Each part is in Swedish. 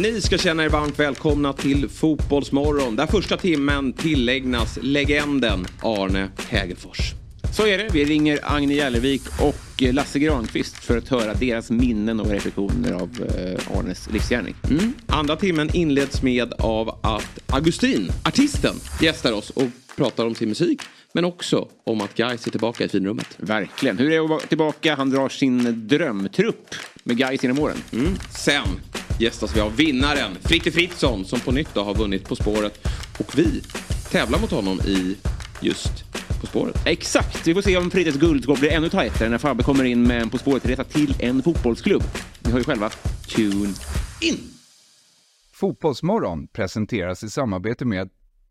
Ni ska känna er varmt välkomna till Fotbollsmorgon. Där första timmen tillägnas legenden Arne Hägerfors. Så är det. Vi ringer Agne Jällervik och Lasse Granqvist för att höra deras minnen och reflektioner av eh, Arnes livsgärning. Mm. Andra timmen inleds med av att Augustin, artisten, gästar oss och pratar om sin musik. Men också om att Gais är tillbaka i finrummet. Verkligen. Hur är det tillbaka? Han drar sin drömtrupp med Gais genom åren. Mm. Sen gästas vi av vinnaren Fritte Fritzson som på nytt har vunnit På spåret. Och vi tävlar mot honom i just På spåret. Exakt. Vi får se om Frittes guldskål blir ännu tajtare när Fabbe kommer in med en På spåret-resa till en fotbollsklubb. Ni har ju själva Tune in. Fotbollsmorgon presenteras i samarbete med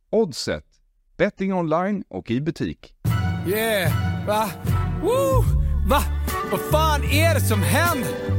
Oddset, betting online och i butik. Yeah, va? Woo! Va? Vad fan är det som händer?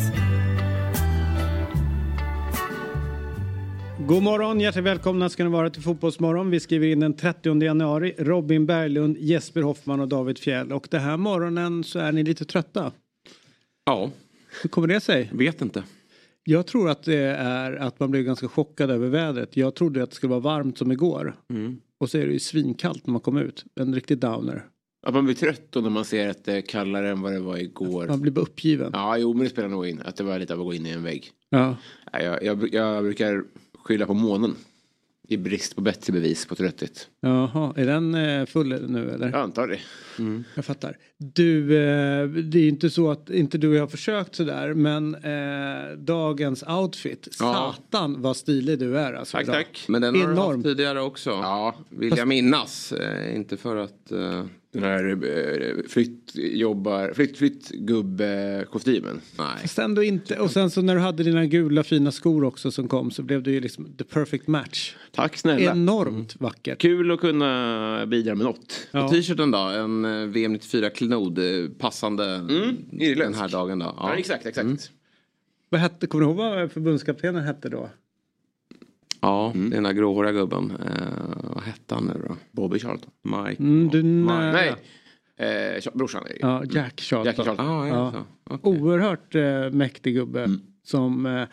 God morgon, hjärtligt välkomna ska ni vara till Fotbollsmorgon. Vi skriver in den 30 januari. Robin Berglund, Jesper Hoffman och David Fjell. Och den här morgonen så är ni lite trötta. Ja. Hur kommer det sig? Vet inte. Jag tror att det är att man blev ganska chockad över vädret. Jag trodde att det skulle vara varmt som igår. Mm. Och så är det ju svinkallt när man kom ut. En riktig downer. Att man blir trött då när man ser att det är kallare än vad det var igår. Man blir bara uppgiven. Ja, jo, men det spelar nog in. Att det var lite av att gå in i en vägg. Ja. Jag, jag, jag brukar skylla på månen. I brist på bättre bevis på trötthet. Jaha, är den eh, full nu eller? Jag antar det. Jag fattar. Du, eh, det är inte så att inte du och jag har försökt sådär men eh, dagens outfit. Ja. Satan vad stilig du är alltså. Tack, idag. tack. Men den har du Enorm. haft tidigare också. Ja, Vill jag minnas. Eh, inte för att... Eh, den här eh, flyttjobbar, flytt, flyttgubbe-kostymen. nej. Fast ändå inte. Och sen så när du hade dina gula fina skor också som kom så blev det ju liksom the perfect match. Tack snälla. Enormt vackert. Kul att kunna bidra med något. Ja. Och T-shirten då? En eh, VM 94-klenod. eh, Passande den irländsk. här dagen då? Ja, exakt, exakt. Vad hette, kommer du ihåg vad förbundskaptenen hette då? Ja, det är den där gråhåriga gubben. Eh, vad hette han nu då? Bobby Charlton. Mike? Mm, du, Ma- Nej, eh, brorsan. Ja, Jack Charlton. Jack Charlton. Ah, ja. Okej. Oerhört eh, mäktig gubbe. Som, eh,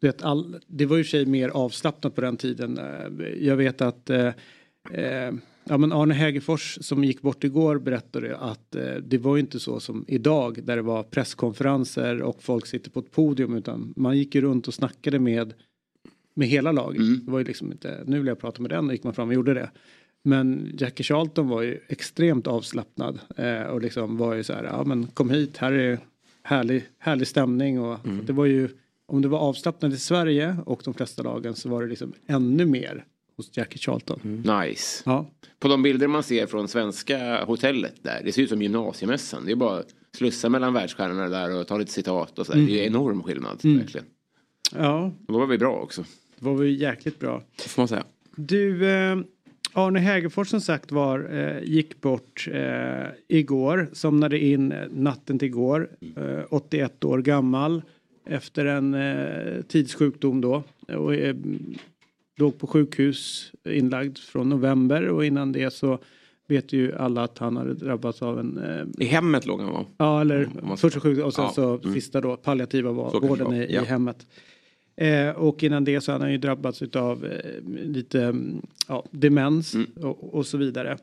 du vet, all, det var ju sig mer avslappnat på den tiden. Eh, jag vet att eh, eh, ja, men Arne Hägerfors som gick bort igår berättade att eh, det var ju inte så som idag där det var presskonferenser och folk sitter på ett podium utan man gick ju runt och snackade med med hela laget. Det var ju liksom inte, nu vill jag prata med den och gick man fram och gjorde det. Men Jackie Charlton var ju extremt avslappnad eh, och liksom var ju så här, ja men kom hit, här är härlig, härlig stämning och det var ju, om det var avslappnat i Sverige och de flesta lagen så var det liksom ännu mer hos Jackie Charlton. Nice. Ja, På de bilder man ser från svenska hotellet där. Det ser ut som gymnasiemässan. Det är bara att slussa mellan världsstjärnorna där och ta lite citat och så. där. Det är enorm skillnad. Verkligen. ja, Och då var vi bra också. Det var väl jäkligt bra. Det får man säga. Du, eh, Arne Hägerfors som sagt var eh, gick bort eh, igår, somnade in eh, natten till igår, eh, 81 år gammal efter en eh, tidssjukdom då. Och, eh, låg på sjukhus inlagd från november och innan det så vet ju alla att han hade drabbats av en eh, I hemmet låg han va? Ja, eller första sjukhus och sen Ja, så mm. sista då palliativa va- Så kan det vården i, ja. i hemmet. Eh, och innan det så hade han ju drabbats av eh, lite mm, ja, demens Mm. och, och så vidare.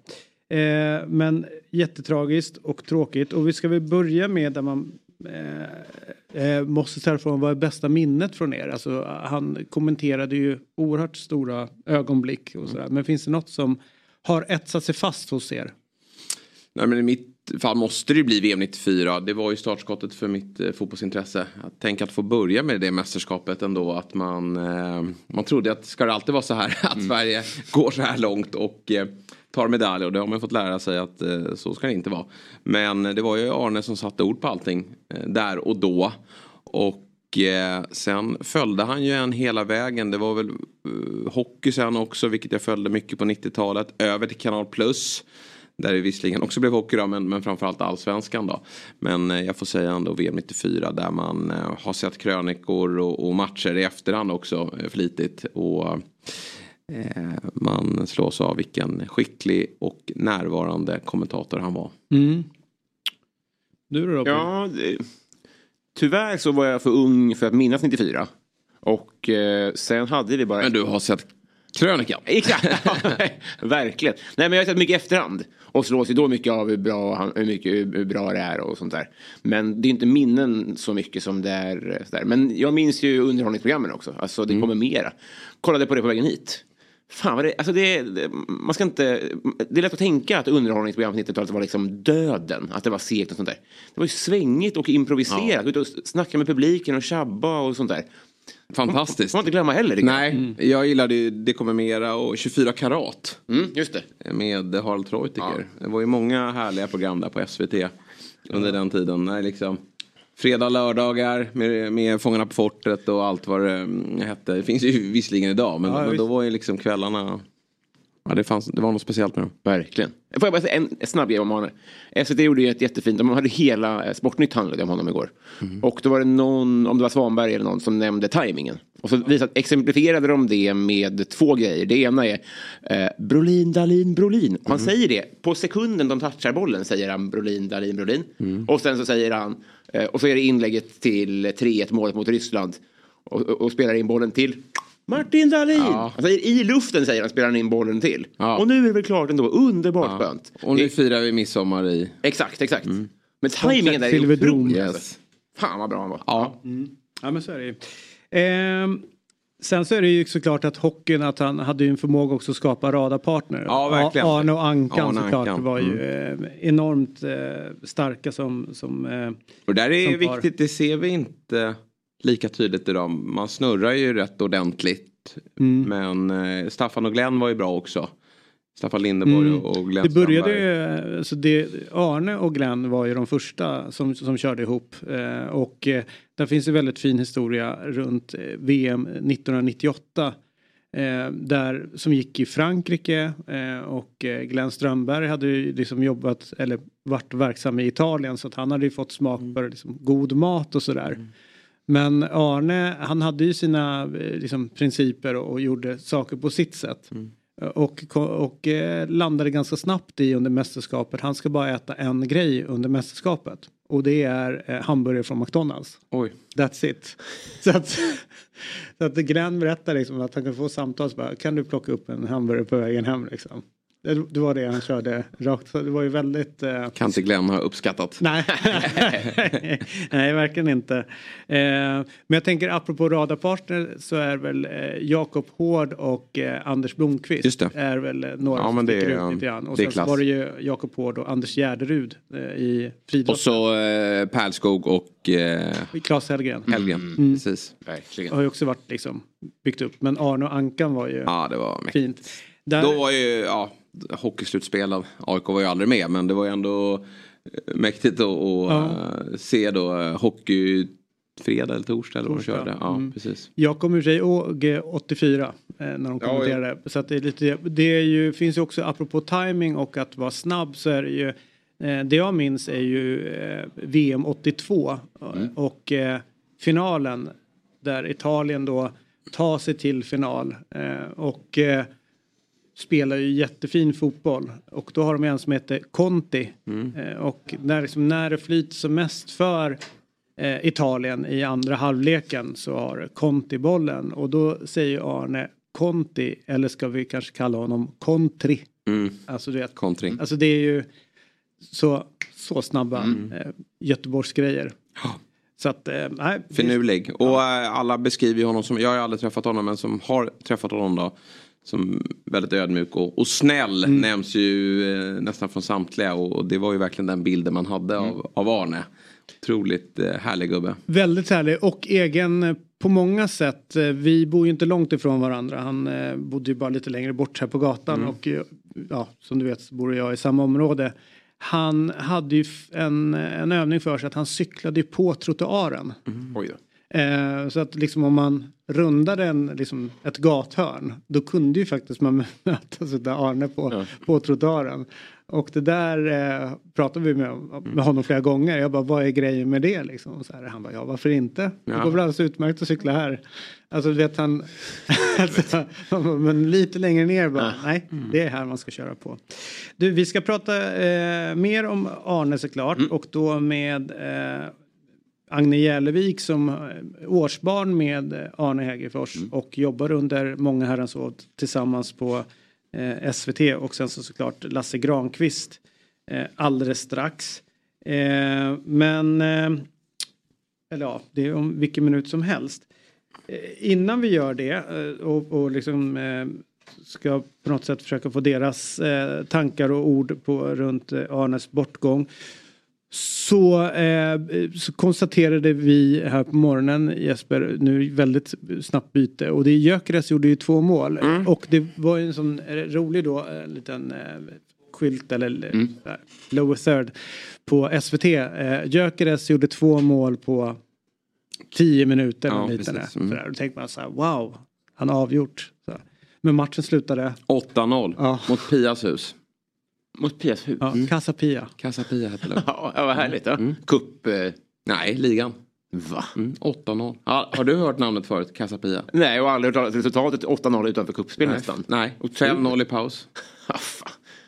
Eh, men jättetragiskt och tråkigt och vi ska väl börja med där man eh, eh, måste ställa frågan vad är bästa minnet från er? Alltså, han kommenterade ju oerhört stora ögonblick och sådär. Men finns det något som har etsat sig fast hos er? Nej, men mitt fall måste det ju bli VM 94. Det var ju startskottet för mitt eh, fotbollsintresse. Att tänka att få börja med det mästerskapet ändå. Att man, eh, man trodde att ska det alltid vara så här att Sverige går så här långt och eh, tar medalj. Och det har man fått lära sig att eh, så ska det inte vara. Men det var ju Arne som satte ord på allting eh, där och då. Och eh, sen följde han ju en hela vägen. Det var väl eh, hockey sen också, vilket jag följde mycket på 90-talet. Över till Kanal Plus. Där det visserligen också blev hockey då, men, men framförallt allsvenskan då. Men eh, jag får säga ändå VM 94 där man eh, har sett krönikor och, och matcher i efterhand också eh, flitigt. Och eh, man slås av vilken skicklig och närvarande kommentator han var. Mm. Du då Robin? Ja, det, tyvärr så var jag för ung för att minnas 94. Och eh, sen hade vi bara... Men du har sett krönikan? Exakt, verkligen. Nej men jag har sett mycket efterhand. Och slås ju då mycket av hur bra, hur mycket hur bra det är och sånt där. Men det är inte minnen så mycket som det är. Sådär. Men jag minns ju underhållningsprogrammen också. Alltså det kommer mera. Kollade på det på vägen hit. Fan vad det, alltså det, det, man ska inte, det är lätt att tänka att underhållningsprogram på 90-talet var liksom döden. Att det var segt och sånt där. Det var ju svängigt och improviserat. Ut och snacka med publiken och tjabba och sånt där. Fantastiskt. får man inte glömma heller. Nej, jag gillade ju Det kommer mera och 24 karat. Mm, just det. med Harald Treutiger. Det var ju många härliga program där på SVT under den tiden. När liksom fredag, lördagar med, med Fångarna på fortet och allt vad det mm, hette. Det finns ju visserligen idag men, Ja, men då var ju liksom kvällarna. Ja, det, fanns, det var något speciellt med dem. Verkligen. Får jag bara säga en, en snabb grej om Arne? SVT gjorde ju ett jättefint, de hade hela eh, Sportnytt handlade om honom igår. Och då var det någon, om det var Svanberg eller någon, som nämnde tajmingen. Och så visat, exemplifierade de det med två grejer. Det ena är eh, Brolin, Dahlin, Brolin. Han säger det, på sekunden de touchar bollen säger han Brolin, Dahlin, Brolin. Och sen så säger han, eh, och så är det inlägget till 3-1 målet mot Ryssland. Och, och, och spelar in bollen till Martin Dahlin! Han säger, I luften säger han, spelar han in bollen till. Ja. Och nu är det väl klart ändå, underbart skönt. Och nu firar vi midsommar i... Exakt, exakt. Men tajmingen där är otrolig. Yes. Alltså. Fan vad bra han var. Ja. Ja men så är det ju. Ehm, sen så är det ju såklart att hockeyn att han hade ju en förmåga också att skapa radarpartner. Ja, verkligen. Arne och Ankan Arne såklart Ankan. var ju eh, enormt eh, starka som, som eh, Och där är viktigt, det ser vi inte lika tydligt idag. Man snurrar ju rätt ordentligt. Mm. Men eh, Staffan och Glenn var ju bra också. Staffan Lindeborg Mm. och Glenn Det började Strandberg. ju, alltså det, Arne och Glenn var ju de första som, som körde ihop. Eh, och eh, där finns en väldigt fin historia runt eh, VM 1998. Eh, där, som gick i Frankrike eh, och Glenn Strömberg hade ju liksom jobbat eller varit verksam i Italien så att han hade ju fått smak för liksom, god mat och sådär. Men Arne han hade ju sina eh, liksom, principer och, och gjorde saker på sitt sätt. Och, ko- och eh, landade ganska snabbt i under mästerskapet. Han ska bara äta en grej under mästerskapet. Och det är eh, hamburgare från McDonalds. Oj. That's it. Så att, så att Glenn berättar liksom att han kan få samtal så bara, kan du plocka upp en hamburgare på vägen hem liksom. Det, det var det han körde rakt. Så det var ju väldigt... Eh, Kan inte Glenn ha uppskattat. Nej, nej verkligen inte. Eh, men jag tänker apropå radarpartner så är väl eh, Jakob Hård och eh, Anders Blomqvist Just det. är väl eh, några Ja, som men det sticker är, ut lite grann. Och sen så klass. var det ju Jakob Hård och Anders Gärderud eh, i friidrott. Och så eh, Pärlskog och eh, Claes Hellgren. Helgen. Mm. Precis. Verkligen. Har ju också varit liksom byggt upp. Men Arne och Ankan var ju Ja, det var fint. Där, Då var ju, ja, hockeyslutspel av AIK var ju aldrig med men det var ju ändå eh, mäktigt att Ja. eh, se då eh, hockey fredag eller torsdag eller vad de körde. Ja, Mm. precis. Jag kommer i sig ihåg eh, 84 eh, när de Ja, kommenterade. Så att det, är lite, det är ju, finns ju också apropå timing och att vara snabb så är det ju eh, det jag minns är ju eh, VM 82 Mm. och finalen där Italien då tar sig till final och spelar ju jättefin fotboll och då har de en som heter Conti eh, och när, liksom, när det flyter som mest för eh, Italien i andra halvleken så har Conti bollen och då säger Arne Conti eller ska vi kanske kalla honom Contri. Mm. Alltså, du vet, Kontring. alltså det är ju så, så snabba eh, Göteborgsgrejer. Så att, eh, nej. Finurlig. Och eh, alla beskriver honom som, jag har aldrig träffat honom men som har träffat honom då. Som väldigt ödmjuk och, och snäll Mm. nämns ju eh, nästan från samtliga och, och det var ju verkligen den bilden man hade Mm. av, av Arne. Otroligt eh, härlig gubbe. Väldigt härlig och egen eh, på många sätt. Eh, Vi bor ju inte långt ifrån varandra. Han eh, bodde ju bara lite längre bort här på gatan och eh, ja, som du vet så bor jag i samma område. Han hade ju en, en övning för sig att han cyklade på trottoaren. Oj då. Eh, så att liksom om man rundade en, liksom ett gathörn då kunde ju faktiskt man mötas av Arne på, på trottoaren. Och det där eh, pratade vi med, med honom flera gånger. Jag bara, vad är grejen med det liksom? Så här, han bara, ja varför inte? Det Ja. går väl alldeles utmärkt att cykla här. Alltså du vet han, alltså, men lite längre ner bara, nej det är här man ska köra på. Du, vi ska prata eh, mer om Arne såklart och då med eh, Agne Jälevik som eh, årsbarn med eh, Arne Hägerfors och jobbar under många herrans år tillsammans på eh, SVT och sen så såklart Lasse Granqvist eh, alldeles strax. Eh, men, eh, eller ja, det är om vilken minut som helst. Innan vi gör det och, och liksom ska på något sätt försöka få deras tankar och ord på runt Arnes bortgång så, eh, så konstaterade vi här på morgonen Jesper, nu väldigt snabbt byte och det är Gyökeres gjorde ju två mål och det var ju en sån eh, rolig då en liten eh, skylt eller mm. lower third på SVT. Eh, Gyökeres gjorde två mål på tio minuter. Ja, liten precis. Mm. Då tänkte man så här, wow, han har avgjort. Men matchen slutade, 8-0 Ja. mot Pias hus. Mot Pias hus. ja, Casa Pia. Casa Pia hette det. Ja, vad härligt. Ja. Cup. Eh, Nej, ligan. va? Mm, 8-0. Ja, har du hört namnet förut? Casa Pia? Nej, och aldrig hört talas resultatet 8-0 utanför cupspel nästan. Nej, Otroligt. 5-0 i paus.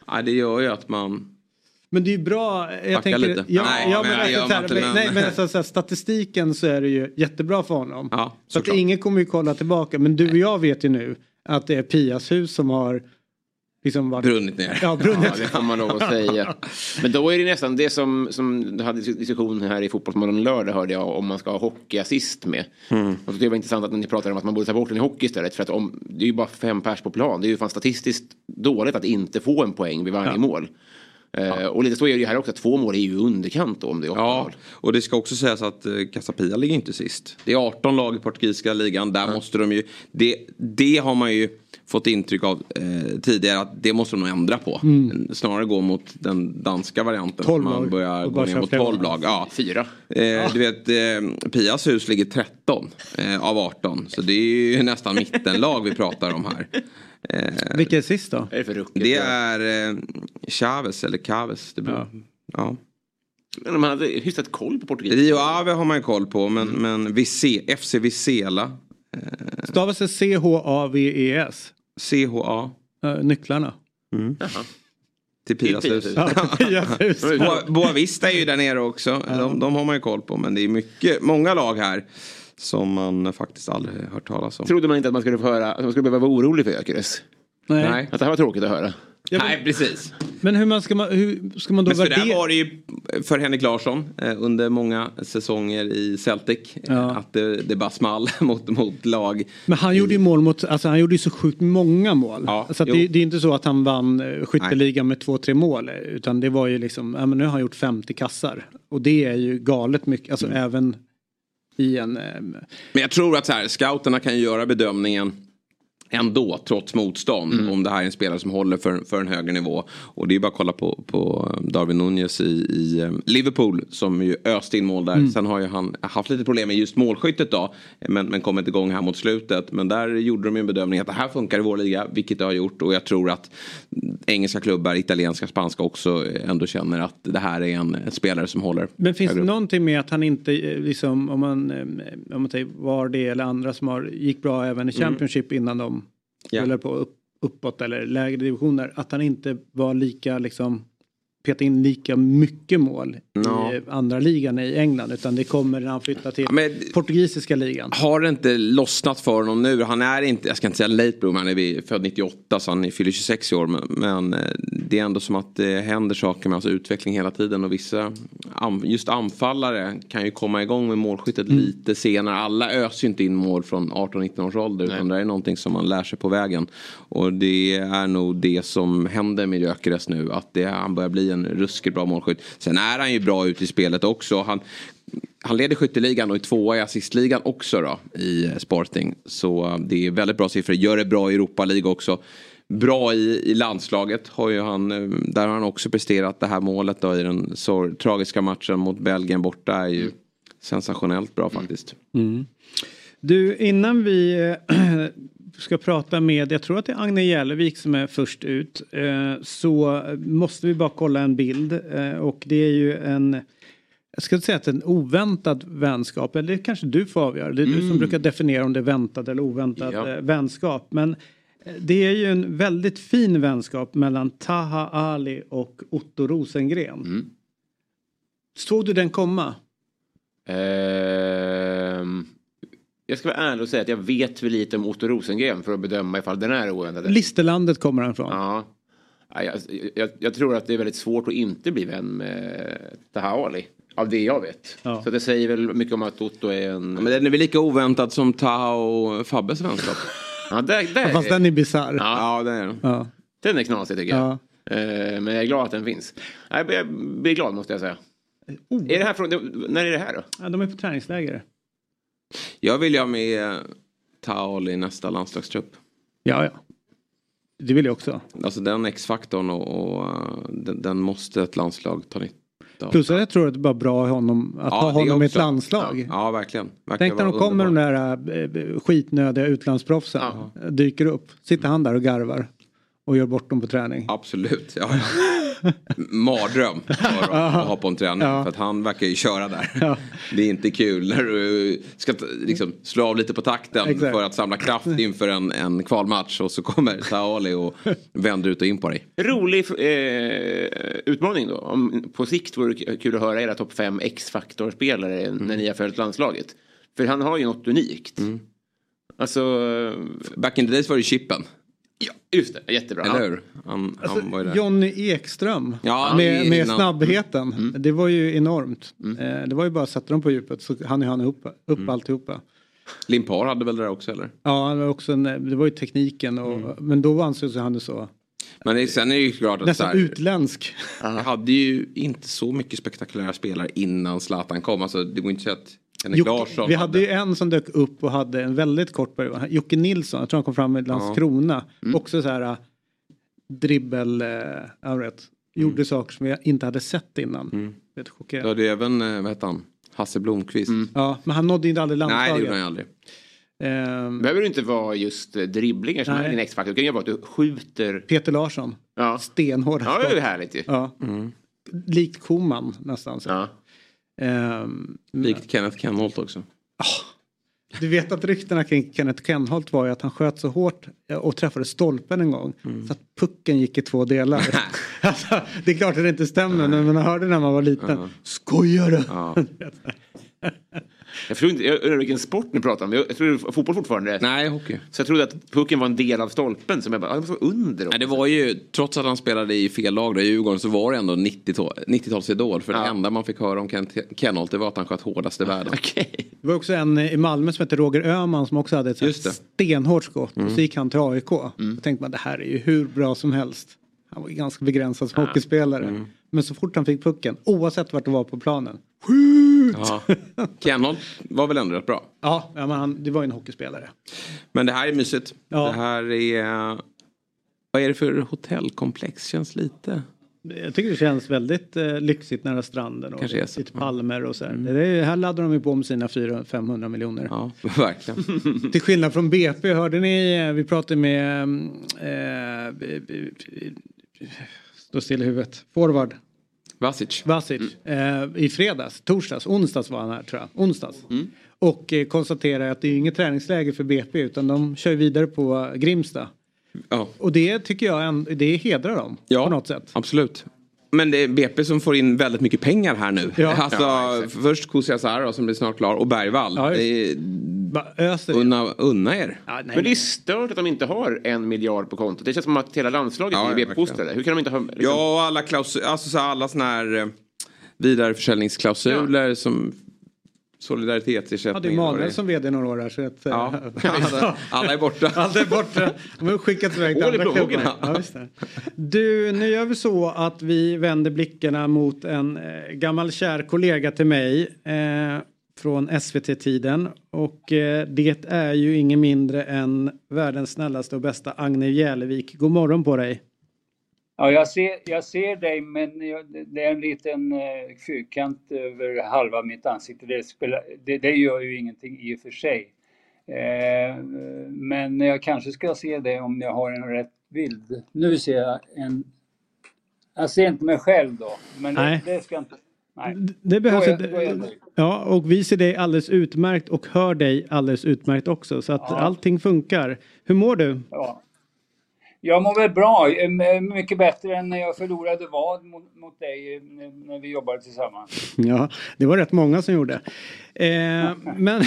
Ja, det gör ju att man... Men det är ju bra. Jag Backa tänker, lite. Ja, Nej, ja, men men, alltså, så här, men, nej, men alltså, så här, statistiken så är det ju jättebra för honom. Ja, så att såklart. ingen kommer ju kolla tillbaka. Men du och jag vet ju nu att det är Pias hus som har liksom varit... Brunnit ner. Ja, brunnit. Ja, det får man lov att säga. Men då är det nästan det som, som du hade diskussion här i Fotbollsmorgon lördag hörde jag om man ska ha hockeyassist med. Och så det var intressant att ni pratade om att man borde ta bort den i hockey istället. För att om, det är ju bara fem pers på plan. Det är ju fan statistiskt dåligt att inte få en poäng vid varje mål. Eh, och lite så är det ju här också. Två mål är ju underkant då, om det är Ja, mål. och det ska också sägas att eh, Casapia ligger inte sist. Det är 18 lag i portugisiska ligan. Där måste de ju... Det, det har man ju fått intryck av eh, tidigare att det måste de nog ändra på. Snarare gå mot den danska varianten. 12 att man lag. börjar gå ner mot fler 12 lag. Ja. Fyra. Eh, Du vet, eh, Pias hus ligger 13 eh, av 18. Så det är ju nästan mittenlag vi pratar om här. Eh, Vilka är sist då? Är det rucket? det är eh, Chavez eller Caves. Det beror. Ja. Men man hade hyfsat koll på portugis. Rio Ave har man ju koll på men, men Vise, FC Visela, Stavas det C-H-A-V-E-S? CHA Uh, nycklarna. Jaha. till Pias hus. Ja, Pias hus. Boa, Boavista är ju där nere också. De, de har man ju koll på men det är mycket, många lag här som man faktiskt aldrig hört talas om. Trodde man inte att man skulle få höra, att man skulle behöva vara orolig för Gyökeres. Nej. Nej. Att det här var tråkigt att höra. Ja, men, Nej precis. men hur, man ska, man, hur ska man då Men så där värdera? var det ju för Henrik Larsson eh, under många säsonger i Celtic. eh, Ja. Att det, det bara small mot, mot lag. Men han gjorde ju mål mot, alltså han gjorde ju så sjukt många mål. Ja, så det, det är inte så att han vann eh, skytteligan med två, tre mål. eh, Utan det var ju liksom, ja men nu har han gjort 50 kassar. Och det är ju galet mycket, alltså Mm. även i en... Eh, Men jag tror att så här, scouterna kan göra bedömningen ändå trots motstånd Mm. om det här är en spelare som håller för, för en högre nivå. Och det är bara att kolla på, på Darwin Nunez i, i eh, Liverpool som ju öste in mål där. Mm. Sen har ju han haft lite problem med just målskyttet då men, men kommit igång här mot slutet. Men där gjorde de ju en bedömning att det här funkar i vår liga vilket det har gjort och jag tror att engelska klubbar, italienska, spanska också ändå känner att det här är en spelare som håller men finns det någonting med att han inte, eh, liksom, om man, eh, om man säger var det eller andra som har, gick bra även i Championship innan de Ja. på upp, uppåt eller lägre divisioner, att han inte var lika liksom peta in lika mycket mål Ja. i andra ligan i England utan det kommer när han flyttar till men- portugisiska ligan. Har det inte lossnat för honom nu? Han är inte, jag ska inte säga late bloomer, han är född 98 så han fyller 26 år. Men, men eh, det är ändå som att det händer saker med hans utveckling hela tiden. Och vissa, just anfallare kan ju komma igång med målskyttet lite senare. Alla öser ju inte in mål från 18-19 års ålder. Utan det är någonting som man lär sig på vägen. Och det är nog det som händer med Gyökeres nu. Att det, han börjar bli en ruskigt bra målskytt. Sen är han ju bra ute i spelet också. Han, han leder skytteligan och är tvåa i assistligan också då i eh, Sporting. Så eh, det är väldigt bra siffror. Gör det bra i Europa League också. Bra i, i landslaget har ju han, eh, där har han också presterat det här målet då i den så tragiska matchen mot Belgien borta är ju sensationellt bra faktiskt. Du, innan vi ska prata med, jag tror att det är Agne Jälevik som är först ut. Eh, så måste vi bara kolla en bild. Eh, och det är ju en, jag ska inte säga att en oväntad vänskap. Eller det kanske du får avgöra. Det är du som brukar definiera om det är väntad eller oväntad Ja. eh, vänskap. Men det är ju en väldigt fin vänskap mellan Taha Ali och Otto Rosengren. Mm. Såg du den komma? Ehm, jag ska vara ärlig och säga att jag vet för lite om Otto Rosengren för att bedöma ifall den är oväntad. Listerlandet kommer han ifrån. Ja. Ja, Jag, jag, jag tror att det är väldigt svårt att inte bli vän med Taha Ali. Av det jag vet. Ja. Så det säger väl mycket om att Otto är en... Men den är väl lika oväntad som Taha och Fabbes vänskap? Ja, där, där, Fast den är bisarr. Ja. ja, det är den. Ja. den är knasig tycker jag. Ja. Eh, Men jag är glad att den finns. Jag blir glad måste jag säga. Oh. Är det här från, när är det här då? Ja, de är på träningsläger. Jag vill ju ha med Taha i nästa landslagstrupp. Ja, ja. Det vill jag också. Alltså den X-faktorn och, och uh, den, den måste ett landslag ta nytta av. Plus jag tror att det är bara bra att, honom, att Ja, ha honom i ett landslag. Ja, ja verkligen. Verkar Tänk när de kommer de där äh, skitnödiga utlandsproffsen. Ja. Dyker upp. Sitter han där och garvar. Och gör bort dem på träning. Absolut. Ja. Mardröm för att ha på en träning. Ja. För att han verkar ju köra där. Ja. Det är inte kul när du ska liksom, slå av lite på takten Exakt. för att samla kraft inför en, en kvalmatch. Och så kommer Taali och vänder ut och in på dig. Rolig eh, utmaning då. Om, på sikt vore det kul att höra era topp 5 X-faktorspelare Mm. när ni har följt landslaget. För han har ju något unikt. Mm. Alltså, Back in the days var det Chippen. Ja, just det, jättebra. Eller hur? Han, Alltså, han var ju där. Johnny Ekström. Ja, med, med snabbheten. Det var ju enormt. Eh, det var ju bara att sätta dem på djupet så hann ju han upp, upp Mm. alltihopa. Limpar hade väl det där också eller? Ja, han var också en, det var ju tekniken. Och, Mm. Men då ansågs han så. Men det, sen är det ju klart att så Nästan här, utländsk. Jag hade ju inte så mycket spektakulära spelare innan Zlatan kom. Alltså det går inte att Henrik Larsson vi hade ju en som dök upp och hade en väldigt kort period. Jocke Nilsson, jag tror han kom fram med Landskrona. Mm. Också så här äh, dribbel, äh, vet, gjorde Mm. saker som jag inte hade sett innan. Det är Du hade ju även, eh, vad hette han? Hasse Blomqvist. Ja, men han nådde inte aldrig Nej det landslaget. gjorde han ju aldrig. Ehm, behöver det inte vara just eh, dribblingar som Nej. är din X-faktor. Det kan ju vara att du skjuter. Peter Larsson, Ja, stenhårda ja det är ju härligt ju. Ja. Mm. Likt Koman nästan. Så. Ja. Ehm, Likt Kenneth Kenholt också. Du vet att ryktena kring Kenneth Kenholt var ju att han sköt så hårt eh, och träffade stolpen en gång Mm. så att pucken gick i två delar. alltså, det är klart att det inte stämmer men man hörde när man var liten. Skojar du? Ja. Jag tror inte, jag undrar vilken sport ni pratar om. Jag, tror det är fotboll fortfarande. Nej hockey. Så jag trodde att pucken var en del av stolpen som jag bara, ah, det måste vara under. Nej, det var ju, trots att han spelade i fel lag då, i Djurgården så var det ändå 90-tal 90-talsidol. För det Ja. enda man fick höra om Ken Kenholt det var att han sköt hårdast i världen. Okej. Det var också en i Malmö som hette Roger Öhman som också hade ett det. stenhårt skott. Och så gick han till AIK. Mm. Då tänkte man det här är ju hur bra som helst. Han var ju ganska begränsad som hockeyspelare. Mm. Men så fort han fick pucken, oavsett vart det var på planen. Ja. Kenholt var väl ändå rätt bra. Ja, ja men han, det var ju en hockeyspelare. Men det här är mysigt. Ja. Det här är... Vad är det för hotellkomplex? Känns lite... Jag tycker det känns väldigt eh, lyxigt nära stranden och Kanske lite palmer och så här. Det är, här laddar de ju på med sina 400-500 miljoner. Ja, verkligen. Till skillnad från BP, hörde ni, eh, vi pratade med, eh, stå still i huvudet, forward, Vasic. Vasic, eh, i fredags, torsdags, onsdags var han här tror jag, onsdags. Mm. Och eh, konstaterar att det är inget träningsläger för BP utan de kör vidare på Grimsta. Ja. Och det tycker jag, en, det hedrar dem Ja, på något sätt. absolut. Men det är BP som får in väldigt mycket pengar här nu. Ja. Alltså, Ja, först Kusiasar som blir snart klar och Bergvall. Ja, är, unna, unna er. Ja, nej, Men det är stört att de inte har en miljard på kontot. Det känns som att hela landslaget Ja, är ja, BP-fostrade. Hur kan de inte ha... Liksom, Ja, och alla, klausul, alltså, så alla såna här eh, vidareförsäljningsklausuler som solidaritetsersättning. hade det Manuel är. som vd några år här så att... eh, Ja, alla, alla är borta. Allt är borta. De har skickats iväg till andra klubbar. Ja. Du, nu gör vi så att vi vänder blickarna mot en eh, gammal kär kollega till mig eh, från SVT-tiden. Och eh, det är ju ingen mindre än världens snällaste och bästa Agne Jälevik. God morgon på dig. Ja, jag ser, jag ser dig, men jag, det är en liten eh, fyrkant över halva mitt ansikte. Det, spelar, det, det gör ju ingenting i och för sig. Eh, men jag kanske ska se det om jag har en rätt bild. Nu ser jag en... Jag ser inte mig själv då, men det, Nej. det ska jag inte... Nej. Det behövs ett, jag. Ja, och vi ser dig alldeles utmärkt och hör dig alldeles utmärkt också. Så att Ja. allting funkar. Hur mår du? Ja. Jag mår väl bra, eh, mycket bättre än när jag förlorade vad mot, mot dig eh, när vi jobbade tillsammans. Ja, det var rätt många som gjorde. Eh, men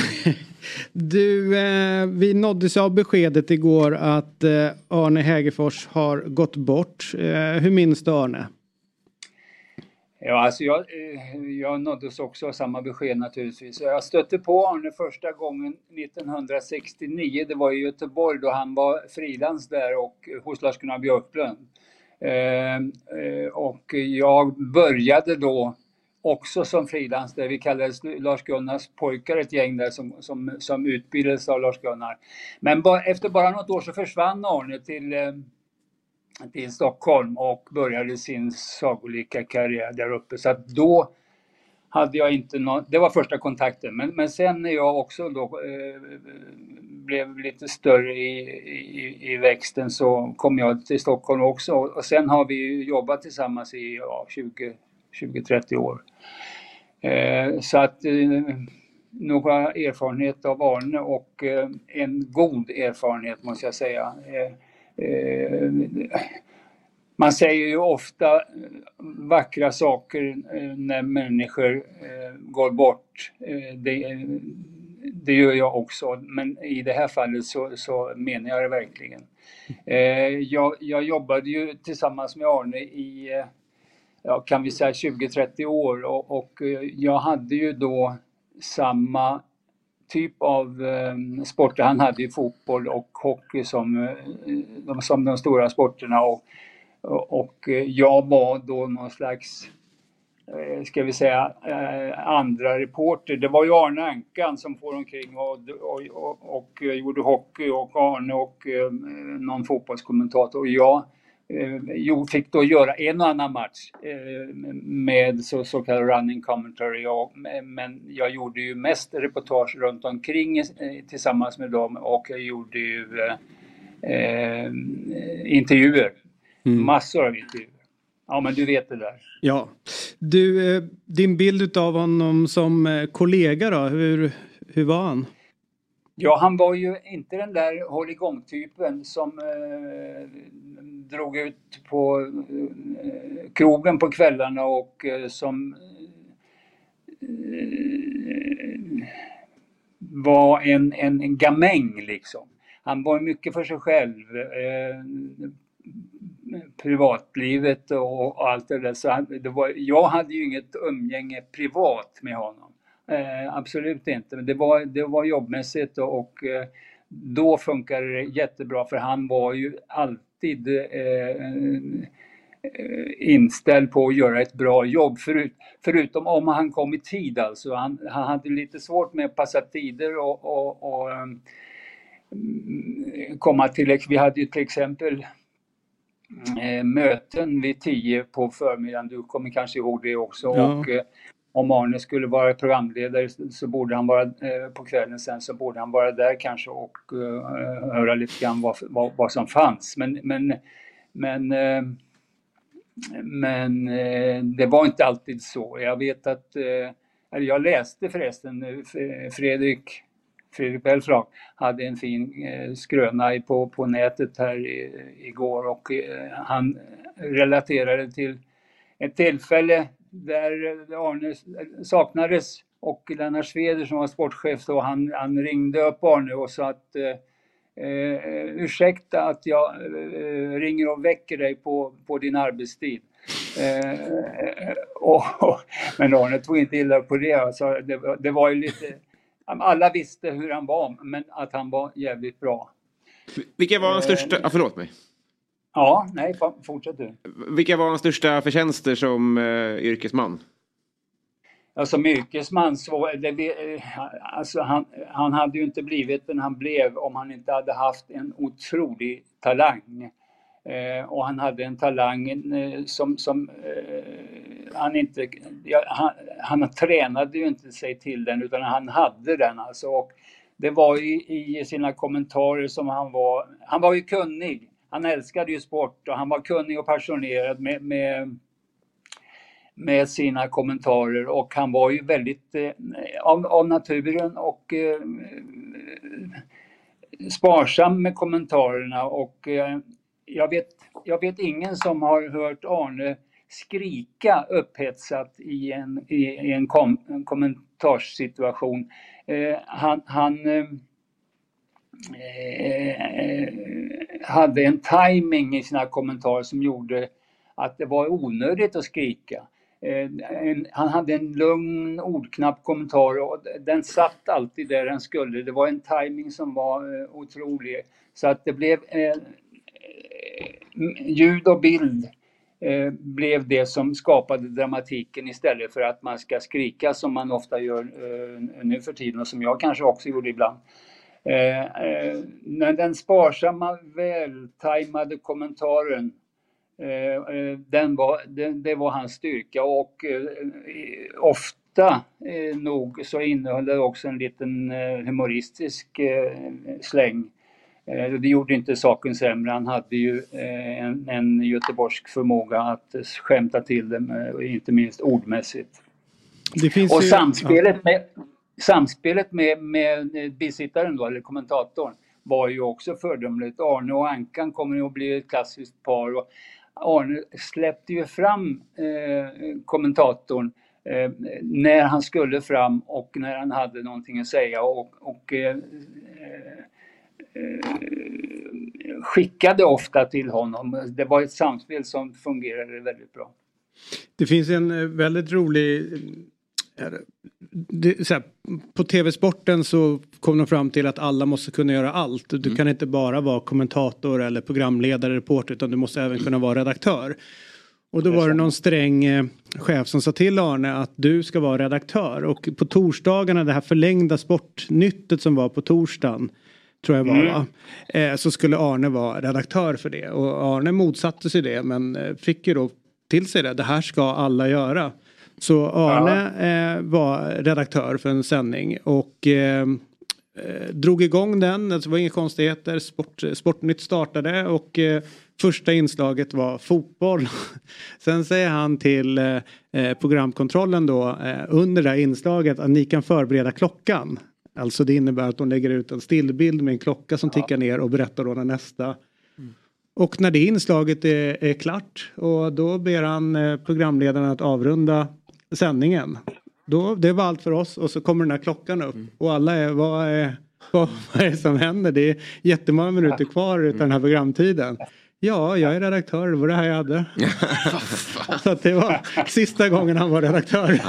du, eh, vi nåddes av beskedet igår att eh, Arne Hägerfors har gått bort. Eh, hur minns du Arne? Ja, alltså jag, eh, jag nåddes också av samma besked naturligtvis. Jag stötte på Arne första gången 1969. Det var i Göteborg då han var frilans där och eh, hos Lars-Gunnar Björklund. Ehm, eh, och jag började då också som frilans där. Vi kallades Lars-Gunnars pojkar, ett gäng där som, som, som utbildades av Lars-Gunnar. Men efter bara något år så försvann Arne till till Stockholm och började sin sagolika karriär där uppe. Så att då hade jag inte någon, det var första kontakten. Men, men sen när jag också då eh, blev lite större i, i, i växten så kom jag till Stockholm också. Och sen har vi ju jobbat tillsammans i ja, 20-30 år. Eh, så att eh, några erfarenhet av Arne och eh, en god erfarenhet måste jag säga. Eh, Eh, man säger ju ofta eh, vackra saker eh, när människor eh, går bort. Eh, det, det gör jag också, men i det här fallet så, så menar jag det verkligen. Eh, jag, jag jobbade ju tillsammans med Arne i, eh, ja, kan vi säga 20-30 år och, och jag hade ju då samma typ av eh, sporter. Han hade ju fotboll och hockey som, eh, de, som de stora sporterna och, och, eh, jag var då någon slags eh, ska vi säga, andra reporter. Det var ju Arne Ankan som får omkring och, och, och, och gjorde hockey och Arne och någon fotbollskommentator. Och jag eh, jo, fick då göra en och annan match eh, med så, så kallad running commentary. Och, men jag gjorde ju mest reportage runt omkring eh, tillsammans med dem och jag gjorde ju eh, eh, intervjuer. Massor av intervjuer. Ja, men du vet det där. Ja. Du, eh, din bild av honom som eh, kollega då, hur, hur var han? Ja, han var ju inte den där hålligång-typen som eh, drog ut på eh, krogen på kvällarna och eh, som eh, var en, en, en gamäng liksom. Han var mycket för sig själv. Eh, privatlivet och, allt det där. Så han, det var, jag hade ju inget umgänge privat med honom. Eh, absolut inte, men det var, det var jobbmässigt och, och eh, då funkade det jättebra för han var ju alltid eh, inställd på att göra ett bra jobb. Förut, förutom om han kom i tid alltså. Han, han hade lite svårt med att passa tider och, och, och um, komma till... Vi hade ju till exempel eh, möten vid tio på förmiddagen. Du kommer kanske ihåg det också. Ja. Och, eh, om Arne skulle vara programledare så- borde han vara eh, på kvällen sen så borde han vara där kanske och eh, höra lite grann vad, vad, vad som fanns. Men, men, men, eh, men eh, det var inte alltid så. Jag vet att, eh, eller jag läste förresten eh, Fredrik Fredrik Belfrage hade en fin eh, skröna på, på nätet här i, igår och han relaterade till ett tillfälle där eh, Arne saknades och Lennart Sveder som var sportchef så han, han ringde upp Arne och sa att eh, eh, ursäkta att jag eh, ringer och väcker dig på, på din arbetstid. Eh, och, men Arne tog inte illa på det. Alltså, det, det var ju lite, alla visste hur han var men att han var jävligt bra. Vilka var hans största... Ah, förlåt mig. Ja, nej, fortsätt du. Vilka var hans största förtjänster som eh, yrkesman? Ja, som yrkesman så, det, eh, alltså han, han hade ju inte blivit den han blev om han inte hade haft en otrolig talang. Eh, och han hade en talang eh, som, som eh, han inte, ja, han, han tränade ju inte sig till den utan han hade den alltså. Och det var i, i sina kommentarer som han var, han var ju kunnig. Han älskade ju sport och han var kunnig och passionerad med, med, med sina kommentarer och han var ju väldigt eh, av, av naturen och eh, sparsam med kommentarerna och eh, jag, vet, jag vet ingen som har hört Arne skrika upphetsat i en, i, en, kom, en kommentarssituation. Eh, han, han eh, eh, eh hade en timing i sina kommentarer som gjorde att det var onödigt att skrika. Eh, en, han hade en lugn, ordknapp kommentar och den satt alltid där den skulle. Det var en timing som var eh, otrolig. Så att det blev eh, ljud och bild eh, blev det som skapade dramatiken istället för att man ska skrika som man ofta gör eh, nu för tiden och som jag kanske också gjorde ibland. Eh, eh den sparsamma, vältajmade kommentaren eh, eh, den var, den, det var hans styrka och ofta nog så innehöll det också en liten humoristisk släng Eh, det gjorde inte saken sämre. Han hade ju eh, en, en göteborgsk förmåga att skämta till det, inte minst ordmässigt. och ju, samspelet, med, samspelet med, med bisittaren då, eller kommentatorn, var ju också fördömligt. Arne och Ankan kommer ju att bli ett klassiskt par. Och Arne släppte ju fram eh, kommentatorn eh, när han skulle fram och när han hade någonting att säga. Och, och eh, Eh, skickade ofta till honom. Det var ett samspel som fungerade väldigt bra. Det finns en eh, väldigt rolig det, här, på TV-sporten så kom de fram till att alla måste kunna göra allt. Du mm. kan inte bara vara kommentator eller programledare, reporter utan du måste även kunna vara redaktör. Och då var det någon sträng eh, chef som sa till Arne att du ska vara redaktör och på torsdagarna det här förlängda sportnyttet som var på torsdagen tror jag var mm. va? Eh, så skulle Arne vara redaktör för det och Arne motsatte sig det men eh, fick ju då till sig det. Det här ska alla göra. Så Arne ja. eh, var redaktör för en sändning och eh, eh drog igång den. Det var inga konstigheter. Sport, Sportnytt startade och eh, första inslaget var fotboll. Sen säger han till eh, programkontrollen då under det här inslaget att ni kan förbereda klockan. Alltså det innebär att de lägger ut en stillbild med en klocka som tickar ner och berättar då när nästa. Mm. Och när det inslaget är, är, klart och då ber han eh, programledaren att avrunda sändningen. Då, det var allt för oss och så kommer den här klockan upp mm. och alla är, vad är, vad, vad är det som händer? Det är jättemånga minuter kvar utav den här programtiden. Ja, jag är redaktör, det var det här jag hade. så det var sista gången han var redaktör.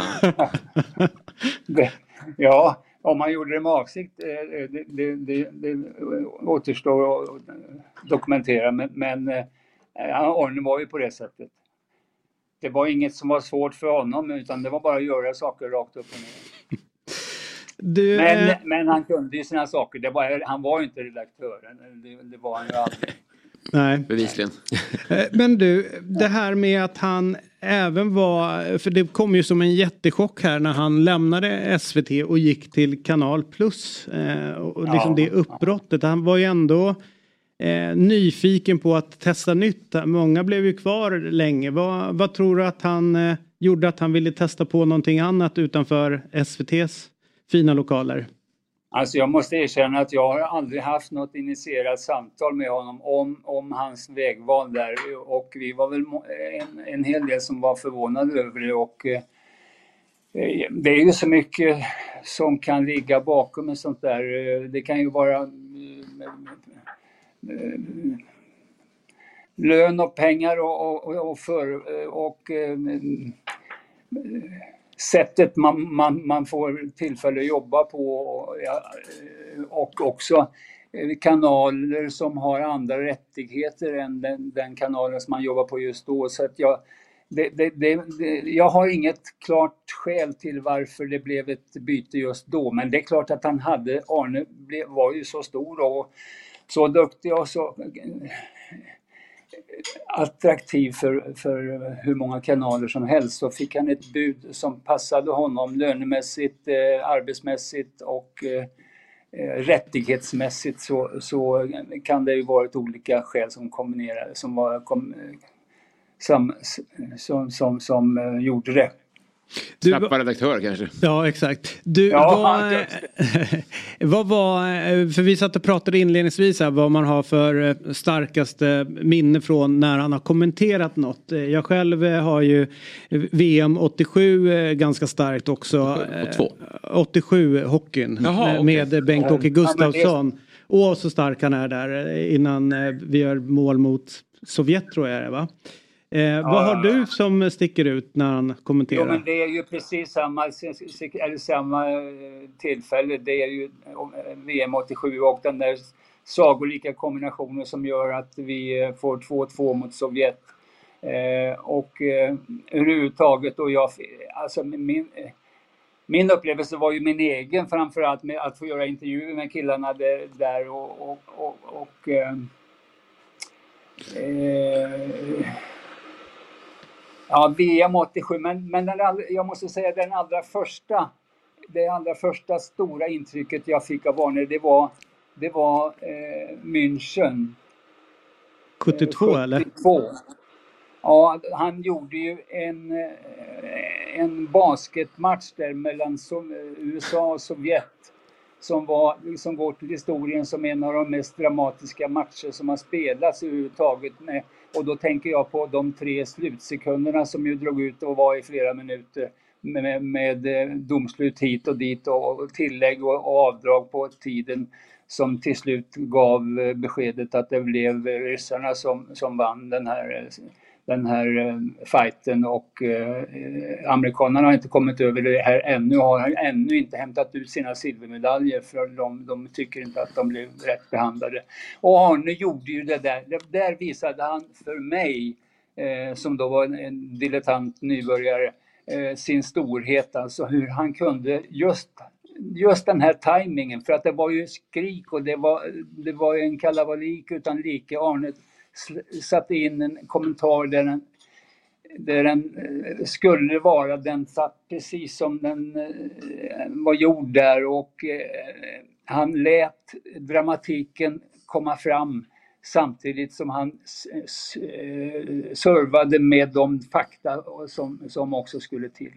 ja, om man gjorde det med avsikt, eh, eh, det, det, det, det återstår att dokumentera. Men, men eh, Arne var ju på det sättet. Det var inget som var svårt för honom utan det var bara att göra saker rakt upp och ner. Du, men, men han kunde ju sina saker. Det var, han var ju inte redaktör. Det, det var han ju aldrig. Nej. Bevisligen. Men du, det här med att han även var, för det kom ju som en jättechock här när han lämnade SVT och gick till Kanal Plus. Eh, och liksom ja, det uppbrottet. Han var ju ändå eh, nyfiken på att testa nytt. Många blev ju kvar länge. Vad, vad tror du att han eh, gjorde att han ville testa på någonting annat utanför SVTs fina lokaler? Alltså jag måste erkänna att jag har aldrig haft något initierat samtal med honom om, om hans vägval där och vi var väl eh, en, en hel del som var förvånade över det och eh, eh det är ju så mycket som kan ligga bakom ett sånt där. Eh, det kan ju vara Eh, lön och pengar och, och, och, för, eh, och eh, sättet man, man, man får tillfälle att jobba på och också kanaler som har andra rättigheter än den, den kanalen som man jobbar på just då. Så att jag, det, det, det, jag har inget klart skäl till varför det blev ett byte just då. Men det är klart att han hade, Arne var ju så stor och så duktig och så eh, attraktiv för, för eh, hur många kanaler som helst så fick han ett bud som passade honom lönemässigt, eh, arbetsmässigt och eh, eh rättighetsmässigt så, så kan det ju varit olika skäl som kombinerade, som var kom, som, som, som, som gjorde det. Du, Slappa redaktör kanske. Ja, exakt. Du, Ja, vad, vad var, eh, för vi satt och pratade inledningsvis här vad man har för eh, starkaste minne från när han har kommenterat något. Eh, Jag själv har ju VM 87 eh, ganska starkt också. Eh, 82. 87 hockeyn Jaha, med, med Bengt-Åke Ja, men det- Gustafsson. Och så stark han är där innan vi gör mål mot Sovjet tror jag det va? Eh, vad har du som sticker ut när han kommenterar? Jo, men det är ju precis samma, eller samma eh, tillfälle. Det är ju eh, VM 87 och den där sagolika kombinationen som gör att vi eh, får 2-2 mot Sovjet. Eh, och eh, överhuvudtaget, och jag, alltså min, eh, min upplevelse var ju min egen framförallt med att få göra intervjuer med killarna där, och, och, och, och eh, eh, Ja, VM 87, men, men den, all- jag måste säga den allra första, det allra första stora intrycket jag fick av Arne, det var, det var eh, München. 72 eller? 72. Ja, han gjorde ju en, eh, en basketmatch där mellan USA och Sovjet som, var, som går till historien som en av de mest dramatiska matcher som har spelats överhuvudtaget. Med, och då tänker jag på de tre slutsekunderna som ju drog ut och var i flera minuter med, med eh, domslut hit och dit och, tillägg och, och avdrag på tiden som till slut gav eh, beskedet att det blev ryssarna som, som vann den här, eh, den här eh, fighten och eh, amerikanerna har inte kommit över det här ännu, har ännu inte hämtat ut sina silvermedaljer för de, de tycker inte att de blev rätt behandlade. Och Arne gjorde ju det där, det, där visade han för mig eh, som då var en, en dilettant nybörjare eh, sin storhet, alltså hur han kunde just just den här tajmingen, för att det var ju skrik och det var, det var en kalabalik utan like. Arne satte in en kommentar där den, där den eh, skulle vara, den satt precis som den eh, var gjord där och eh, han lät dramatiken komma fram samtidigt som han servade med de fakta som, som också skulle till.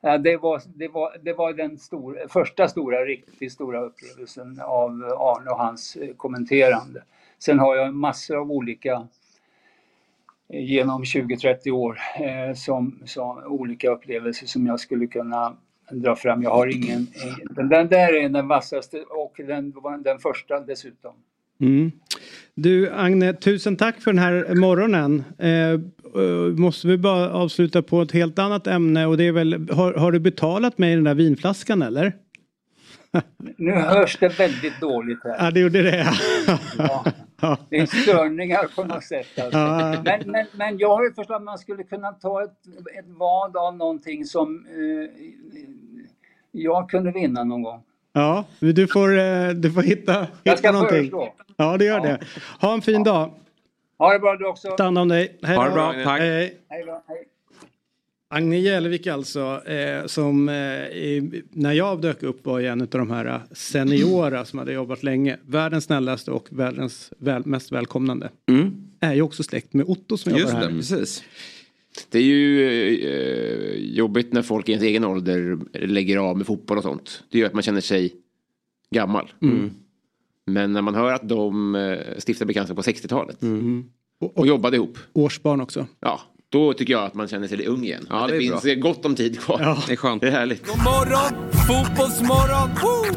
Det, var, det, var, det var den stor, första stora, riktigt stora upplevelsen av Arne och hans kommenterande. Sen har jag massor av olika eh, genom 20-30 år eh, som, som olika upplevelser som jag skulle kunna dra fram. Jag har ingen, ingen den, den där är den vassaste och den den första dessutom. Mm. Du Agne, tusen tack för den här morgonen. Eh, eh, måste vi bara avsluta på ett helt annat ämne och det är väl, har, har du betalat mig den där vinflaskan eller? Nu hörs det väldigt dåligt här. Ja, det gjorde det. Ja. Ja. Det är störningar på något sätt. Alltså. Ja. Men, men, men jag har ju förstått att man skulle kunna ta ett, ett vad av någonting som eh, jag kunde vinna någon gång. Ja, du får, eh, du får hitta, Jag hitta ska någonting. föreslå. Ja, det gör Ja. det. Ha en fin dag. Ha det bra du också. Ta hand om dig. Hej Ha då. det bra, tack. Hej. Hej då. Hej. Agne Jälevik alltså, eh, som eh, i, när jag dök upp var en av de här seniora som hade jobbat länge. Världens snällaste och världens väl, mest välkomnande. Mm. Är ju också släkt med Otto som jobbar Just här. det, precis. Det är ju eh, jobbigt när folk i ens egen ålder lägger av med fotboll och sånt. Det gör att man känner sig gammal. Men när man hör att de eh, stiftade bekantskap på 60-talet Och, och och jobbade ihop. årsbarn också. Ja, då tycker jag att man känner sig lite ung igen. Ja, Att det är finns eh, gott om tid kvar. Ja. Det är skönt. Det är härligt. God morgon, fotbollsmorgon! Woo!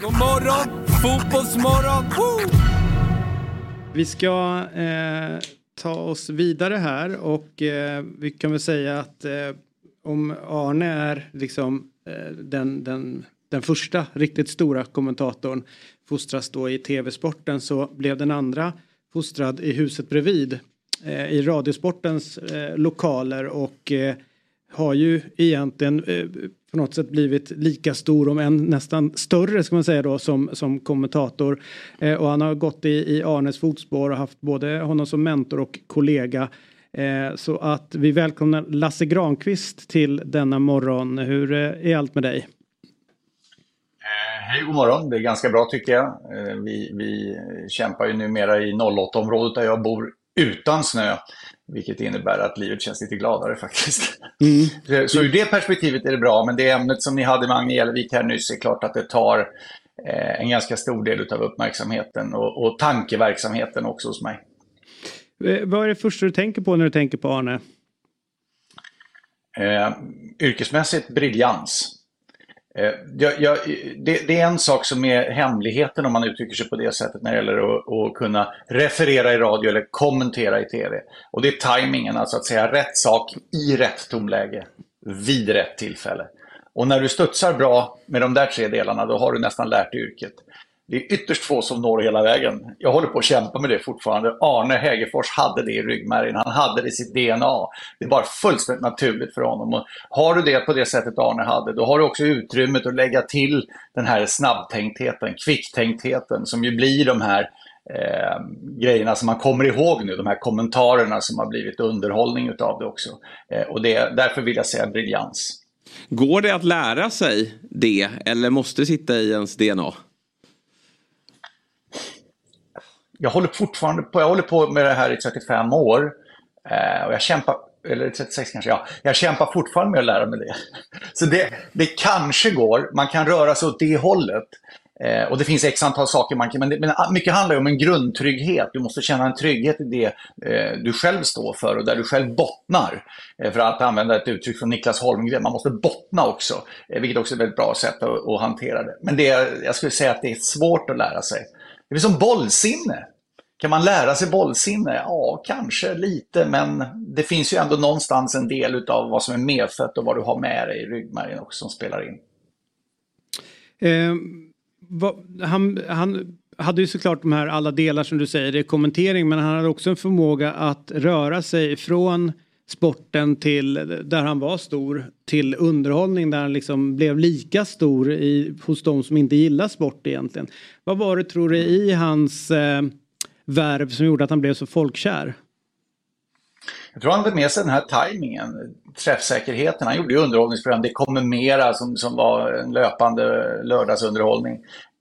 God morgon, fotbollsmorgon! Woo! Vi ska eh, ta oss vidare här och eh, vi kan väl säga att eh, om Arne är liksom eh, den, den, den första riktigt stora kommentatorn fostras då i tv-sporten så blev den andra fostrad i huset bredvid eh, i Radiosportens eh, lokaler och eh, har ju egentligen eh, på något sätt blivit lika stor om än nästan större ska man säga då som, som kommentator. Eh, och han har gått i, i Arnes fotspår och haft både honom som mentor och kollega. Eh, så att vi välkomnar Lasse Granqvist till denna morgon. Hur eh, är allt med dig? Eh, Hej, god morgon. Det är ganska bra tycker jag. Eh, Vi, vi kämpar ju numera i 08-området där jag bor utan snö. Vilket innebär att livet känns lite gladare faktiskt. Så- Så ur det perspektivet är det bra, men det ämnet som ni hade med Agne Jelvik här nyss är klart att det tar eh, en ganska stor del av uppmärksamheten och, och tankeverksamheten också hos mig. Eh, vad är det första du tänker på när du tänker på Arne? Eh, yrkesmässigt briljans. Eh, jag, jag, det, det är en sak som är hemligheten om man uttrycker sig på det sättet när det gäller att, att kunna referera i radio eller kommentera i tv. Och det är tajmingen, alltså att säga rätt sak i rätt tonläge vid rätt tillfälle. Och när du studsar bra med de där tre delarna, då har du nästan lärt dig yrket. Det är ytterst få som når hela vägen. Jag håller på att kämpa med det fortfarande. Arne Hägerfors hade det i ryggmärgen, han hade det i sitt DNA. Det var fullständigt naturligt för honom. Och har du det på det sättet Arne hade, då har du också utrymmet att lägga till den här snabbtänktheten, kvicktänktheten, som ju blir de här eh, grejerna som man kommer ihåg nu, de här kommentarerna som har blivit underhållning utav det också. Eh, och det, därför vill jag säga briljans. Går det att lära sig det eller måste det sitta i ens DNA? Jag håller fortfarande på, jag håller på med det här i 35 år. Eh, och jag kämpar, eller 36 kanske, ja. Jag kämpar fortfarande med att lära mig det. Så det, det kanske går, man kan röra sig åt det hållet. Eh, och det finns x antal saker man kan, men, det, men mycket handlar ju om en grundtrygghet. Du måste känna en trygghet i det eh, du själv står för och där du själv bottnar. Eh, för att använda ett uttryck från Niklas Holmgren, man måste bottna också. Eh, vilket också är ett väldigt bra sätt att, att hantera det. Men det, jag skulle säga att det är svårt att lära sig. Det är som bollsinne. Kan man lära sig bollsinne? Ja, kanske lite, men det finns ju ändå någonstans en del utav vad som är medfött och vad du har med dig i ryggmärgen också som spelar in. Eh, vad, han, han hade ju såklart de här alla delar som du säger, det är kommentering, men han hade också en förmåga att röra sig från sporten till där han var stor till underhållning där han liksom blev lika stor i, hos de som inte gillar sport egentligen. Vad var det tror du i hans eh, värv som gjorde att han blev så folkkär? Jag tror han hade med sig den här tajmingen, träffsäkerheten. Han gjorde ju underhållningsprogram, Det kommer mera som, som var en löpande lördagsunderhållning.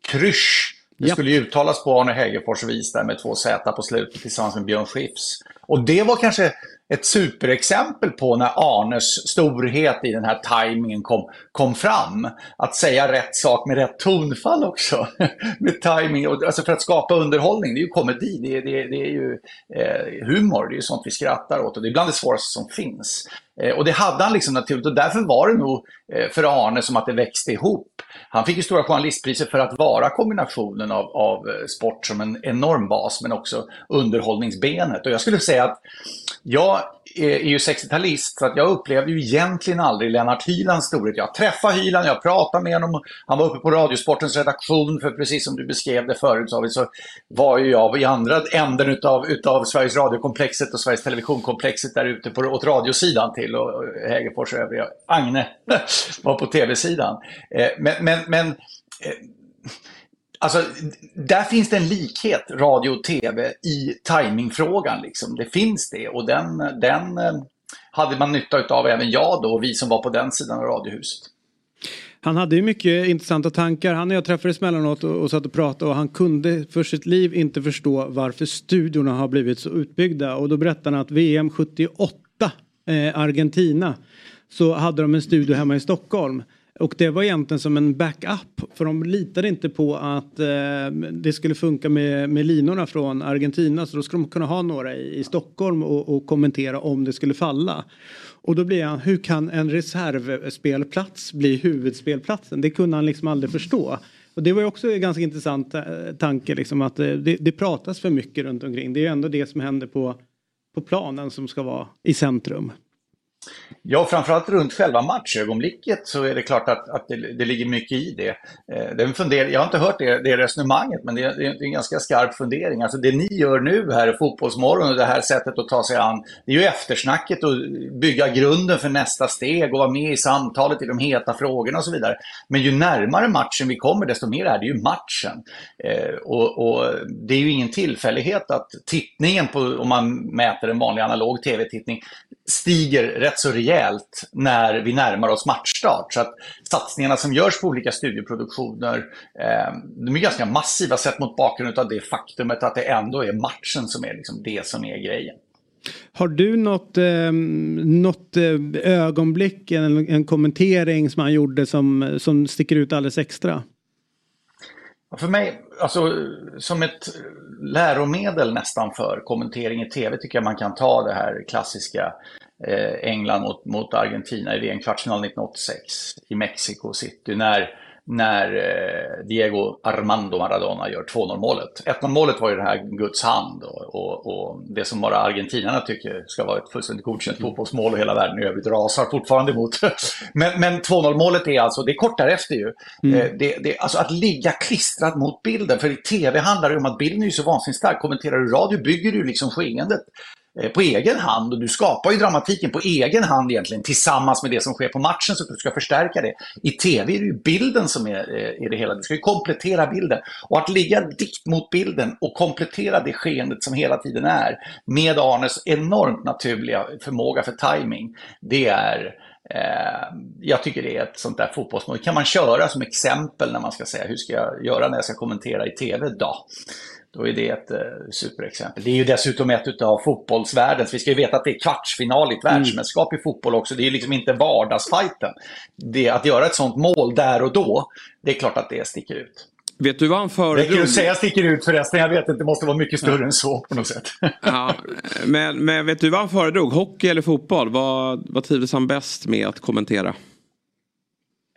Krysch, det Ja. skulle ju uttalas på Arne Hägerfors vis där med två Z på slutet tillsammans med Björn Skifs. Och det var kanske ett superexempel på när Arnes storhet i den här tajmingen kom, kom fram. Att säga rätt sak med rätt tonfall också. med timing, alltså för att skapa underhållning. Det är ju komedi, det är, det är, det är ju eh, humor, det är ju sånt vi skrattar åt och det är bland det svåraste som finns. Eh, och det hade han liksom naturligt och därför var det nog eh, för Arne som att det växte ihop. Han fick ju Stora Journalistpriset för att vara kombinationen av, av eh, sport som en enorm bas men också underhållningsbenet. Och jag skulle säga säga att jag är ju 60-talist så att jag upplevde ju egentligen aldrig Lennart Hylands storhet. Jag träffade Hyland, jag pratade med honom, han var uppe på Radiosportens redaktion för precis som du beskrev det förut så, så var ju jag i andra änden utav, utav Sveriges Radiokomplexet och Sveriges Televisionkomplexet där ute på, åt radiosidan till och Hägerfors och övriga. Agne var på tv-sidan. Eh, men, men, men eh, Alltså, där finns det en likhet, radio och tv, i timingfrågan. Liksom. Det finns det och den, den eh, hade man nytta av även jag då, vi som var på den sidan av radiohuset. Han hade ju mycket intressanta tankar. Han och jag träffades emellanåt och, och satt och pratade och han kunde för sitt liv inte förstå varför studiorna har blivit så utbyggda. Och då berättade han att VM 78, eh, Argentina, så hade de en studio hemma i Stockholm. Och det var egentligen som en backup för de litade inte på att eh, det skulle funka med, med linorna från Argentina så då skulle de kunna ha några i, i Stockholm och, och kommentera om det skulle falla. Och då blir han, hur kan en reservspelplats bli huvudspelplatsen? Det kunde han liksom aldrig förstå. Och det var ju också en ganska intressant eh, tanke liksom att eh, det, det pratas för mycket runt omkring. Det är ju ändå det som händer på, på planen som ska vara i centrum. Ja, framförallt runt själva matchögonblicket så är det klart att, att det, det ligger mycket i det. Eh, det är en fundering, jag har inte hört det, det resonemanget, men det är, det är en ganska skarp fundering. Alltså det ni gör nu här i Fotbollsmorgon och det här sättet att ta sig an, det är ju eftersnacket och bygga grunden för nästa steg och vara med i samtalet i de heta frågorna och så vidare. Men ju närmare matchen vi kommer, desto mer är det ju matchen. Eh, och, och, det är ju ingen tillfällighet att tittningen på, om man mäter en vanlig analog tv-tittning, stiger rätt så rejält när vi närmar oss matchstart. Så att satsningarna som görs på olika studioproduktioner, eh, de är ganska massiva sett mot bakgrund av det faktumet att det ändå är matchen som är liksom det som är grejen. Har du något, eh, något ögonblick, en, en kommentering som han gjorde som, som sticker ut alldeles extra? För mig, alltså som ett läromedel nästan för kommentering i tv tycker jag man kan ta det här klassiska England mot, mot Argentina i VM-kvartsfinal 1986 i Mexico City när när eh, Diego Armando Maradona gör 2-0 målet. 1-0 målet var ju det här Guds hand och, och, och, det som bara argentinarna tycker ska vara ett fullständigt godkänt mm. fotbollsmål och hela världen i övrigt rasar fortfarande emot. men, men 2-0 målet är alltså, det är kort därefter ju. Mm. Eh, det, det, alltså att ligga klistrad mot bilden, för i tv handlar det om att bilden är ju så vansinnigt stark. Kommenterar du radio bygger du liksom skeendet Eh, Eh, på egen hand och du skapar ju dramatiken på egen hand egentligen tillsammans med det som sker på matchen så att du ska förstärka det. I tv är det ju bilden som är, eh, är det hela, du ska ju komplettera bilden. Och att ligga dikt mot bilden och komplettera det skeendet som hela tiden är med Arnes enormt naturliga förmåga för timing. det är eh, jag tycker det är ett sånt där fotbollsmål. kan man köra som exempel när man ska säga hur ska jag göra när jag ska kommentera i tv då? Då är det ett eh, superexempel. Det är ju dessutom ett av fotbollsvärldens, vi ska ju veta att det är kvartsfinal i ett mm. världsmästerskap i fotboll också. Det är ju liksom inte vardagsfajten. Det, att göra ett sånt mål där och då, det är klart att det sticker ut. Vet du vad han föredrog? Räcker att säga sticker ut förresten? Jag vet inte, det måste vara mycket större än så på något sätt. ja, men, men vet du vad han föredrog? Hockey eller fotboll? Vad, vad trivdes han bäst med att kommentera?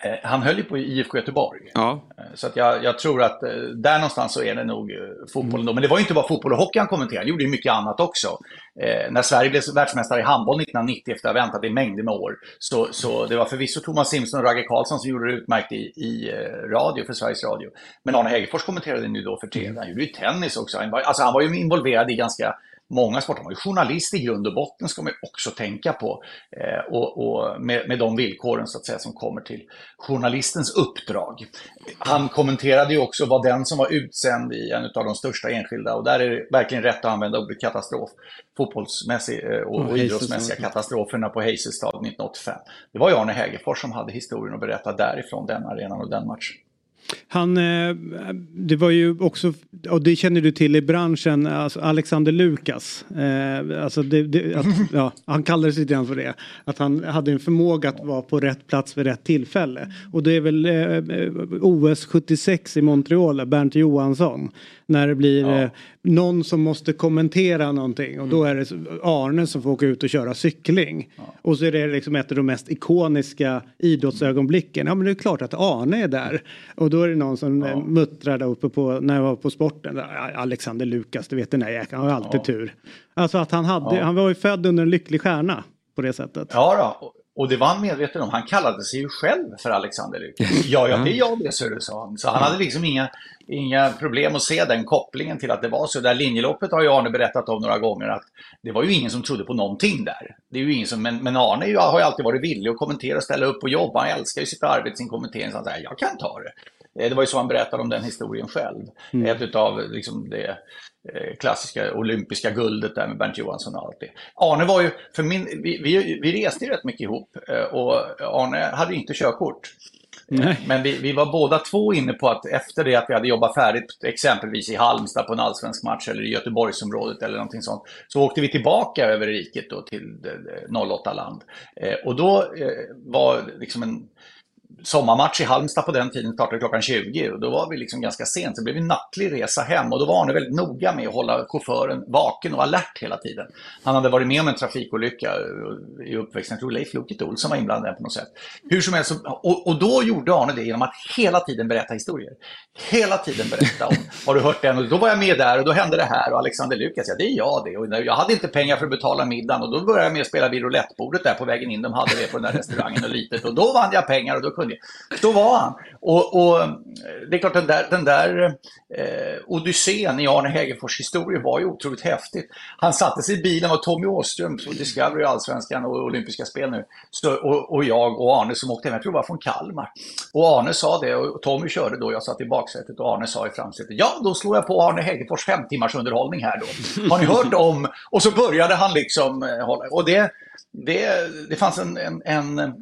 Eh, han höll ju på IFK Göteborg. Ja. Eh, så att jag, jag, tror att eh, där någonstans så är det nog fotbollen mm. då. Men det var ju inte bara fotboll och hockey han kommenterade, han gjorde ju mycket annat också. Eh, när Sverige blev världsmästare i handboll 1990 efter att ha väntat i mängder med år. Så, så det var förvisso Thomas Simpson och Ragge Karlsson som gjorde det utmärkt i, i radio för Sveriges Radio. Men Arne Hegerfors kommenterade nu då för TV. Han gjorde ju tennis också. Han var, alltså han var ju involverad i ganska många sporter. Var ju journalist i grund och botten ska man ju också tänka på. Eh, och, och med, med de villkoren så att säga som kommer till journalistens uppdrag. Han kommenterade ju också vad den som var utsänd i en av de största enskilda, och där är det verkligen rätt att använda ordet katastrof, fotbollsmässig eh, och, och idrottsmässiga katastroferna på Hazelstad 1985. Det var ju Arne Hägerfors som hade historien att berätta därifrån den arenan och den matchen. Han, eh, det var ju också, och det känner du till i branschen, alltså Alexander Lukas. Eh, alltså det, det, att, ja, han kallades lite grann för det. Att han hade en förmåga att vara på rätt plats vid rätt tillfälle. Och det är väl eh, OS 76 i Montreal, Bernt Johansson. När det blir ja. någon som måste kommentera någonting och då är det Arne som får åka ut och köra cykling. Ja. Och så är det liksom ett av de mest ikoniska idrottsögonblicken. Ja men det är klart att Arne är där. Och då är det någon som ja. muttrar där uppe på, när jag var på sporten. Alexander Lukas, du vet den där jäkeln, han har alltid tur. Alltså att han hade, han var ju född under en lycklig stjärna på det sättet. Ja då. Och det var han medveten om. Han kallade sig ju själv för Alexander Lukas. Ja, ja, det är jag det, så du sa Så han hade liksom inga, inga problem att se den kopplingen till att det var så. Det där linjeloppet har ju Arne berättat om några gånger att det var ju ingen som trodde på någonting där. Det är ju ingen som, men, men Arne har ju alltid varit villig att kommentera, ställa upp och jobba. Han älskar ju sitt arbete, sin kommentering. Så han säger, jag kan ta det. Eh, det var ju så han berättade om den historien själv. Mm. Ett av liksom det eh, klassiska olympiska guldet där med Bernt Johansson och allt det. Arne var ju, för min, vi, vi, vi reste ju rätt mycket ihop eh, och Arne hade inte körkort. Nej. Men vi, vi, var båda två inne på att efter det att vi hade jobbat färdigt, exempelvis i Halmstad på en allsvensk match eller i Göteborgsområdet eller någonting sånt, så åkte vi tillbaka över riket då till 08-land. Och då var liksom en sommarmatch i Halmstad på den tiden startade klockan 20 och då var vi liksom ganska sent. Så det blev en nattlig resa hem och då var Arne väldigt noga med att hålla chauffören vaken och alert hela tiden. Han hade varit med om en trafikolycka eh, i uppväxten. Jag tror Leif Loket Olsson var inblandad på något sätt. Hur som helst, och, och då gjorde Arne det genom att hela tiden berätta historier. Hela tiden berätta om, har du hört den? Och då var jag med där och då hände det här och Alexander Lukas, ja det är jag det. Och jag hade inte pengar för att betala middagen och då började jag med att spela vid roulettebordet där på vägen in. De hade det på den där restaurangen och litet och då vann jag pengar och då kunde då var han. Och, och det är klart den där, den där eh, odyssén i Arne Hegerfors historia var ju otroligt häftigt. Han satte sig i bilen och Tommy Åström på Discovery, Allsvenskan och Olympiska spel nu. Så, och, och, jag och Arne som åkte hem, jag tror det var från Kalmar. Och Arne sa det och Tommy körde då, jag satt i baksätet och Arne sa i framsätet, ja då slår jag på Arne Hegerfors fem timmars underhållning här då. Har ni hört om? Och så började han liksom eh, hålla, och det, det, det fanns en, en, en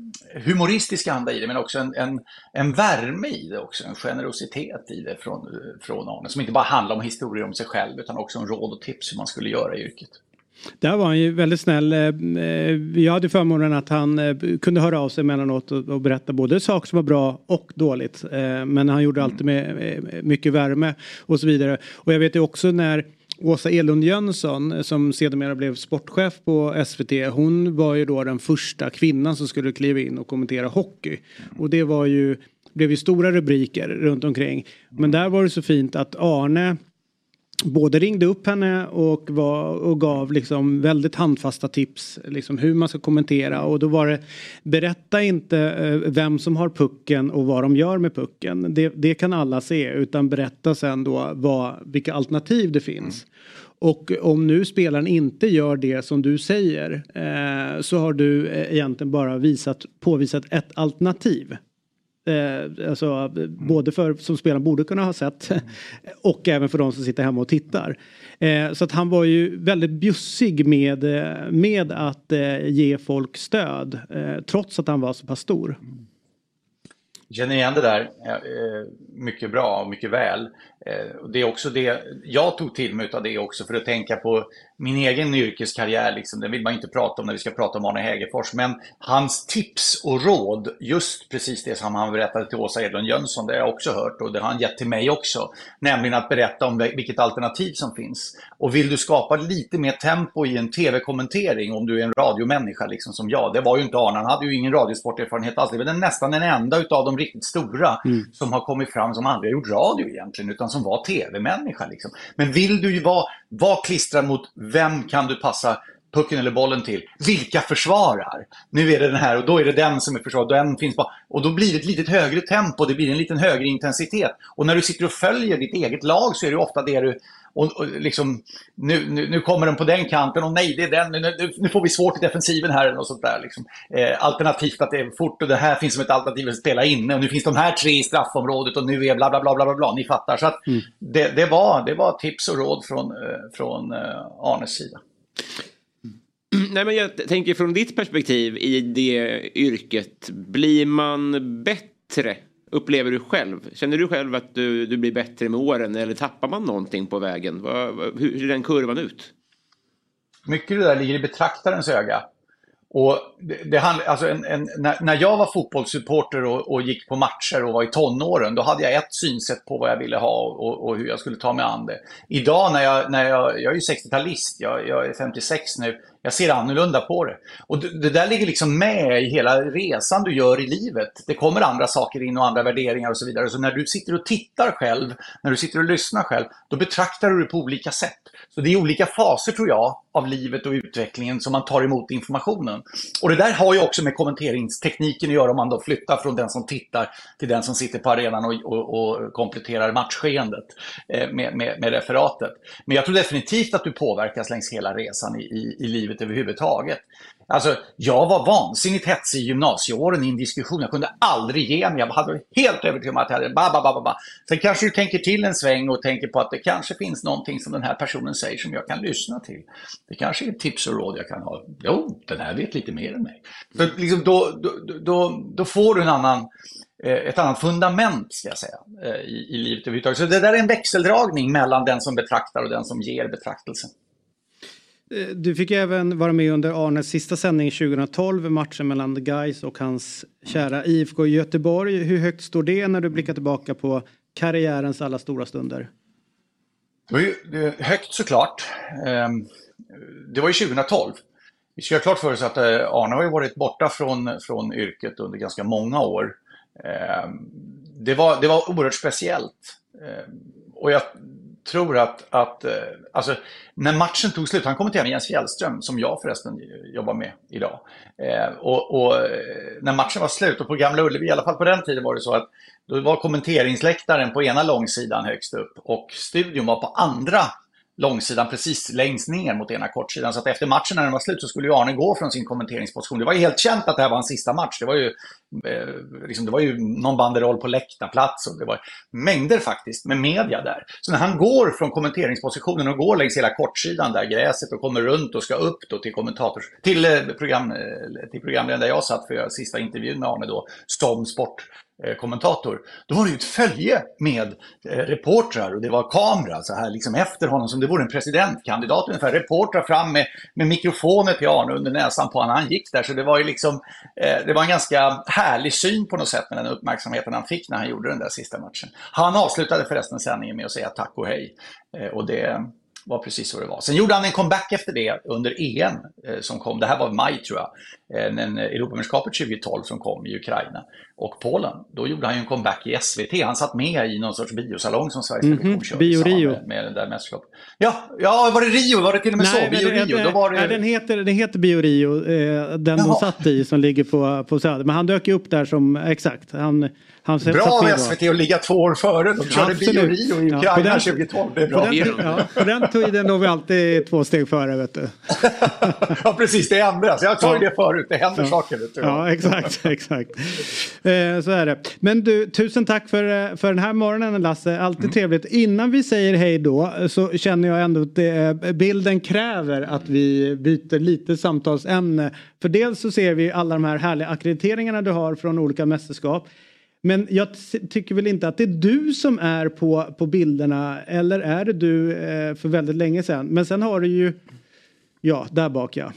humoristisk anda i det men också en, en, en värme i det också, en generositet i det från, från Arne som inte bara handlar om historier om sig själv utan också om råd och tips hur man skulle göra i yrket. Där var han ju väldigt snäll. Jag hade förmånen att han kunde höra av sig emellanåt och berätta både saker som var bra och dåligt. Men han gjorde alltid med mycket värme och så vidare. Och jag vet ju också när Åsa Elund Jönsson eh, som sedermera blev sportchef på SVT. Hon var ju då den första kvinnan som skulle kliva in och kommentera hockey. Och det var ju, blev ju stora rubriker runt omkring. Men där var det så fint att Arne både ringde upp henne och, var, och gav liksom väldigt handfasta tips liksom hur man ska kommentera och då var det berätta inte eh, vem som har pucken och vad de gör med pucken. Det, det kan alla se utan berätta sen då vad, vilka alternativ det finns. Och om nu spelaren inte gör det som du säger eh, så har du eh, egentligen bara visat, påvisat ett alternativ. Eh, alltså, både för som spelaren borde kunna ha sett och även för de som sitter hemma och tittar. Eh, så att han var ju väldigt bjussig med, med att eh, ge folk stöd eh, trots att han var så pass stor. Känner igen det där eh, mycket bra och mycket väl. Eh, det är också det, jag tog till mig av det också för att tänka på min egen yrkeskarriär. Liksom. Den vill man inte prata om när vi ska prata om Arne Hägerfors. Men hans tips och råd, just precis det som han berättade till Åsa Edlund Jönsson, det har jag också hört och det har han gett till mig också. Nämligen att berätta om vilket alternativ som finns. Och vill du skapa lite mer tempo i en tv-kommentering, om du är en radiomänniska liksom som jag. Det var ju inte Arne, han hade ju ingen radiosporterfarenhet alls. Det var nästan den enda utav de riktigt stora mm. som har kommit fram som aldrig har gjort radio egentligen, utan som var tv-människa. Liksom. Men vill du ju vara, vara klistrad mot vem kan du passa pucken eller bollen till. Vilka försvarar? Nu är det den här och då är det den som är försvar. Den finns bara. Och då blir det ett lite högre tempo, det blir en lite högre intensitet. Och när du sitter och följer ditt eget lag så är det ofta det du och, och liksom, nu, nu, nu, kommer den på den kanten och nej, det är den. Nu, nu får vi svårt i defensiven här och sånt där. Liksom. Eh, alternativt att det är fort och det här finns som ett alternativ att spela inne. Och nu finns de här tre i straffområdet och nu är bla bla bla bla bla. bla. Ni fattar. Så att mm. det, det, var, det var tips och råd från, eh, från eh, Arnes sida. Nej, men jag tänker från ditt perspektiv i det yrket. Blir man bättre upplever du själv? Känner du själv att du, du blir bättre med åren eller tappar man någonting på vägen? hur ser den kurvan ut? Mycket av det där ligger i betraktarens öga. Och det, det alltså en, en, när, när, jag var fotbollssupporter och, och, gick på matcher och var i tonåren, då hade jag ett synsätt på vad jag ville ha och, och hur jag skulle ta mig an det. Idag när jag, när jag, jag är ju 60-talist, jag, jag är 56 nu, jag ser annorlunda på det. Och det, där ligger liksom med i hela resan du gör i livet. Det kommer andra saker in och andra värderingar och så vidare. Så när du sitter och tittar själv, när du sitter och lyssnar själv, då betraktar du det på olika sätt. Så det är olika faser tror jag av livet och utvecklingen som man tar emot informationen. Och det där har ju också med kommenteringstekniken att göra om man då flyttar från den som tittar till den som sitter på arenan och, och, och kompletterar matchskeendet eh, med, med, med, referatet. Men jag tror definitivt att du påverkas längs hela resan i, i, i livet överhuvudtaget. Alltså, jag var vansinnigt hetsig i gymnasieåren i en diskussion. Jag kunde aldrig ge mig. Jag hade helt övertygad om att jag hade ba, ba, ba, ba. Sen kanske du tänker till en sväng och tänker på att det kanske finns någonting som den här personen säger som jag kan lyssna till. Det kanske är tips och råd jag kan ha. Jo, den här vet lite mer än mig. Så liksom då, då, då, då får du en annan eh, ett annat fundament ska jag säga, eh, i, i livet överhuvudtaget. Så det där är en växeldragning mellan den som betraktar och den som ger betraktelsen. Eh, du fick även vara med under Arnes sista sändning 2012, matchen mellan Guys och hans kära IFK Göteborg. Hur högt står det när du blickar tillbaka på karriärens alla stora stunder? Det var ju det högt såklart. Ehm, det var ju 2012. Vi ska ha klart för oss att eh, Arne har ju varit borta från, från yrket under ganska många år. Ehm, det var, det var oerhört speciellt. Ehm, och jag tror att, att eh, alltså, när matchen tog slut, han kommenterade med Jens Fjällström, som jag förresten jobbar med idag. Eh, Och, och eh, när matchen var slut, och på Gamla Ullevi, i alla fall på den tiden var det så att då var kommenteringsläktaren på ena långsidan högst upp och studion var på andra långsidan precis längst ner mot ena kortsidan. Så att efter matchen när den var slut så skulle ju Arne gå från sin kommenteringsposition. Det var ju helt känt att det här var hans sista match. Det var ju, Eh, liksom, det var ju någon banderoll på läktarplats och det var mängder faktiskt med media där. Så när han går från kommenteringspositionen och går längs hela kortsidan där gräset och kommer runt och ska upp då till kommentators... till, eh, program, eh, till programledaren där jag satt för att göra sista intervjun med Arne då, som sport eh, kommentator, då var det ju ett följe med eh, reportrar och det var kamera så här liksom efter honom som det vore en presidentkandidat ungefär. Reportrar fram med, med mikrofoner till Arne under näsan på honom. Han gick där så det var ju liksom, eh, det var en ganska härlig syn på något sätt med den uppmärksamheten han fick när han gjorde den där sista matchen. Han avslutade förresten sändningen med att säga tack och hej. Eh, och det var precis så det var. Sen gjorde han en comeback efter det under EM eh, som kom, det här var i maj tror jag, eh, en Europamästerskapet 2012 som kom i Ukraina och Polen. Då gjorde han ju en comeback i SVT. Han satt med i någon sorts biosalong som Sveriges Mhm, Television körde Bio Rio. Med, med det där mästerskapet. Ja, ja, var det Rio? Var det till och med så? men Bio det- Rio? det- Då var nej, det... den, heter, den heter Bio Rio, eh, den de Jaha. satt i som ligger på, på Söder. Men han dök ju upp där som, exakt, han, han Bra av. SVT att ligga två år före. De körde Bio. Rio i Ja, Ukraina på den- 2012. Det är På bra. den, ja, på den tiden låg vi alltid två steg före vet du. Ja, precis. Det ändras. Jag tar ju Ja. det förut. Det händer Ja. saker. Vet du. Ja, exakt, exakt. Eh, så är det. Men du, tusen tack för, eh, för den här morgonen Lasse. Alltid Mm. trevligt. Innan vi säger hej då så känner jag ändå att det, eh, bilden kräver att vi byter lite samtalsämne. För dels så ser vi alla de här härliga akkrediteringarna du har från olika mästerskap. Men jag tycker väl inte att det är du som är på, på bilderna eller är det du eh, för väldigt länge sedan. Men sen har du ju, ja, där bak ja.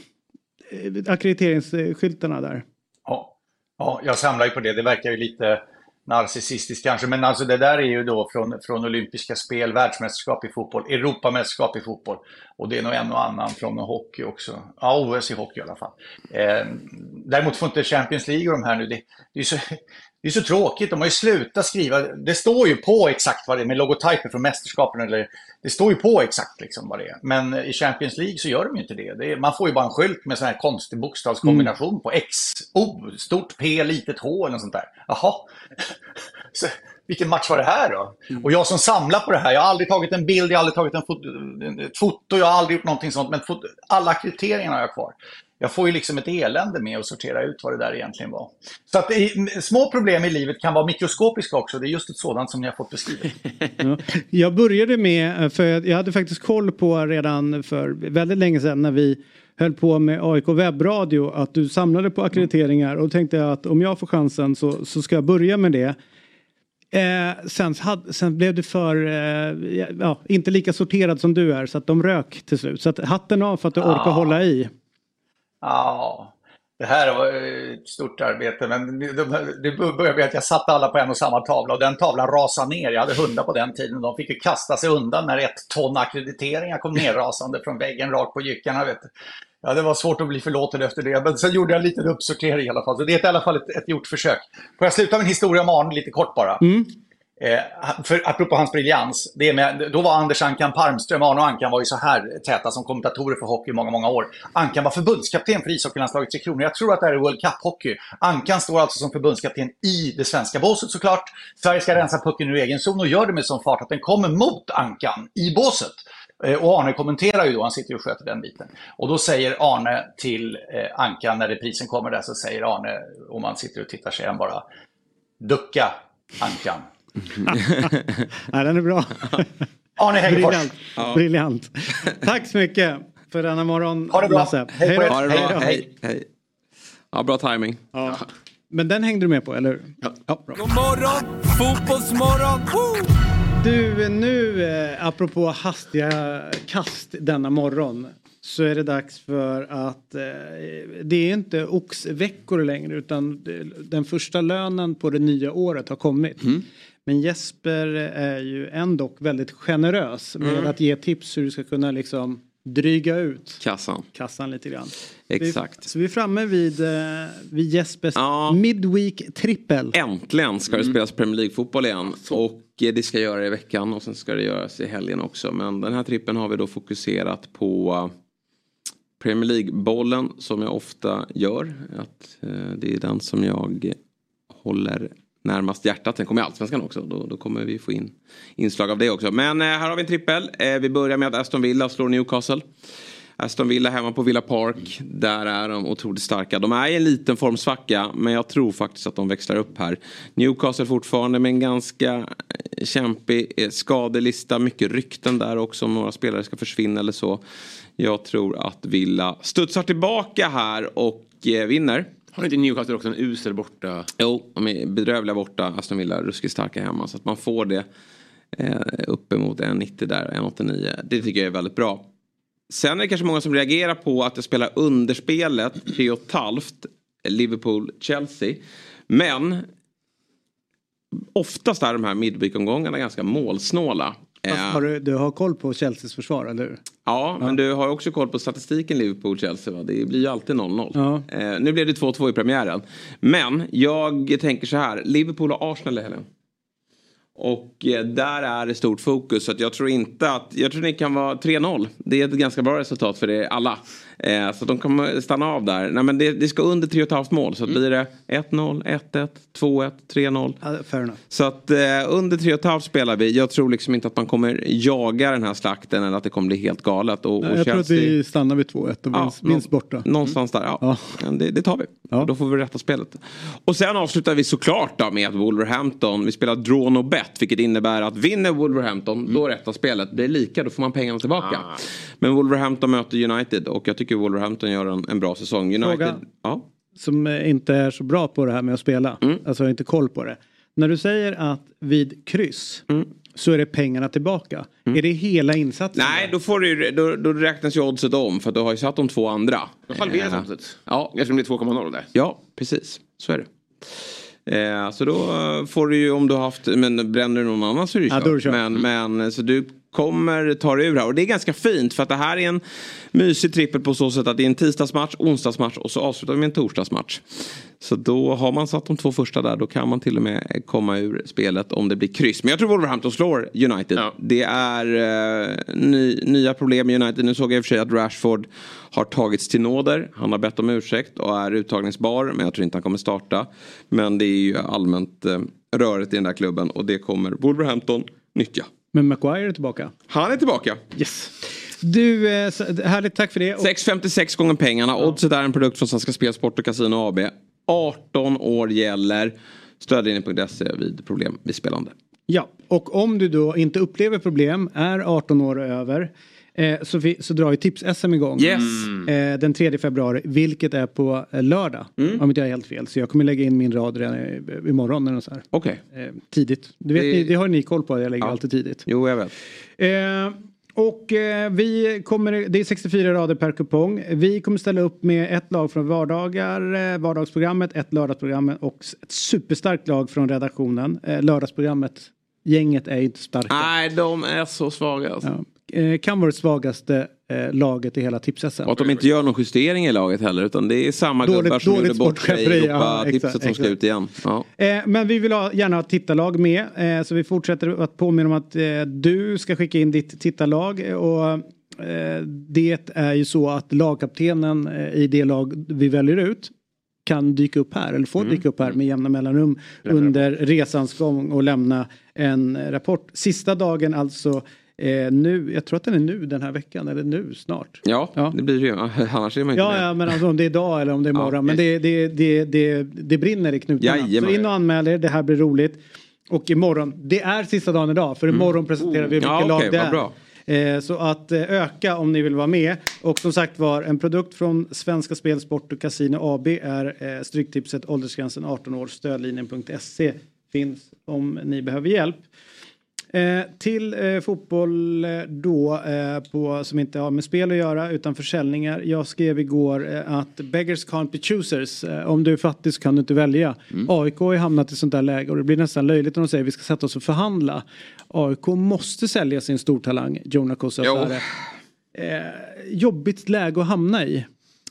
Eh, Ackrediteringsskyltarna där. Ja. ja, jag samlar ju på det. Det verkar ju lite narcissistiskt kanske, men alltså det där är ju då från, från olympiska spel, världsmästerskap i fotboll, Europamästerskap i fotboll och det är nog en och annan från hockey också. Ja, OS i hockey i alla fall. Eh, däremot får inte Champions League och de här nu, det, det är så... Det är så tråkigt, de har ju slutat skriva. Det står ju på exakt vad det är med logotyper från mästerskapen. Eller, det står ju på exakt liksom vad det är. Men i Champions League så gör de ju inte det. det är, man får ju bara en skylt med sån här konstig bokstavskombination på X, O, stort P, litet H eller något sånt där. Jaha. Så, vilken match var det här då? Och jag som samlar på det här, jag har aldrig tagit en bild, jag har aldrig tagit en foto, ett foto, jag har aldrig gjort någonting sånt. Men fot, alla kriterierna har jag kvar. Jag får ju liksom ett elände med att sortera ut vad det där egentligen var. Så att i, små problem i livet kan vara mikroskopiska också. Det är just ett sådant som ni har fått beskrivet. Ja. Jag började med, för jag hade faktiskt koll på redan för väldigt länge sedan när vi höll på med AIK webbradio att du samlade på akkrediteringar och tänkte jag att om jag får chansen så, så ska jag börja med det. Eh, sen, sen blev det för, eh, ja, inte lika sorterad som du är så att de rök till slut. Så att hatten av för att du orkar Ah. hålla i. Ja, det här var ett stort arbete. Men det, började med att jag satte alla på en och samma tavla och den tavlan rasade ner. Jag hade hundar på den tiden. De fick ju kasta sig undan när ett ton akkrediteringar kom nerrasande från väggen rakt på jyckarna. Vet du. Ja, det var svårt att bli förlåten efter det. Men sen gjorde jag en liten uppsortering i alla fall. Så det är i alla fall ett, ett gjort försök. Får jag sluta med en historia om Arne lite kort bara? Eh, för apropå hans briljans, det med, då var Anders Ankan Palmström, Arne och Ankan var ju så här täta som kommentatorer för hockey i många, många år. Ankan var förbundskapten för ishockeylandslaget Tre Kronor. Jag tror att det här är World Cup-hockey. Ankan står alltså som förbundskapten i det svenska båset såklart. Sverige ska rensa pucken ur egen zon och gör det med sån fart att den kommer mot Ankan i båset. Eh, Och Arne kommenterar ju då, han sitter ju och sköter den biten. Och då säger Arne till eh, Ankan, när reprisen kommer där, så säger Arne, om man sitter och tittar, säger han bara Ducka, Ankan. Nej, den är bra. Arne Hägerfors. Briljant. Briljant. Tack så mycket för denna morgon. Ha det bra. Lasse. Hej på er. Ha det bra. Hej. Hej. Ja, bra timing. Ja. Men den hängde du med på, eller hur? Ja. bra. God morgon, fotbollsmorgon! Woo! Du, nu eh, apropå hastiga kast denna morgon så är det dags för att eh, det är inte oxveckor längre utan den första lönen på det nya året har kommit. Men Jesper är ju ändå väldigt generös med Mm. att ge tips hur du ska kunna liksom dryga ut Kassan. kassan lite grann. Exakt. Vi, så vi är framme vid, eh, vid Jespers Midweek trippel. Äntligen ska det spelas Premier League-fotboll igen. Och eh, det ska göra i veckan och sen ska det göras i helgen också. Men den här trippen har vi då fokuserat på eh, Premier League-bollen som jag ofta gör. Att, eh, det är den som jag håller närmast hjärtat. Sen kommer Allsvenskan också. Då, då kommer vi få in inslag av det också. Men eh, här har vi en trippel. Eh, vi börjar med att Aston Villa slår Newcastle. Aston Villa hemma på Villa Park. Där är de otroligt starka. De är i en liten formsvacka. Men jag tror faktiskt att de växlar upp här. Newcastle fortfarande med en ganska eh, kämpig eh, skadelista. Mycket rykten där också om några spelare ska försvinna eller så. Jag tror att Villa studsar tillbaka här och eh, vinner. Har inte Newcastle också en usel borta? Jo, de är bedrövliga borta. Aston Villa ruskigt starka hemma. Så att man får det eh, uppemot 1,90 där, 1,89. Det tycker jag är väldigt bra. Sen är det kanske många som reagerar på att jag spelar underspelet 3,5 Liverpool-Chelsea. Men oftast är de här midweek-omgångarna ganska målsnåla. Eh, Har du, du har koll på Chelseas försvar, eller hur? Ja, men du har också koll på statistiken Liverpool-Chelsea? Det blir ju alltid 0-0. Ja. Eh, nu blev det 2-2 i premiären. Men jag tänker så här, Liverpool och Arsenal i helgen. Och eh, där är det stort fokus. Så att jag tror inte att, jag tror det kan vara 3-0. Det är ett ganska bra resultat för det alla. Eh, så de kommer stanna av där. Nej men det, det ska under 3,5 mål. Så att blir det 1-0, 1-1, 2-1, 3-0. Ja, fair enough. Så att eh, under 3,5 spelar vi. Jag tror liksom inte att man kommer jaga den här slakten eller att det kommer bli helt galet. Och, och jag tror att vi stannar vid 2-1 och Ja, vinst borta. Någonstans där, ja. Det, det tar vi. Då får vi rätta spelet. Och sen avslutar vi såklart då med att Wolverhampton, vi spelar draw no bet. Vilket innebär att vinner Wolverhampton, då rättar spelet. Blir det lika, då får man pengarna tillbaka. Men Wolverhampton möter United och jag tycker Wolverhampton gör en, en bra säsong. United, Fråga. ja. Som inte är så bra på det här med att spela. Mm. Alltså har inte koll på det. När du säger att vid kryss Mm. så är det pengarna tillbaka. Är det hela insatsen? Nej, då, får du, då, då räknas ju oddset om för att du har ju satt de två andra. Då halveras Eh, oddset. Ja. Eftersom det är 2,0 där. Ja, precis. Så är det. Eh, så då eh, får du ju om du har haft, men bränner du någon annan så är det ju Ja, då är det kört. kört. Men, men så du kommer ta dig ur här och det är ganska fint för att det här är en mysig trippel på så sätt att det är en tisdagsmatch, onsdagsmatch och så avslutar vi med en torsdagsmatch. Så då har man satt de två första där då kan man till och med komma ur spelet om det blir kryss. Men jag tror Wolverhampton slår United. Det är eh, ny, nya problem med United. Nu såg jag i och för sig att Rashford har tagits till nåder. Han har bett om ursäkt och är uttagningsbar men jag tror inte han kommer starta. Men det är ju allmänt eh, rörigt i den där klubben och det kommer Wolverhampton nyttja. Men Maguire är tillbaka. Han är tillbaka. Yes. Du, eh, härligt tack för det. Och 6,56 gånger pengarna. Oddset är en produkt från Svenska Spel, Sport och Casino AB. 18 år gäller. Stödlinjen.se vid problem vid spelande. Ja, och om du då inte upplever problem, är 18 år och över, eh, så, vi, så drar ju Tips-SM igång. Yes. Eh, den 3 februari, vilket är på eh, lördag. Mm. Om inte jag är helt fel. Så jag kommer lägga in min rad redan i- imorgon. Eller så här. Okej. Eh, tidigt. Du vet, Det- ni, det har ni koll på, jag lägger Ja. alltid tidigt. Jo, jag vet. Eh, och eh, vi kommer, det är 64 rader per kupong. Vi kommer ställa upp med ett lag från vardagar, eh, vardagsprogrammet, ett lördagsprogram och ett superstarkt lag från redaktionen. Eh, lördagsprogrammet, gänget är inte starka. Nej, de är så svaga. Alltså. Ja. Eh, kan vara det svagaste eh, laget i hela tips Och att de inte gör någon justering i laget heller. Utan det är samma Dåligt- gubbar som dåligt gjorde bort sig i ja, Europa-tipset exakt, som ska ut igen. Ja. Eh, men vi vill ha, gärna ha tittarlag med. Eh, så vi fortsätter att påminna om att eh, du ska skicka in ditt tittarlag. eh, Och det är ju så att lagkaptenen i det lag vi väljer ut kan dyka upp här eller får Mm. dyka upp här med jämna mellanrum under resans gång och lämna en rapport. Sista dagen alltså eh, nu, jag tror att den är nu den här veckan eller nu snart. Ja, det blir det ju. Annars är man inte Ja, med. ja, men alltså om det är idag eller om det är Ja, imorgon. men det, det, det, det, det brinner i knutarna. Jajamän. Så in och anmäl er, det här blir roligt. Och imorgon, det är sista dagen idag för imorgon presenterar vi vilka Mm. Ja, lag det är. bra. Eh, Så att eh, öka om ni vill vara med. Och som sagt var, en produkt från Svenska Spel, Sport och Casino AB är eh, Stryktipset åldersgränsen 18 år. Stödlinjen.se finns om ni behöver hjälp. Eh, till eh, fotboll eh, då eh, på, som inte har med spel att göra utan försäljningar. Jag skrev igår eh, att beggars can't be choosers. Eh, om du är fattig så kan du inte välja. AIK har hamnat i sånt där läge och det blir nästan löjligt när de säger att vi ska sätta oss och förhandla. AIK måste sälja sin stortalang Jonah Kuosasare. Eh, jobbigt läge att hamna i.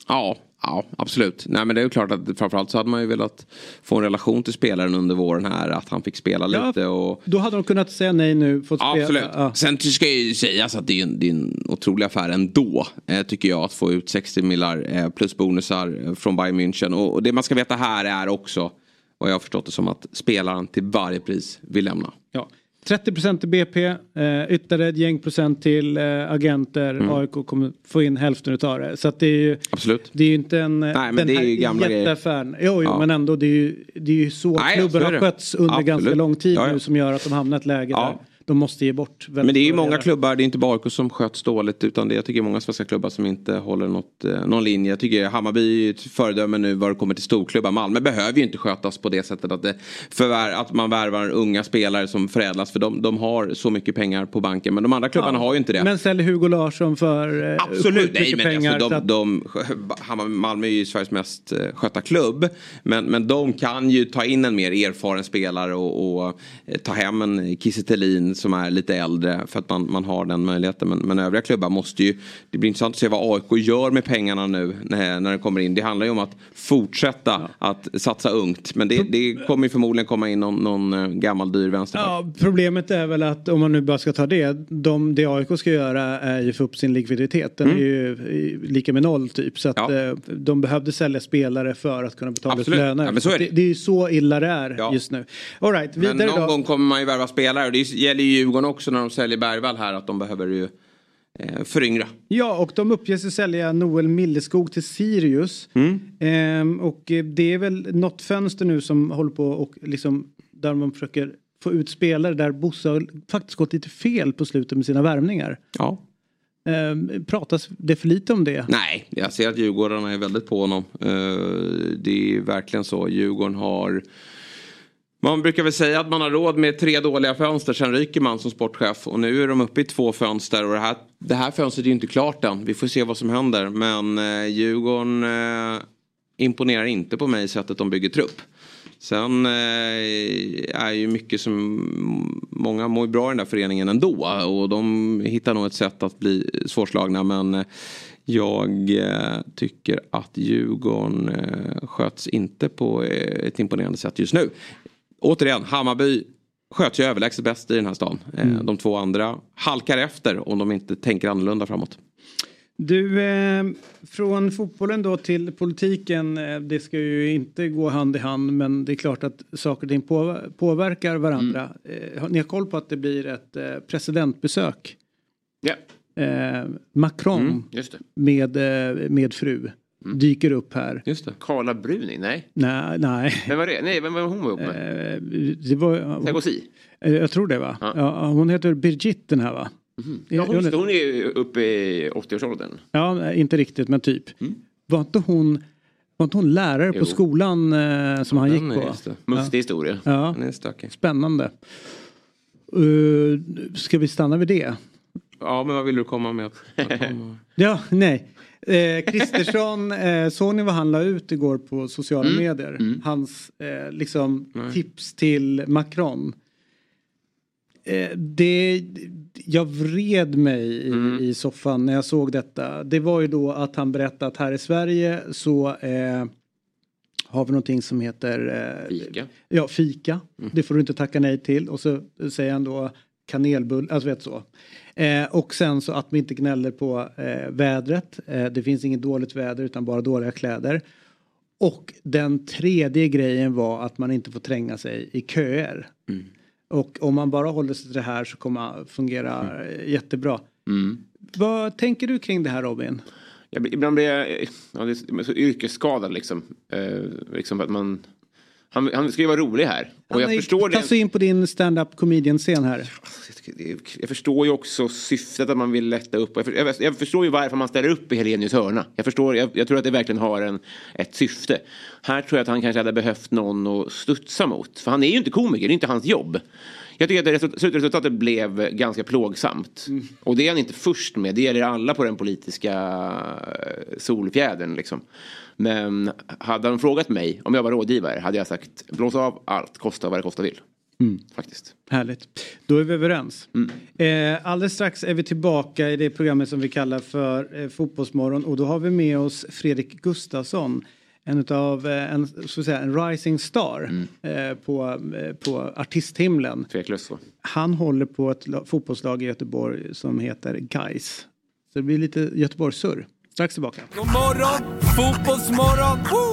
Ja, ja, absolut. Nej men det är ju klart att framförallt så hade man ju velat få en relation till spelaren under våren här. Att han fick spela Ja, lite och Då hade de kunnat säga nej nu. Fått spela. absolut. Ja. Sen ska ju sägas att det är en, det är en otrolig affär ändå. Eh, tycker jag att få ut 60 millar eh, plus bonusar eh, från Bayern München. Och, och det man ska veta här är också vad jag har förstått det som att spelaren till varje pris vill lämna. Ja. 30 procent till BP, eh, ytterligare ett gäng procent till eh, agenter. Mm. AIK kommer få in hälften utav det. Så att det är ju, Absolut. det är ju inte en Nej, men den det är ju gamla jätteaffären. Jo, jo Ja. men ändå det är ju, det är ju så Nej, klubben har skötts under Absolut. ganska lång tid Ja, ja. nu som gör att de hamnar i ett läge där de måste ge bort. Men det är ju många delar. klubbar, det är inte bara AIK som sköts dåligt utan det, jag tycker många svenska klubbar som inte håller något, eh, någon linje. Jag tycker Hammarby är ett föredöme nu vad det kommer till storklubbar. Malmö behöver ju inte skötas på det sättet att, det förvär, att man värvar unga spelare som förädlas för de, de har så mycket pengar på banken. Men de andra klubbarna har ju inte det. Men säljer Hugo Larsson för eh, Absolut, nej men pengar. alltså, så de, att- de, Hammar- Malmö är ju Sveriges mest eh, skötta klubb. Men, men de kan ju ta in en mer erfaren spelare och, och eh, ta hem en Kiese som är lite äldre för att man, man har den möjligheten. Men, men övriga klubbar måste ju, det blir intressant att se vad AIK gör med pengarna nu när, när det kommer in. Det handlar ju om att fortsätta att satsa ungt. Men det, det kommer ju förmodligen komma in någon, någon eh, gammal dyr vänsterback. Ja, problemet är väl att om man nu bara ska ta det. De, det AIK ska göra är ju få upp sin likviditet. Den Mm. är ju lika med noll typ. Så att Ja. eh, de behövde sälja spelare för att kunna betala ut löner. Ja, det. det. det är ju så illa det är Ja. just nu. All right, vidare Men någon då. gång kommer man ju värva spelare och det gäller Djurgården också när de säljer Bergvall här att de behöver ju eh, föryngra. Ja, och de uppger sig sälja Noel Milleskog till Sirius. Mm. Ehm, och eh, det är väl något fönster nu som håller på och liksom där man försöker få ut spelare där Bosse har faktiskt gått lite fel på slutet med sina värvningar. Ja. Ehm, pratas det för lite om det? Nej, jag ser att Djurgården är väldigt på honom. Eh, det är verkligen så. Djurgården har... Man brukar väl säga att man har råd med tre dåliga fönster, sen ryker man som sportchef. Och nu är de uppe i två fönster och det här, det här fönstret är ju inte klart än. Vi får se vad som händer. Men eh, Djurgården eh, imponerar inte på mig i sättet de bygger trupp. Sen eh, är ju mycket som många mår bra i den där föreningen ändå och de hittar nog ett sätt att bli svårslagna men eh, jag eh, tycker att Djurgården eh, sköts inte på eh, ett imponerande sätt just nu. Återigen, Hammarby sköts ju överlägset bäst i den här stan. Eh, Mm. De två andra halkar efter om de inte tänker annorlunda framåt. Du, eh, från fotbollen då till politiken. Eh, det ska ju inte gå hand i hand men det är klart att saker och ting på, påverkar varandra. Eh, har- ni har koll på att det blir ett eh, presidentbesök? Ja. Eh, Macron Mm, med, eh, med fru dyker upp här. Just det. Carla Bruni, nej. Nej, nej. Vem var det? Nej, vem var hon var ihop med? Eh, det var, Sarkozy? eh, jag tror det va? Ja. hon heter Birgitte den här va? Ja, hon, hon- hon är ju uppe i 80-årsåldern. Ja, inte riktigt men typ. Var inte hon, var inte hon lärare på Jo. skolan eh, som han gick på? Mustig historia. Ja, Den är stökig. spännande. Uh, ska vi stanna vid det? Ja, men vad vill du komma med? Att, att de- Ja, nej. Eh, Kristersson, eh, såg ni vad han la ut igår på sociala Mm. medier? Hans eh, liksom tips till Macron. Eh, det, jag vred mig i, Mm. i soffan när jag såg detta. Det var ju då att han berättade att här i Sverige så eh, har vi någonting som heter eh, Fika. Ja, fika. Mm. Det får du inte tacka nej till. Och så säger han då kanelbull, alltså vet så. Eh, och sen så att vi inte gnäller på eh, vädret. Eh, det finns inget dåligt väder utan bara dåliga kläder. Och den tredje grejen var att man inte får tränga sig i köer. Mm. Och om man bara håller sig till det här så kommer det fungera eh, jättebra. Mm. Vad tänker du kring det här Robin? Blir- ibland blir jag ja, så yrkesskadad liksom. Eh, liksom att man, han, han ska ju vara rolig här. Och jag Anna, förstår det. in på din stand-up comedian-scen här. Jag förstår ju också syftet att man vill lätta upp. Jag, för, jag, jag förstår ju varför man ställer upp i Helenius hörna. Jag, förstår, jag, jag tror att det verkligen har en, ett syfte. Här tror jag att han kanske hade behövt någon att studsa mot. För han är ju inte komiker, det är inte hans jobb. Jag tycker att result- slutresultatet blev ganska plågsamt. Och det är han inte först med. Det gäller alla på den politiska eh, solfjädern. Liksom. Men hade han frågat mig om jag var rådgivare hade jag sagt blås av allt, kosta vad det kosta vill. Mm. Faktiskt. Härligt. Då är vi överens. Eh, alldeles strax är vi tillbaka i det programmet som vi kallar för eh, Fotbollsmorgon och då har vi med oss Fredrik Gustafsson. En av eh, en, så att säga, en rising star eh, på, eh, på artisthimlen. Tveklöst så. Han håller på ett la- fotbollslag i Göteborg som heter Gais. Så det blir lite Göteborgssurr. Strax tillbaka. God morgon, fotbollsmorgon! Woo!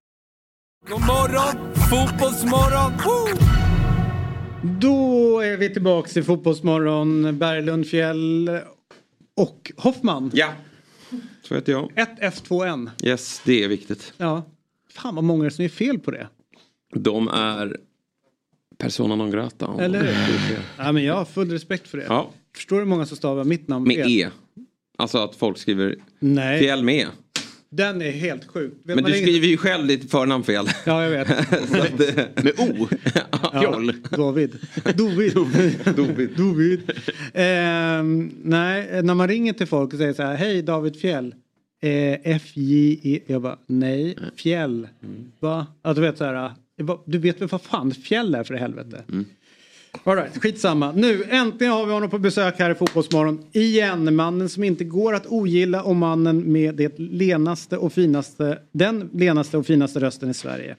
God morgon, fotbollsmorgon! Woo! Då är vi tillbaka i Fotbollsmorgon. Berglund, Fjäll och Hoffman. Ja, så heter jag. 1F2N. Yes, det är viktigt. Ja. Fan vad många som är fel på det. De är persona non grata. om Eller hur? Ja, men jag har full respekt för det. Ja, Förstår du hur många som stavar mitt namn med fel? E. Alltså att folk skriver Nej, fjäll med. Den är helt sjuk. Vet Men du inget- skriver ju själv ditt förnamn fel. Ja, jag vet. Att, eh, Med O. Fjoll. David. Dovid. Dovid. Dovid. Ehm, nej, när man ringer till folk och säger så här, hej David Fjäll. Eh, F-J-E. Jag bara, nej, Fjäll. Va? Ja, du vet så här, bara, du vet väl vad fan Fjäll är för helvete. All right, skitsamma. Nu äntligen har vi honom på besök här i Fotbollsmorgon. Igen, mannen som inte går att ogilla och mannen med det lenaste och finaste, den lenaste och finaste rösten i Sverige.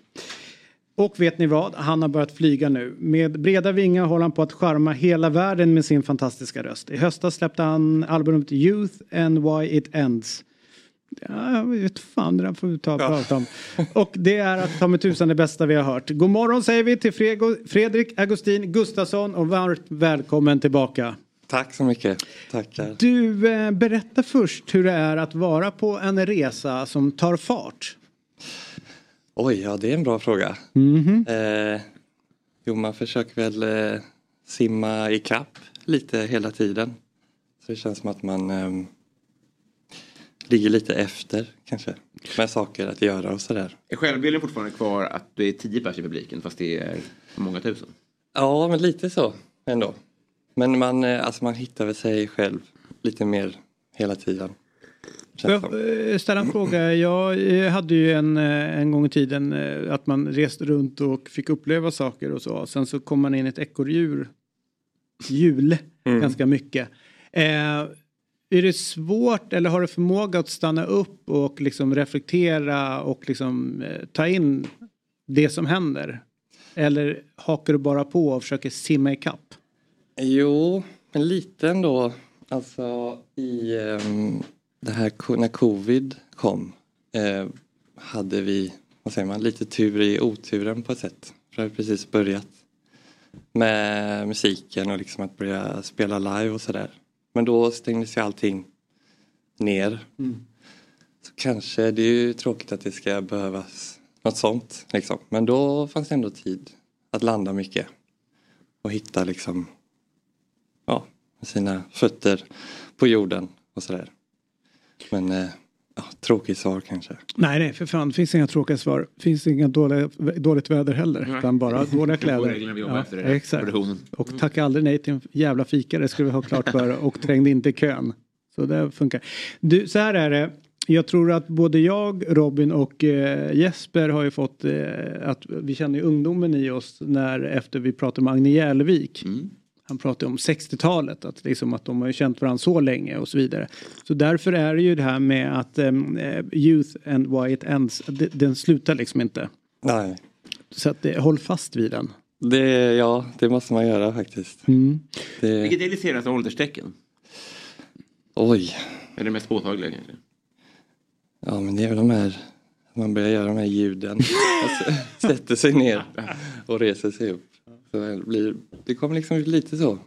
Och vet ni vad? Han har börjat flyga nu. Med breda vingar håller han på att charma hela världen med sin fantastiska röst. I höstas släppte han albumet Youth and Why It Ends. Ja, jag vet fan, det där får vi ta och prata om. Och det är att ta med tusan det bästa vi har hört. God morgon säger vi till Fredrik Agustin Gustafsson och varmt välkommen tillbaka. Tack så mycket. Tackar. Du, eh, berätta först hur det är att vara på en resa som tar fart. Oj, ja det är en bra fråga. Mhm. Eh, jo, man försöker väl eh, simma i kapp lite hela tiden. Så det känns som att man ehm, ligger lite efter kanske med saker att göra och sådär. Är självbilden fortfarande kvar att det är tio pers i publiken fast det är många tusen? Ja, men lite så ändå. Men man, eh, alltså man hittar väl sig själv lite mer hela tiden. Jag eh, ställa en fråga? Jag eh, hade ju en, en gång i tiden att man reste runt och fick uppleva saker och så. Sen så kom man in i ett ekorrdjur. Jul ganska mycket. Eh, är det svårt eller har du förmåga att stanna upp och liksom reflektera och liksom eh, ta in det som händer? Eller hakar du bara på och försöker simma i kapp? Jo, men lite ändå. Alltså i ehm, det här när covid kom eh, hade vi, vad säger man, lite tur i oturen på ett sätt. För det hade precis börjat med musiken och liksom att börja spela live och sådär. Men då stängdes ju allting ner. Så kanske, det är ju tråkigt att det ska behövas något sånt liksom. Men då fanns det ändå tid att landa mycket och hitta liksom ja, sina fötter på jorden och sådär. Men eh, tråkigt svar kanske. Nej, nej, för fan. Det finns inga tråkiga svar. Det finns inga dåliga, dåligt väder heller. Nej. Utan bara dåliga kläder. vi efter här exakt. produktionen. Och tacka aldrig nej till en jävla fika. Det ska vi ha klart för. Och trängde inte i kön. Så det funkar. Du, så här är det. Jag tror att både jag, Robin och eh, Jesper har ju fått eh, att vi känner ju ungdomen i oss när efter vi pratade med Agne Jälevik. Han pratade om 60-talet, att, liksom att de har ju känt varandra så länge och så vidare. Så därför är det ju det här med att eh, Youth and Why It Ends, det, den slutar liksom inte. Nej, Så att eh, håll fast vid den. det, ja, det måste man göra faktiskt. Mm. Det, Vilket är det senaste ålderstecken? oj, Är det mest påtagliga kanske? ja men det är väl de här Man börjar göra de här ljuden. Alltså, sätter sig ner och reser sig upp. Så det, blir, det kommer liksom ut lite så.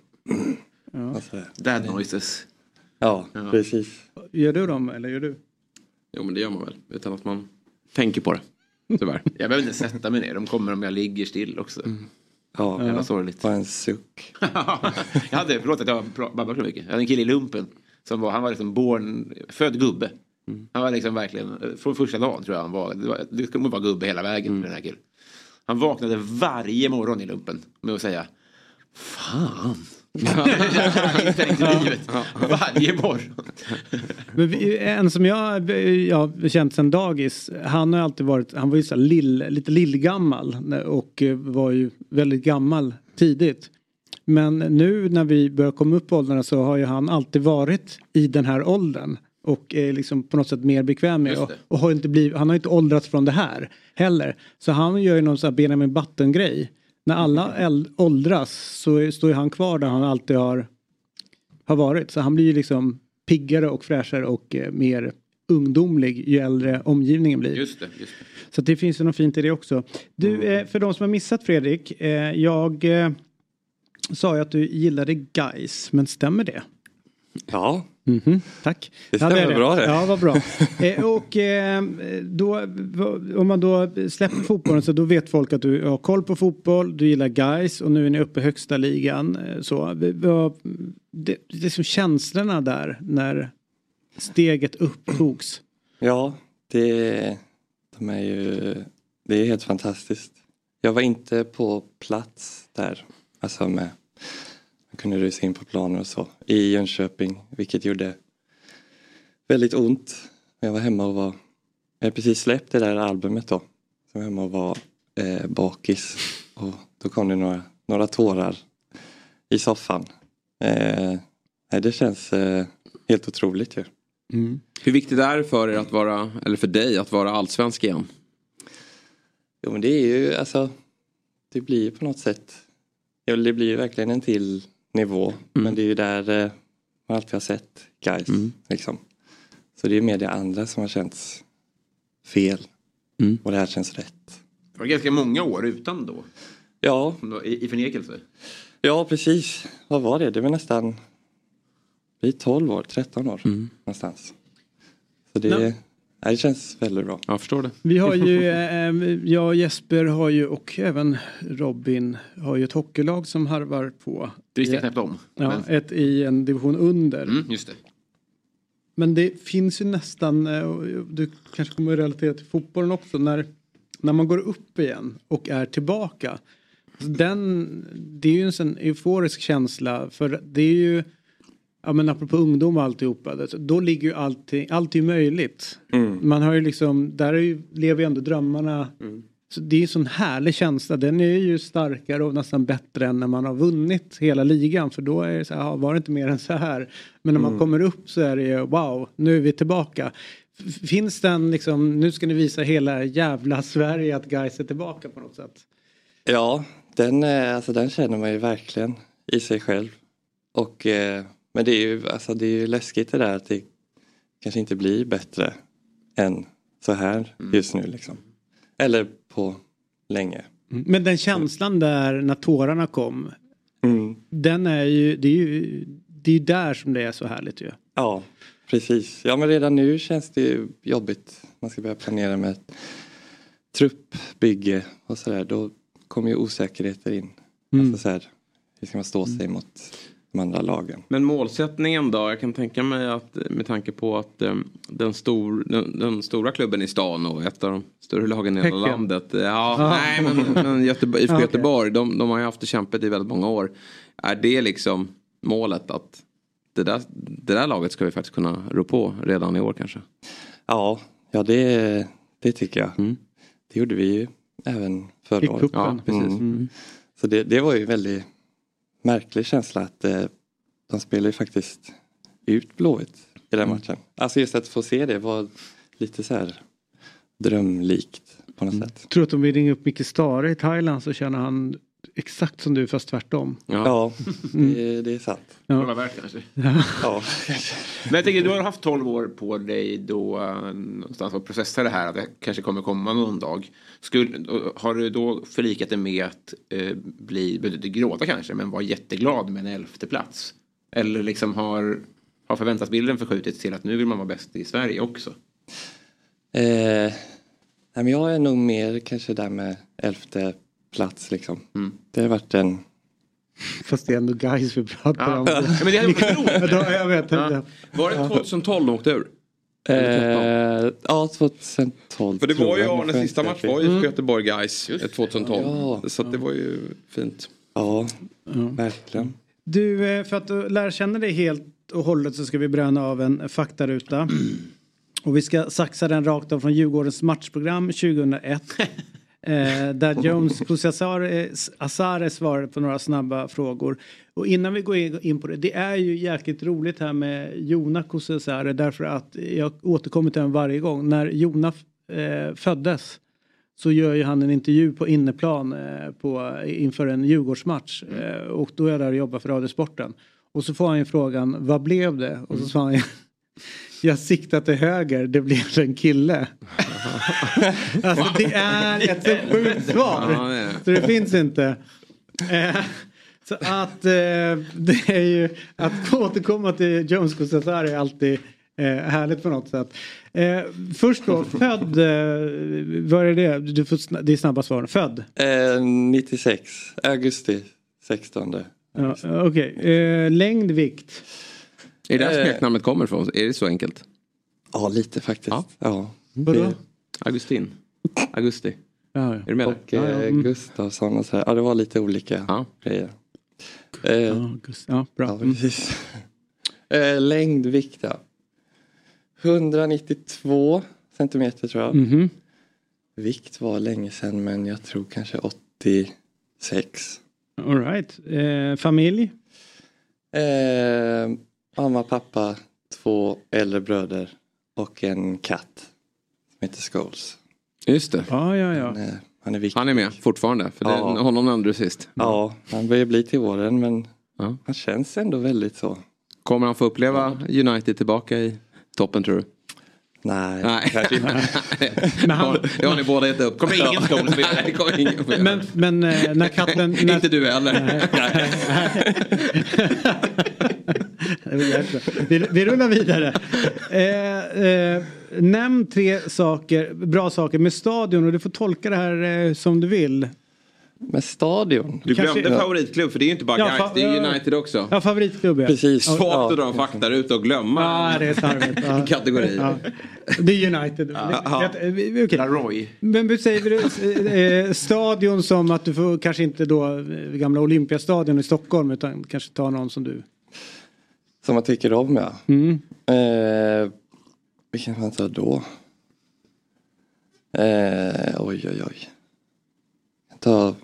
Alltså, Dad noises. ja, Ja. precis. Gör du dem eller gör du? Jo men det gör man väl. Utan att man tänker på det. Tyvärr. Jag behöver inte sätta mig ner. De kommer om jag ligger still också. Ja, Jävla sorgligt. bara en suck. jag hade, förlåt att jag babblar så mycket. Jag hade en kille i lumpen. Som var, han var liksom born, född gubbe. Han var liksom verkligen, från första dagen tror jag han var. Det, var, det skulle vara gubbe hela vägen för den här killen. Han vaknade varje morgon i lumpen med att säga Fan. Livet. Varje morgon. Men vi, en som jag ja, känt sedan dagis, han har alltid varit, han var ju så här lill, lite lillgammal och eh, var ju väldigt gammal tidigt. Men nu när vi börjar komma upp i åldrarna så har ju han alltid varit i den här åldern. Och är liksom på något sätt mer bekväm med och, och har inte blivit, han har inte åldrats från det här heller. Så han gör ju någon sån här Benjamin Button grej. När alla äl- åldras så är- står ju han kvar där han alltid har har varit. Så han blir ju liksom piggare och fräschare och eh, mer ungdomlig ju äldre omgivningen blir. Just det, just det. Så det finns ju något fint i det också. Du, eh, för de som har missat Fredrik, eh, jag eh, sa ju att du gillade Guys, men stämmer det? Ja, Mhm, tack. Det Hade jag stämmer bra det. Ja, vad bra. eh, och eh, då, om man då släpper fotbollen så då vet folk att du har koll på fotboll, du gillar guys och nu är ni uppe i högsta ligan. eh, Så, det, det är som känslorna där när steget upp togs. ja det, de är ju, det är helt fantastiskt. Jag var inte på plats där, alltså med, kunde rusa in på planer och så, i Jönköping, vilket gjorde väldigt ont. Jag var hemma och var, jag hade precis släppt det där albumet då, så jag var hemma och var eh, bakis. Och då kom det några, några tårar i soffan. Eh, det känns eh, helt otroligt ju. Hur viktigt är det för er att vara, eller för dig att vara allsvensk igen? Jo men det är ju alltså Det blir ju på något sätt ja, Det blir ju verkligen en till nivå Men det är ju där eh, man alltid har sett guys liksom. Så det är mer det andra som har känts fel Och det här känns rätt Det var ganska många år utan då. Ja, I, i förnekelse. ja precis Vad var det? Det var nästan Det är 12 år, 13 år någonstans Så det, Ja. Det känns väldigt bra Jag förstår det. Vi har ju, eh, jag och Jesper har ju och även Robin har ju ett hockeylag som harvar på. Det visste jag knappt om. Ja, Men- ett i en division under. Mm, just det. Men det finns ju nästan, eh, och du kanske kommer att relatera till fotbollen också, när, när man går upp igen och är tillbaka. Den, det är ju en sån euforisk känsla för det är ju, ja men apropå ungdom och alltihopa, då ligger ju allting, allt är möjligt. Man har ju liksom, där är ju, lever ju ändå drömmarna. Så det är ju en sån härlig känsla, den är ju starkare och nästan bättre än när man har vunnit hela ligan för då är det så här, var det inte mer än så här. Men när man Mm. kommer upp så är det ju wow, nu är vi tillbaka. Finns den liksom, nu ska ni visa hela jävla Sverige att guys är tillbaka på något sätt? Ja, den, alltså, den känner man ju verkligen i sig själv. Och, eh, men det är, ju, alltså, det är ju läskigt det där att det kanske inte blir bättre än så här just nu. Liksom. Eller på länge. Men den känslan där när tårarna kom, Mm. den är ju, det är ju, det är där som det är så härligt ju. Ja, precis. Ja, men redan nu känns det ju jobbigt. Man ska börja planera med ett truppbygge och sådär. Då kommer ju osäkerheter in. Mm. Alltså så här, hur ska man stå sig mot de andra lagen? Men målsättningen då? Jag kan tänka mig att med tanke på att eh, den, stor, den, den stora klubben i stan och ett av de större lagen i hela landet. eh, Ja, Ah. nej men, men Göteborg, IFK Ah. Göteborg, de, de har ju haft det kämpigt i väldigt många år. Är det liksom målet att det där, det där laget ska vi faktiskt kunna rå på redan i år kanske? Ja, ja det, det tycker jag. Det gjorde vi ju även förra året. Ja, precis. Mm. Mm. Så det, det var ju väldigt märklig känsla att eh, de spelade ju faktiskt ut Blåvitt i den matchen. Alltså just att få se det var lite så här drömlikt på något sätt. tror att om vi ringer upp Micke Stare i Thailand så känner han exakt som du fast tvärtom. Ja, det, det är sant. Ja. Var värt kanske. Ja. Men jag tänker, du har haft 12 år på dig då eh, någonstans att processa det här. Att det kanske kommer komma någon dag. Skulle, har du då förlikat dig med att eh, bli, behöver inte gråta kanske, men vara jätteglad med en elfte plats? Eller liksom har, har förväntansbilden förskjutits till att nu vill man vara bäst i Sverige också? Eh, nej, men jag är nog mer kanske där med elfte plats liksom. Mm. Det har varit en... Fast det är ändå guys vi pratar Ja. om. Ja, men det hade varit roligt. Jag vet. Ja. Var det 2012 de åkte ur? Eh, ja, 2012 För det var ju Arnes sista match var ju Mm. för Göteborg Guys 2012. Ja. Så att det var ju fint. Ja, verkligen. Du, eh, för att lära känna dig helt och hållet så ska vi bränna av en faktaruta. Och vi ska saxa den rakt av från Djurgårdens matchprogram 2001. Eh, där Jones Asare svarade på några snabba frågor. Och innan vi går in- på det, det är ju jäkligt roligt här med Jona Kusasare därför att jag återkommer till den varje gång. När Jona eh, föddes så gör ju han en intervju på inneplan eh, på, inför en Djurgårdsmatch. Eh, och då är jag där och jobbar för Radiosporten. Och så får han ju frågan, vad blev det? Och så sa han, jag siktar till höger, det blev en kille. alltså det är ett så sjukt svar. Ja, det. Så det finns inte. Eh, så att eh, det är ju att återkomma till Jones Kusasari är alltid eh, härligt på något sätt. Eh, först då, född, eh, vad är det? Du får, det är snabba svar. Född? Eh, 96, augusti 16. Ja, Okej, eh, längd, vikt? Är det där Eh. smeknamnet kommer ifrån? Är det så enkelt? Ja, lite faktiskt. Ja. Ja. Vadå? Augustin? Augusti? Ja, Är du med Och där? Ja, ja, eh, mm. Gustafsson och så här. Ja, det var lite olika Ja. grejer. Eh, ja, Gust- ja, bra. Ja, Mm. Eh, längd, vikt ja. 192 centimeter tror jag. Mhm. Vikt var länge sedan men jag tror kanske 86. All right. Eh, familj? Eh, mamma, pappa, två äldre bröder och en katt som heter Scholes. Just det. Ja, ja, ja. Han, är- han är viktig. Han är med fortfarande. För det, Ja. honom nämnde du sist. Ja, han börjar bli till åren men Ja. han känns ändå väldigt så. Kommer han få uppleva United tillbaka i toppen tror du? Nej, Nej. kanske inte. Men han- Det har ni båda gett upp. Kommer ingen skål som Nej, det kommer ingen. Men, men eh, när katten... När, Inte du heller. Vi, vi rullar vidare. Eh, eh, nämn tre saker, bra saker med stadion och du får tolka det här eh, som du vill. Med stadion. Du Kanske- glömde favoritklubb för det är ju inte bara Ja, Gais, det är. United också. Ja, favoritklubb ja. Precis. Ja. att dra en faktaruta och glömma Ja, det är tarvligt. Kategori. Ja. Det är United. Ja. Det- okej. Roy. Men vi säger vi, eh, stadion som att du får kanske inte då eh, gamla Olympiastadion i Stockholm utan kanske ta någon som du. Som man tycker om ja. Mm. Eh, vilken man tar då? Eh, oj oj oj. Tar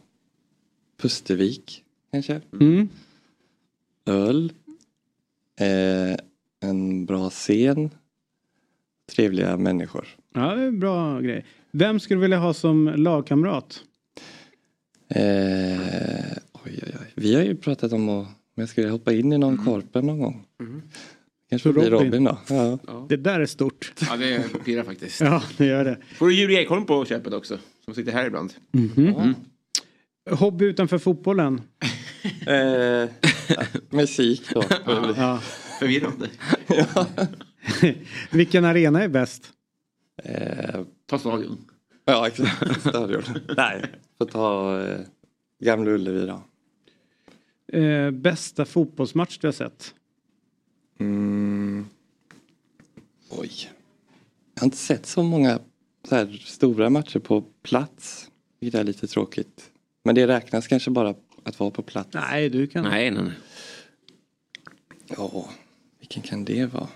Pustervik kanske. Mm. Öl. Eh, en bra scen. Trevliga människor. Ja, det är en bra grej. Vem skulle du vilja ha som lagkamrat? Eh, oj oj oj. Vi har ju pratat om att om jag skulle hoppa in i någon korpen någon gång. Kanske Så blir Robin? Robin då. Ja. Det där är stort. Ja, det pirrar faktiskt. Ja, det gör det. Får du Julia Ekholm på köpet också? Som sitter här ibland. Mhm. Hobby utanför fotbollen? Eh, ja, musik då. Ja. Förvirrande. Vilken arena är bäst? Eh, Ta stadion. ja, exakt. Stadion. Nej, får ta eh, Gamla Ullevi då. Eh, bästa fotbollsmatch du har sett? Mm. Oj. Jag har inte sett så många så här stora matcher på plats. Vilket är lite tråkigt. Men det räknas kanske bara att vara på plats. Nej, du kan. Nej, nej, nej. Ja, vilken kan det vara?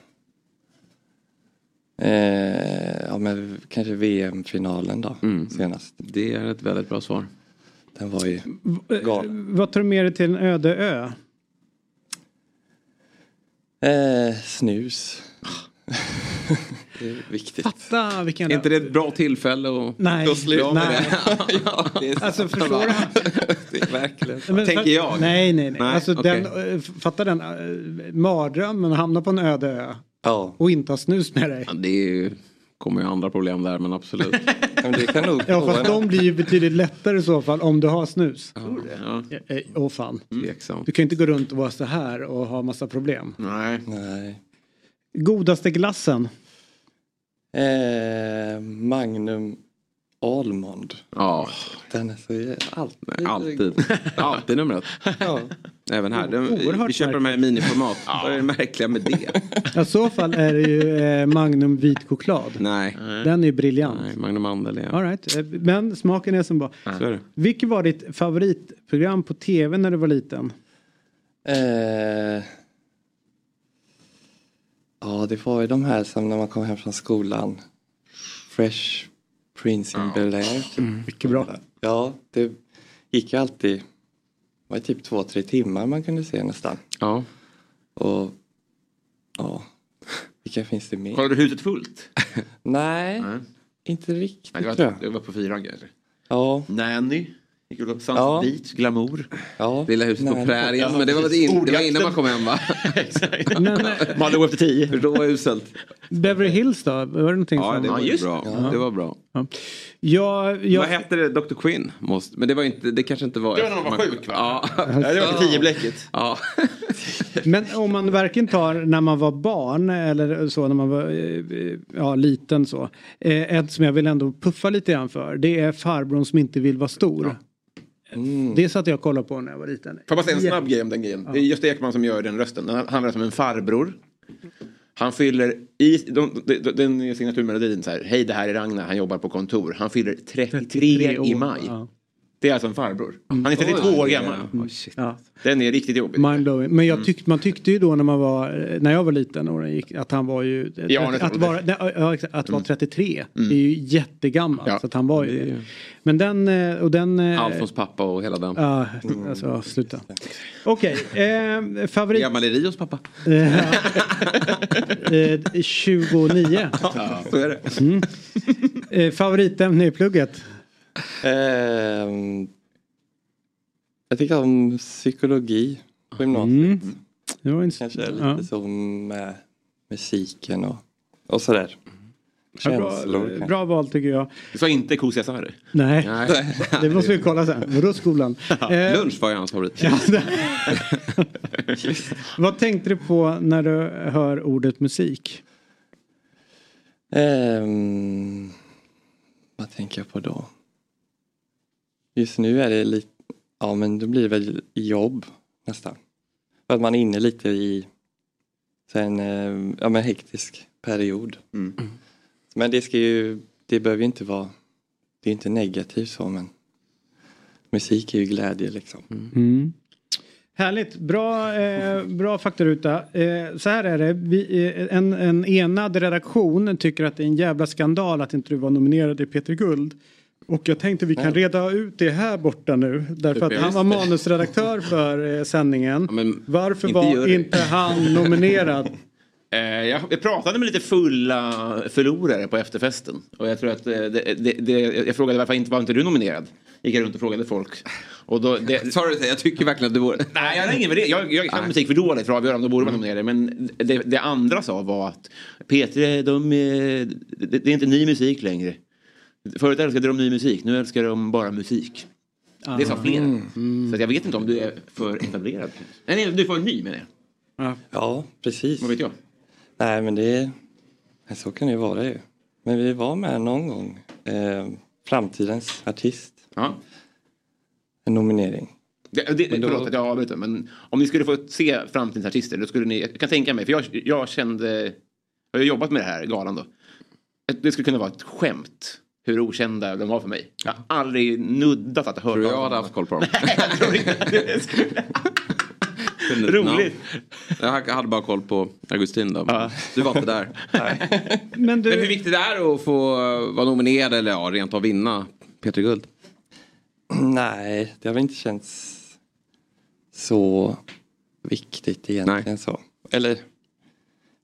Eh, ja, men kanske VM-finalen då, Mm. senast. Det är ett väldigt bra svar. Den var ju Eh, galen. Vad tar du med dig till en öde ö? Eh, snus. det är viktigt. Fatta vilken... Är inte det ett bra tillfälle att Nej, att sluta med det? ja, det är Alltså förstår du? det verkligen. Men Tänker jag. Nej, nej, nej. Nej, alltså, okej. den, eh, fatta den uh, mardrömmen att hamna på en öde ö Ja, och inte ha snus med dig. Ja, det är ju, kommer ju andra problem där men absolut. men det kan nog Ja, fast de blir ju betydligt lättare i så fall om du har snus. ja, Eh, eh, Åh fan. tveksamt. Du kan ju inte gå runt och vara så här och ha massa problem. Nej. Nej. Godaste glassen? Eh, Magnum Almond. Ja, Den är så jä- alltid. nej, alltid. Alltid numret. Ja. Även här. Den, vi köper de här i miniformat. Vad är det märkliga med det? Ja, I så fall är det ju eh, Magnum vit choklad. Nej. Den är ju briljant. Nej, Magnum Mandel är... All right. eh, Men smaken är som bara. Så är det. Vilket var ditt favoritprogram på tv när du var liten? Eh, ja, det var ju de här som när man kom hem från skolan. Fresh Prince in Bel-Air. Mycket bra. Ja, det gick ju alltid. Det var typ två, tre timmar man kunde se nästan. Ja. Och ja, vilka finns det mer? Kollade du huset fullt? Nej, Nej. inte riktigt Nej, det, tror var, jag. det var på fyran kanske. Ja, Nanny. Gick du på Sunset Ja. Beach, Glamour. ja. Lilla huset på prärien. Ja, Men det var, in, det var innan man kom hem va? Eh, Malou efter tio. För då var uselt. Beverly Hills då? Var det någonting Ja, som... det var just bra. Det var bra. Jag, jag, Vad hette det? Dr. Quinn? Måste, men det var inte, det kanske inte var... Det var när man var sjuk, va? Ja. Ja, det var på tio-bläcket. ja. Men om man verkligen tar när man var barn eller så när man var eh, ja, liten så. Eh, ett som jag vill ändå puffa lite grann för. Det är farbrorn som inte vill vara stor. Mm. Det satt jag och kollade på när jag var liten. Får jag bara säga en snabb grej om den grejen. Det är Gösta Ekman som gör den rösten. Han handlar som en farbror. Han fyller i de, de, de, den signaturmelodin så här. Hej det här är Ragnar, han jobbar på kontor. Han fyller 33, 33 i år, maj. ja. Det är alltså en farbror. Han är 32 år gammal. Oh. Ja. Den är riktigt jobbig. Mindblowing. Men Mm. jag tyck, man tyckte ju då när man var, när jag var liten och den gick, att han var ju, Ja, att, vara, nej, ja, att vara 33, det är ju jättegammalt. Ja. Så att han var ju. Men den, eh, och den... eh, Alfons pappa och hela den. Ja, alltså ja, sluta. Okej, eh, favorit... Gammal är Rios pappa. Eh, eh, 29. Så är det. Mm. Eh, favoritämne i plugget? Ehm, jag tycker om psykologi på gymnasiet. Mm. Det var. Kanske lite ja. så med musiken och, och sådär. Ja, bra, bra val tycker jag. Du sa inte Kosia Sare. Nej, Nej. det måste vi kolla sen. Vadå skolan? Eh, Lunch var ju hans favorit. ja, Vad tänkte du på när du hör ordet musik? Ehm, vad tänker jag på då? Just nu är det lite, ja men då blir det väl jobb nästan. För att man är inne lite i så en eh, ja, men hektisk period. Mm. Men det ska ju, det behöver ju inte vara, det är inte negativt så men musik är ju glädje liksom. Mm. Härligt, bra, eh, bra faktaruta. Eh, så här är det, Vi, eh, en, en enad redaktion tycker att det är en jävla skandal att inte du var nominerad i Peter Guld. Och jag tänkte vi kan reda ut det här borta nu. Därför att han var manusredaktör för eh, sändningen. Ja, men Varför inte var jury. inte han nominerad? Eh, jag, jag pratade med lite fulla förlorare på efterfesten. Och jag tror att eh, det, det, det, jag frågade varför inte var inte du nominerad? Gick jag runt och frågade folk. Och då, det, Sorry, jag tycker verkligen att du borde... Nej, jag har ingen värdering. Jag, jag kan musik för dåligt för att avgöra om de borde vara nominerade. Men det, det andra sa var att P3, de, det, det är inte ny musik längre. Förut älskade de ny musik, nu älskar de bara musik. Det sa flera. Så att jag vet inte om du är för etablerad. Nej, du är för ny menar jag. Ja, precis. Vad vet jag? Nej men det, så kan det ju vara ju. Men vi var med någon gång, eh, Framtidens artist, Ja. en nominering. Det, det, Men då- Förlåt att jag avbryter, men om ni skulle få se framtidens artister, då skulle ni, jag kan tänka mig, för jag, jag kände, jag har jobbat med det här galan då. Att Det skulle kunna vara ett skämt hur okända de var för mig. Jag har aldrig nuddat att höra Tror du jag hade haft koll på dem? Jag tror inte det Roligt. Jag hade bara koll på Augustin då. Ja. Du var inte där. Men Men hur du, viktigt är det att få vara nominerad eller ja, rent av vinna Peter Guld? Nej, det har väl inte känts så viktigt egentligen så. Eller,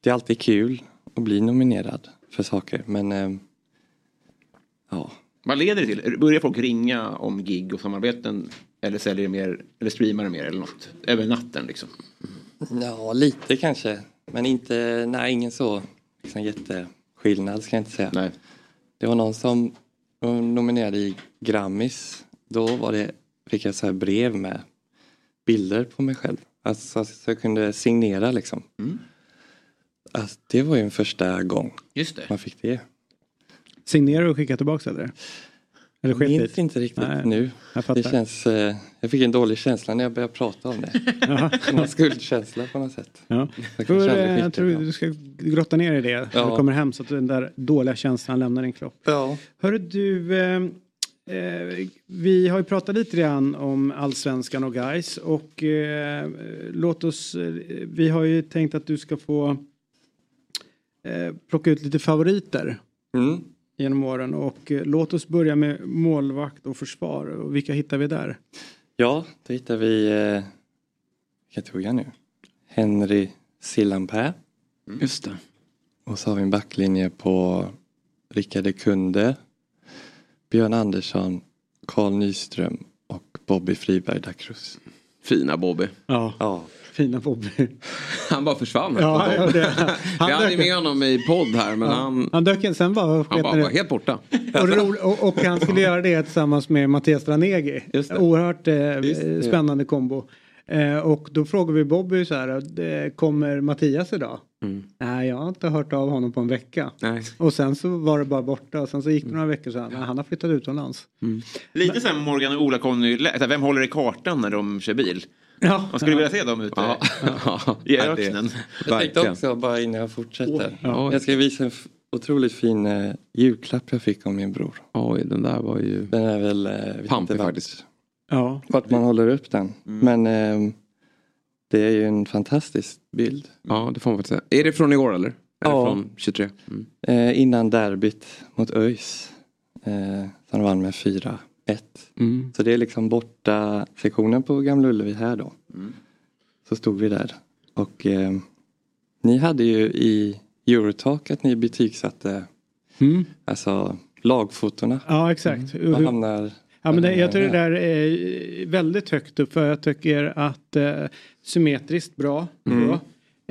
det är alltid kul att bli nominerad för saker. Men eh, ja, Vad leder det till? Börjar folk ringa om gig och samarbeten? Eller säljer det mer, eller streamar det mer eller något? Över natten liksom? ja lite kanske. Men inte, nej ingen så liksom, jätteskillnad ska jag inte säga. Nej. Det var någon som var nominerad i Grammis. Då var det, fick jag så här brev med bilder på mig själv. Alltså, så jag kunde signera liksom. Mm. Alltså, det var ju en första gång Just det. man fick det. Signerar och skickar tillbaka eller? Eller Jag minns inte riktigt Nej, nu. jag. Det känns, eh, jag fick en dålig känsla när jag började prata om det. en skuldkänsla på något sätt. Ja. Jag För, eh, jag skickar tror du ska grotta ner i det när Ja. du kommer hem så att den där dåliga känslan lämnar din kropp. Ja. Hörru du, eh, eh, vi har ju pratat lite grann om allsvenskan och guys och eh, låt oss, vi har ju tänkt att du ska få plocka ut lite favoriter Mm. Genom åren och eh, låt oss börja med målvakt och försvar. Och vilka hittar vi där? Ja, då hittar vi, eh, vilka tog jag nu? Henry Sillanpää. Just det. Och så har vi en backlinje på Rickard Kunde, Björn Andersson, Carl Nyström och Bobby Friberg da Cruz. Fina Bobby. Ja, Ja, fina Bobby. Han bara försvann. här Ja, på ja, det- han Vi hade med honom i podd här men han, Han dök in, sen var han bara var helt borta. Och, ro, och, och han skulle göra det tillsammans med Mattias Ranegi. Oerhört eh, det. spännande kombo. Eh, och då frågade vi Bobby så här, eh, kommer Mattias idag? Mm. Nej, jag har inte hört av honom på en vecka. Nej. Och sen så var det bara borta och sen så gick det några veckor så han, han har flyttat utomlands. Lite som Morgan och Ola-Conny, här, vem håller i kartan när de kör bil? Ja, Man skulle vilja se dem ute Ja. I öknen. jag tänkte också bara innan jag fortsätter. Ja. Jag ska visa en otroligt fin eh, julklapp jag fick av min bror. Oj, den där var ju Den är väl, eh, pampig faktiskt. ja. vart man håller upp den. Men eh, det är ju en fantastisk bild. Ja, det får man faktiskt säga. Är det från igår eller? Är Ja. från 23? Mm. Eh, innan derbyt mot ÖIS. Eh, som vann med 4-1. Mm. Så det är liksom borta sektionen på Gamla Ullevi här då. Så stod vi där. Och eh, ni hade ju i Eurotalk att ni betygsatte Mm. alltså lagfotona. ja exakt. Vad Hur- hamnar... Ja, men det, jag tror det där är väldigt högt upp för jag tycker att eh, symmetriskt bra. bra.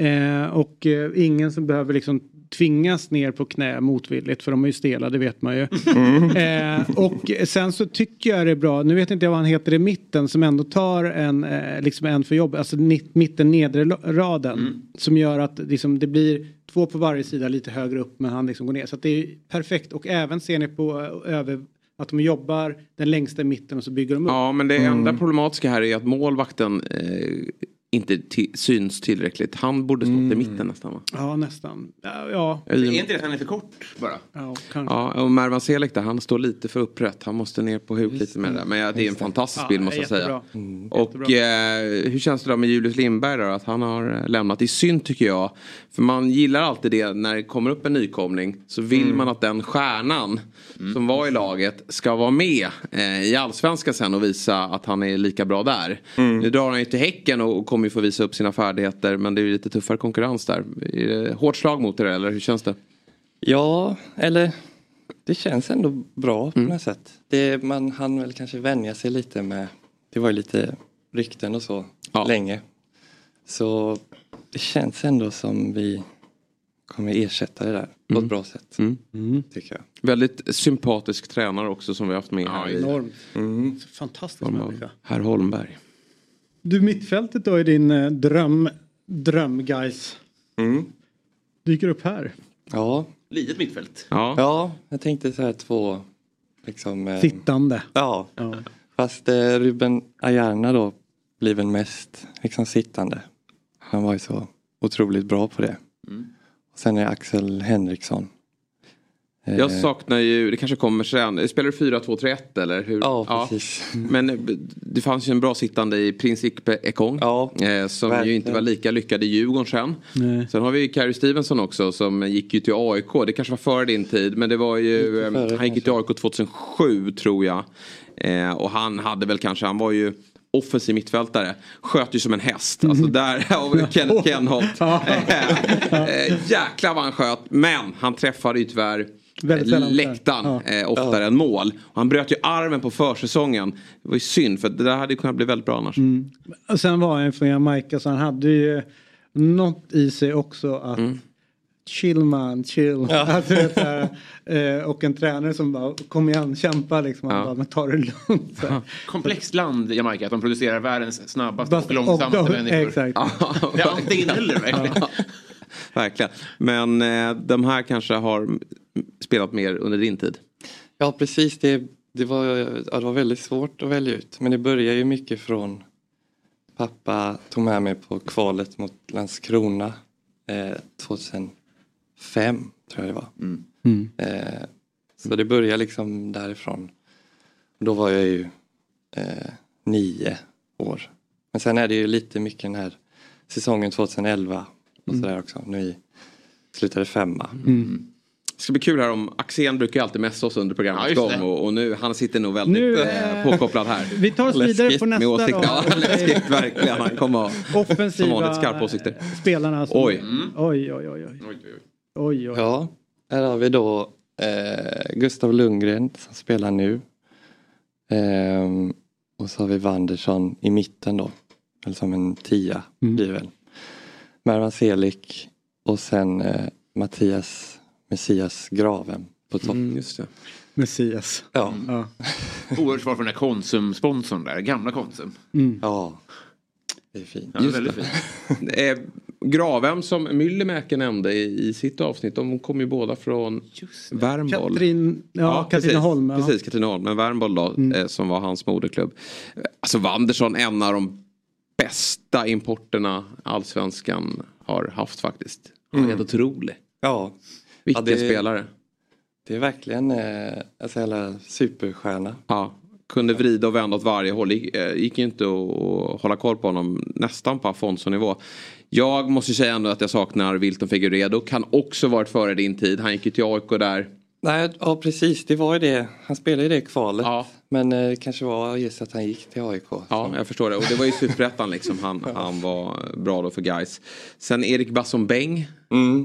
Eh, och eh, ingen som behöver liksom tvingas ner på knä motvilligt för de är ju stela, det vet man ju. Eh, och sen så tycker jag det är bra, nu vet inte jag vad han heter i mitten som ändå tar en, eh, liksom en för jobb, alltså mitten nedre raden. Som gör att liksom, det blir två på varje sida lite högre upp men han liksom går ner. Så att det är perfekt och även ser ni på eh, över att de jobbar den längsta i mitten och så bygger de upp. Ja, men det enda problematiska här är att målvakten eh, inte syns tillräckligt. Han borde stått i mitten nästan va? Ja, nästan. Ja, ja, Är inte det att han är för kort bara? ja kanske. Ja, och Mervan Selek där, han står lite för upprätt. Han måste ner på huk lite med det. Men ja, det är en fantastisk Ja, bild måste jag säga. jättebra. Och eh, hur känns det då med Julius Lindberg då? Att han har eh, lämnat. Det är synd tycker jag. För man gillar alltid det när det kommer upp en nykomling. Så vill man att den stjärnan som var i laget ska vara med eh, i allsvenskan sen och visa att han är lika bra där. Nu drar han ju till Häcken och, och kommer ju få visa upp sina färdigheter. Men det är ju lite tuffare konkurrens där. Är det hårt slag mot er eller hur känns det? Ja, eller det känns ändå bra på något sätt. Det, man hann väl kanske vänja sig lite med, det var ju lite rykten och så Ja. länge. Så det känns ändå som vi kommer ersätta det där på ett bra sätt. Tycker jag. Väldigt sympatisk tränare också som vi har haft med här. i Enormt. Fantastisk form av människa. Herr Holmberg. Du, mittfältet då är din eh, dröm, dröm guys. Dyker upp här. Ja, Litet mittfält. Ja. ja, jag tänkte så här två liksom, eh, Sittande. Ja, Ja. fast eh, Ruben Ajarna då blir väl mest liksom sittande. Han var ju så otroligt bra på det. Sen är Axel Henriksson. Eh, Jag saknar ju, det kanske kommer sen, spelar du 4-2-3-1 eller hur? Ja, precis. Men eh, det fanns ju en bra sittande i Principe Ekong. Ja, eh, som ju verkligen. inte var lika lyckad i Djurgården sen. Nej. Sen har vi ju Carey Stevenson också som gick ju till AIK. Det kanske var före din tid men det var ju, Lite före, eh, han gick ju till AIK 2007 tror jag. Eh, och han hade väl kanske, han var ju offensiv mittfältare. Sköt ju som en häst. Alltså där har vi Ken, Ken Holt. Eh, Jäklar vad han sköt. Men han träffade ju tyvärr Väldigt läktaren Ja. eh, oftare än mål. Och han bröt ju armen på försäsongen. Det var ju synd för det där hade ju kunnat bli väldigt bra annars. Mm. Och sen var han från Jamaica så han hade ju något i sig också att chill man, chill. Alltså, det är så här, eh, och en tränare som bara kom igen, kämpa liksom. Han Ja. bara, men ta det lugnt. Så här. Komplext land, Jamaica, att de producerar världens snabbaste Bast- och långsammaste och- och- människor. exakt. Det är antingen eller verkligen. Verkligen. Men eh, de här kanske har spelat mer under din tid. Ja precis, det, det, var, ja, det var väldigt svårt att välja ut. Men det börjar ju mycket från pappa tog med mig på kvalet mot Landskrona eh, 2005 tror jag det var. Mm. Eh, så det börjar liksom därifrån. Då var jag ju eh, nio år. Men sen är det ju lite mycket den här säsongen 2011 och Mm. sådär också. När vi slutade femma. Det ska bli kul här om Axén brukar ju alltid messa oss under Ja, programmets just gång och, och nu han sitter nog väldigt Nu, eh, eh, påkopplad här. vi tar oss vidare på nästa Med åsikter. då. Ja, läskigt verkligen. Han kommer ha som Offensiva vanligt skarpa åsikter. spelarna. Som, Oj. oj, oj, oj, oj. Oj, oj. Ja, här har vi då eh, Gustav Lundgren som spelar nu. Ehm, och så har vi Wandersson i mitten då. Eller som en tia Mm. blir väl. Mervan Selik och sen eh, Mattias Messias Graven på topp. Mm, just det. Messias. Ja. Ja. Oerhört svar för den här Konsum-sponsorn där, gamla Konsum. Mm. Ja, det är fint. Ja, väldigt fint. Eh, Gravem som Myllymäki nämnde i, i sitt avsnitt, de kom ju båda från Värmboll. Katrin, ja, Katrineholm. Precis, Ja. precis Katrineholm. Men Värmboll då, eh, som var hans moderklubb. Alltså Wandersson, en av de bästa importerna allsvenskan har haft faktiskt. Han är Mm. helt otrolig. Ja. Vilken Ja, det- spelare. Det är verkligen eh, alltså jävla superstjärna. Ja, kunde vrida och vända åt varje håll. Gick, eh, gick inte att att hålla koll på honom nästan på Afonso-nivå. Jag måste säga ändå att jag saknar Wilton Figueredo. Kan också varit före din tid. Han gick ju till AIK där. Nej, ja precis, det var ju det. Han spelade ju det kvalet. Men eh, det kanske var just att han gick till AIK. Ja, jag förstår det. Och det var ju superettan liksom. Han, han var bra då för guys. Sen Erik Basson Beng.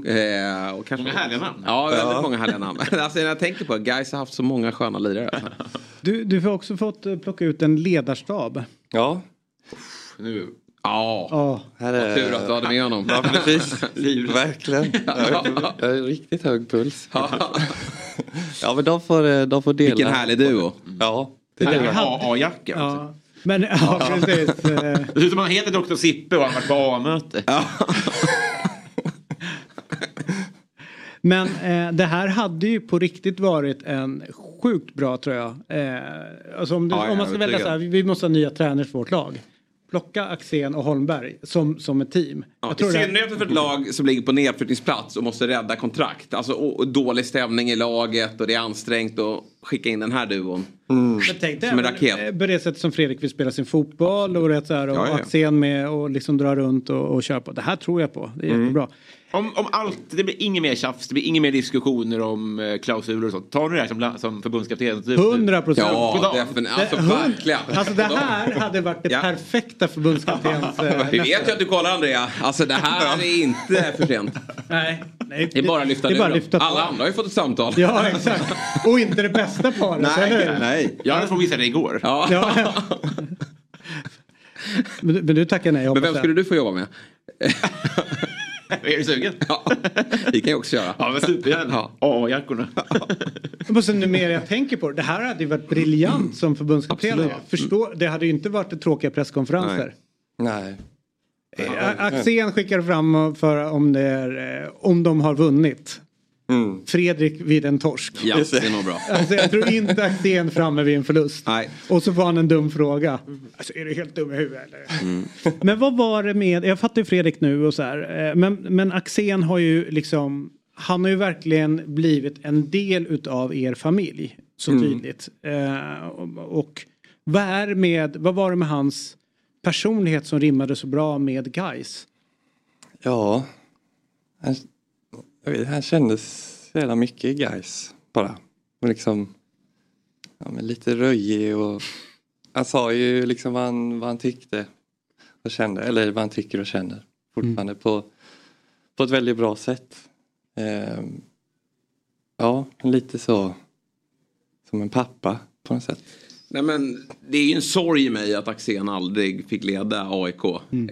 Eh, och kanske... Många härliga namn. Ja, väldigt Ja. många härliga namn. alltså, när jag tänker på det, guys har haft så många sköna lirare. Alltså. Du, du har också fått eh, plocka ut en ledarstab. Ja. Nu. Ja. Ja. Här Vad tur att du hade med honom. Ja, precis. Verkligen. Jag har, riktigt hög puls. ja, men de får, eh, de får dela. Vilken härlig duo. Ja. Det är är. AA-jacka. Ja. Men ja, precis. Det ser ut som han heter Dr. Sippe och han har varit på A-möte. Men eh, det här hade ju på riktigt varit en sjukt bra tror jag. Eh, alltså om, du, Ja, om är man ska välja så här, vi måste ha nya tränare för vårt lag. Plocka Axén och Holmberg som, som ett team. Ja, jag I tror det, synnerhet för ett lag som ligger på nedflyttningsplats och måste rädda kontrakt. Alltså och, och dålig stämning i laget och det är ansträngt att skicka in den här duon. Men tänk dig Som en raket. eh, på det sättet som Fredrik vill spela sin fotboll och, rätt så här, och Ja, ja. Axén med och liksom dra runt och, och köra på. Det här tror jag på. Det är Mm. jättebra. Om, om allt, det blir inget mer tjafs, det blir inga mer diskussioner om eh, klausuler och sånt. Tar ni det här som, som förbundskapten? Typ- 100 procent. Ja, definitivt. Alltså verkligen. Alltså det här hade varit det Ja. perfekta förbundskaptens... eh, Vi vet ju att du kollar Andrea. Alltså det här är inte för sent. Nej, nej. Det är bara att lyfta det är bara lyfta. Alla andra har ju fått ett samtal. Ja, exakt. Och inte det bästa paret, Nej, eller hur? nej. Jag hade fått visa det igår. Ja. Ja. Men, du- men du tackar nej, Men vem jag. skulle du få jobba med? Är du sugen? Ja, vi kan ju också göra. Ja, men supergärna. AA-jackorna. Men sen nu mer jag tänker på det, det här hade ju varit briljant som förbundskapten. Absolut. Förstå, det hade ju inte varit tråkiga presskonferenser. Nej. Eh, Axén skickar fram för om, det är, eh, om de har vunnit. Mm. Fredrik vid en torsk. Ja, det är nog bra. Alltså, jag tror inte Axén framme vid en förlust. Nej. Och så får han en dum fråga. Alltså, är du helt dum i huvudet eller? Men vad var det med, jag fattar ju Fredrik nu och så här. eh, Men, men Axén har ju liksom, han har ju verkligen blivit en del utav er familj. Så Mm. tydligt. Eh, och, och vad, är med, vad var det med hans personlighet som rimmade så bra med Guys? Ja. Vet, han kändes så jävla mycket guys bara. Och liksom ja, men lite röjig och han sa ju liksom vad han, vad han tyckte och kände, eller vad han tycker och känner fortfarande på, på ett väldigt bra sätt. Eh, ja, lite så som en pappa på något sätt. Nej, men det är ju en sorg i mig att Axén aldrig fick leda AIK,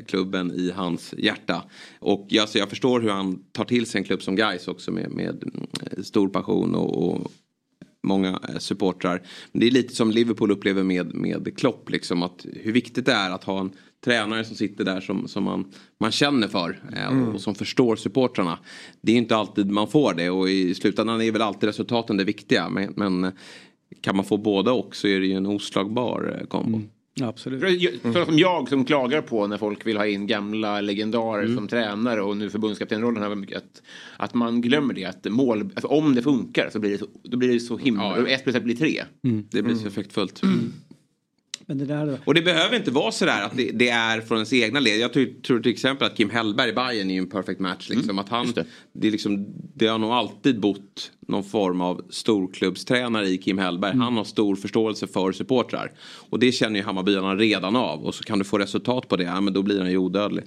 klubben i hans hjärta. Och jag, alltså, jag förstår hur han tar till sig en klubb som Gais också med, med mm, stor passion och, och många eh, supportrar. Men det är lite som Liverpool upplever med, med Klopp, liksom, att hur viktigt det är att ha en tränare som sitter där som, som man, man känner för eh, Mm. och som förstår supportrarna. Det är inte alltid man får det och i slutändan är väl alltid resultaten det viktiga. Men, men eh, kan man få båda och så är det ju en oslagbar eh, kombo. Absolut. För, för som jag som klagar på när folk vill ha in gamla legendarer Mm. som tränare och nu förbundskaptenrollen att, att man glömmer det att mål, alltså om det funkar så blir det så, då blir det så himla, Ja, ja. ett plus ett blir tre. Det blir så effektfullt. Men det där... Och det behöver inte vara sådär att det, det är från ens egna led. Jag tror, tror till exempel att Kim Hellberg i Bayern är ju en perfect match. Liksom. att han, det. är liksom, det har nog alltid bott någon form av storklubbstränare i Kim Hellberg. Han har stor förståelse för supportrar. Och det känner ju Hammarbyarna redan av. Och så kan du få resultat på det, ja, men då blir han ju odödlig.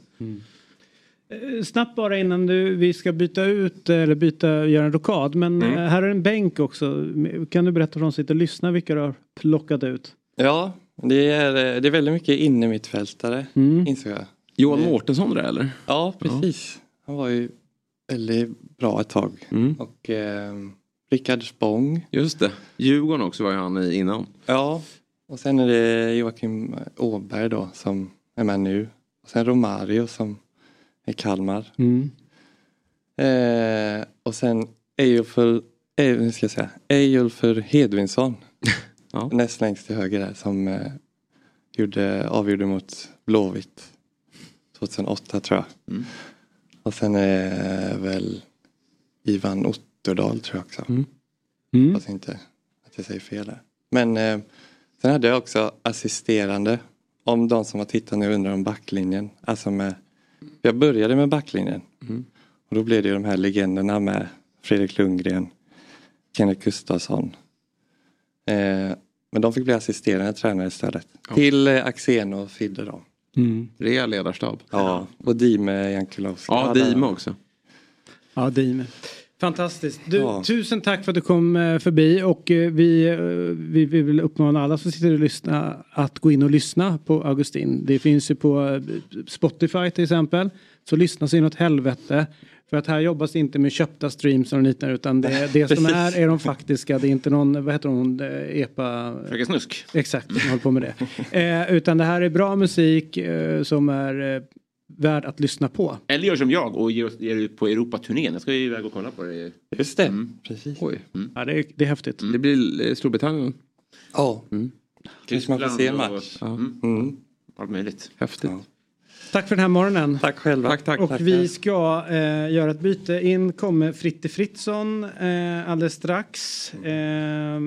Eh, Snabbt bara innan du, vi ska byta ut eller byta, göra en rokad. Men Mm. eh, här är en bänk också. Kan du berätta för de som sitter och lyssnar vilka du har plockat ut? Ja, det är, eh, det är väldigt mycket innermittfältare insåg jag. Johan Mårtensson där eller? Ja, precis. Han var ju väldigt bra ett tag. Och eh, Rickard Spång. Just det. Djurgården också var ju han i innan. Ja, och sen är det Joakim Åberg då som är med nu. Och sen Romario som är Kalmar. Eh, och sen Ejulfur, eh, nu ska jag säga, Ejulfur Hedvinsson. Näst längst till höger där som eh, gjorde, avgjorde mot Blåvitt 2008 tror jag. Mm. Och sen är väl Ivan Otterdal tror jag också. Mm. Hoppas inte att jag säger fel där. Men eh, sen hade jag också assisterande. Om de som har tittat nu undrar om backlinjen. Alltså med, jag började med backlinjen. Och då blev det ju de här legenderna med Fredrik Lundgren, Kenneth Gustafsson. Eh, men de fick bli assisterande tränare istället. Till eh, Axén och Fidde då. Mm. Rejäl ledarstab. Ja, och Dime Jankulovski. Ja, Dime också. Ja, Dime. Fantastiskt. Du, Ja. Tusen tack för att du kom eh, förbi och vi, vi, vi vill uppmana alla som sitter och lyssnar att gå in och lyssna på Augustin. Det finns ju på Spotify till exempel. Så lyssna så inåt helvete. För att här jobbas det inte med köpta streams och liknande utan det, det som är är de faktiska. Det är inte någon, vad heter hon, eh, EPA... Fröken Snusk. Exakt, som håller på med det. Eh, utan det här är bra musik eh, som är eh, värd att lyssna på. Eller gör som jag och ger, ger ut på Europaturnén. Jag ska ju iväg och kolla på det. Just det, precis. Oj. Ja, det, är, det är häftigt. Det blir eh, Storbritannien. Ja. Kanske man får se en Tyskland match. Mm. Mm. Allt möjligt. Häftigt. Tack för den här morgonen. Tack själva. Tack, tack. Och Tackar. vi ska eh, göra ett byte. In kommer Fritte Fritzson eh, alldeles strax. Eh,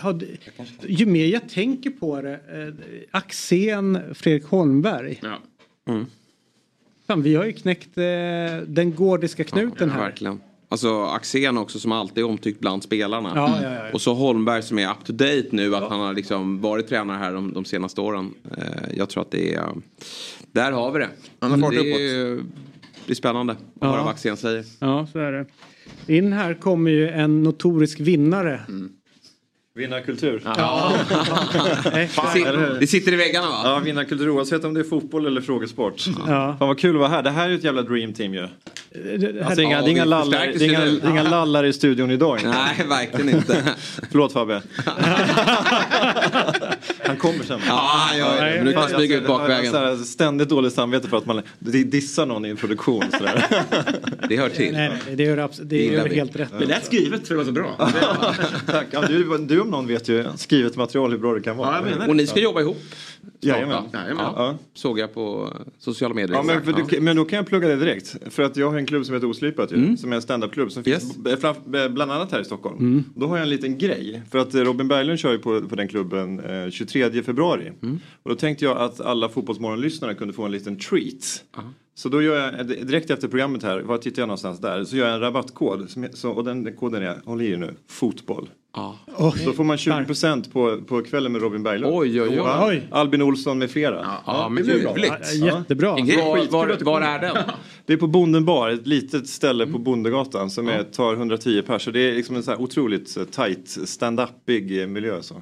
hade, ju mer jag tänker på det. Eh, Axén Fredrik Holmberg. Ja. Fan, vi har ju knäckt eh, den gordiska knuten Ja, här. verkligen. Alltså Axén också som alltid är omtyckt bland spelarna. Ja, ja, ja, ja. Och så Holmberg som är up to date nu. Att han har liksom varit tränare här de, de senaste åren. Eh, jag tror att det är... Där har vi det. Han har fart det är, det är spännande att Ja. höra vad Axén säger. Ja, så är det. In här kommer ju en notorisk vinnare. Vinnarkultur. Ja. Det, sitter, i väggarna va? Ja, vinnarkultur oavsett om det är fotboll eller frågesport. Ja. Fan vad kul att vara här. Det här är ju ett jävla dream team ju. Det- Alltså, inga, Ja, det är inga, lallar, är inga, är inga lallar i studion idag. inte. Nej, verkligen inte. Förlåt Fabbe. Han kommer sen. Ja, han gör det. Men du kan smyga ut bakvägen. Jag har så här ständigt dåligt samvete för att man dissar någon i en produktion. Sådär. Det hör till. Nej, nej, det gör, det gör helt rätt. Det lät skrivet för det var så bra. Tack. Ja, du, du om någon vet ju skrivet material hur bra det kan vara. Ja, jag menar Och ni ska jobba ihop. Jajamän. Jajamän. Ja. Såg jag på sociala medier. Ja, men, du, men då kan jag plugga det direkt. För att jag har en klubb som heter Oslipat ju, som är en standupklubb som finns Yes. fram- bland annat här i Stockholm. Då har jag en liten grej. För att eh, Robin Berglund kör ju på, på den klubben eh, 23 februari. Och då tänkte jag att alla fotbollsmorgonlyssnare kunde få en liten treat. Så då gör jag, eh, direkt efter programmet här, var tittar jag någonstans där, så gör jag en rabattkod. Som, så, och den koden är, håll i er nu, fotboll. Ja. Då får man 20% på, på kvällen med Robin Berglund. Oj, oj, oj. Ja. Oj. Albin Olsson med flera. Ja, men det blir bra. ljuvligt. Ja, jättebra. Var, var, var är den? Det är på Bonden bar, ett litet ställe på Bondegatan som är, tar 110 pers. Så det är liksom en så här otroligt eh, tight, stand-upig eh, miljö. Så.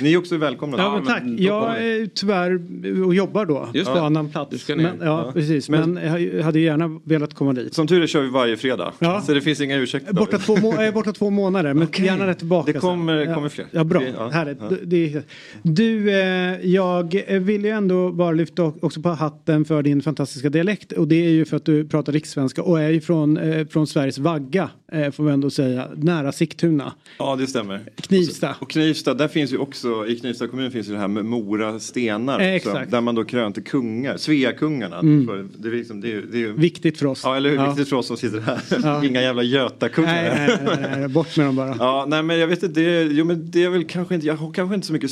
Ni är också välkomna. Ja, men tack. Jag är tyvärr och jobbar då Just på det. annan plats. Men, ja, Ja. precis. Men- Men, jag hade gärna velat komma dit. Som tur är kör vi varje fredag. Ja. Så det finns inga ursäkter. Borta två, må- jag är borta två månader men gärna rätt tillbaka. Det kommer- sen. kommer fler. Ja, bra. Ja. Härligt. Ja. Det, du, eh, jag vill ju ändå bara lyfta också på hatten för din fantastiska dialekt. Och det är ju för att du pratar rikssvenska och är ju från, eh, från Sveriges vagga. Eh, får vi ändå säga. Nära Sigtuna. Ja, det stämmer. Knivsta. Och Knivsta, där finns ju också, i Knivsta kommun finns ju det här med Mora stenar. Eh, exakt. där man då krönte kungar, Sveakungarna. Mm. För Det är, liksom, det är, det är Viktigt för oss. Ja, eller hur? Ja. Viktigt för oss som sitter här. Ja. Inga jävla Götakungar. Nej, nej, nej, nej, bort med dem bara. Ja, nej men jag vet inte, det, jo, men det är väl kanske inte, jag har kanske inte så mycket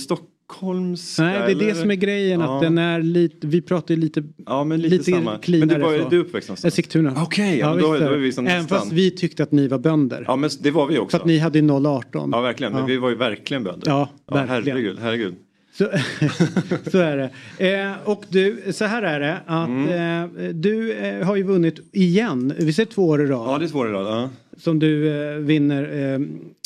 stockholmska. Nej, det är det eller? som är grejen. Ja. Att den är lite, vi pratar ju lite, Ja, men lite, samma. Men du, var, så. du är uppväxt Eh, någonstans? Sigtuna. Okej, ja, men då- då är det. vi som Även fast vi tyckte att ni var bönder. Ja, men det var vi För också. att ni hade 018. Ja, verkligen. Men Ja. vi var ju verkligen bönder. Ja, verkligen. herregud, herregud. Så, så är det. Eh, och du, så här är det att Mm. eh, du eh, har ju vunnit igen. Vi ser två år i rad. Ja, det är svårare då. Ja. Som du eh, vinner eh,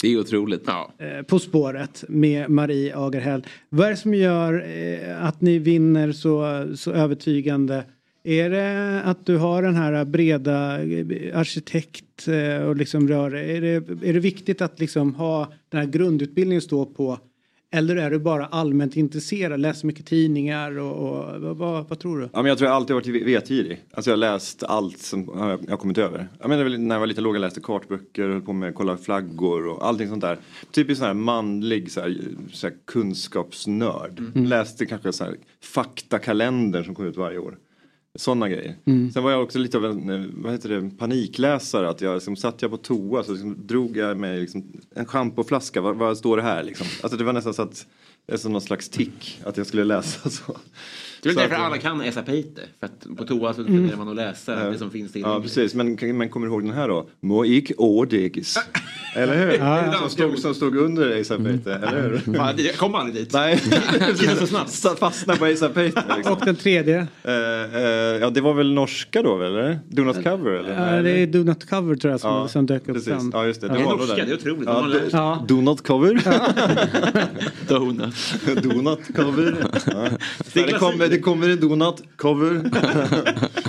Det är otroligt. eh, På spåret med Marie Agerhäll. Vad är det som gör eh, att ni vinner så, så övertygande? Är det att du har den här breda eh, arkitekt eh, och liksom rör är det, är det viktigt att liksom ha den här grundutbildningen att stå på? Eller är du bara allmänt intresserad, läser mycket tidningar och, och vad, vad, vad tror du? Ja, men jag tror jag alltid varit vetgirig. Alltså jag har läst allt som jag har kommit över. Jag menar, när jag var lite låg jag läste kartböcker, höll på med att kolla flaggor och allting sånt där. Typiskt sån här manlig så här, så här kunskapsnörd. Mm. Läste kanske så här faktakalendern som kom ut varje år. Sådana grejer. Mm. Sen var jag också lite av en eh, vad heter det, panikläsare. Att jag, liksom, satt jag på toa så liksom, drog jag mig liksom, en schampoflaska. Vad, vad står det här liksom? Alltså det var nästan så att som någon slags tick att jag skulle läsa så. Det är väl därför att- alla kan Esa Peter. För att på toa så Mm. tenderar man att läsa det som finns Ja tillgängligt. precis, men, men kommer du ihåg den här då? Moik Ådegis. Eller hur? Ja, ja. Som, stod, som stod under Asa Peter, eller hur? Ja, det- jag kom aldrig dit. Nej, så snabbt. Fastnade på Asa Peter. Liksom. Och den tredje? Eh, eh, ja, det var väl norska då eller? Do not cover eller? Ja, det är Do Not Cover tror jag som, Ja, som dök upp precis. sen. Ja, just det. Det är var norska, det är otroligt. Ja, do, Ja. do not cover. Donut. donut cover. Ja. Det kommer, det kommer en donut cover.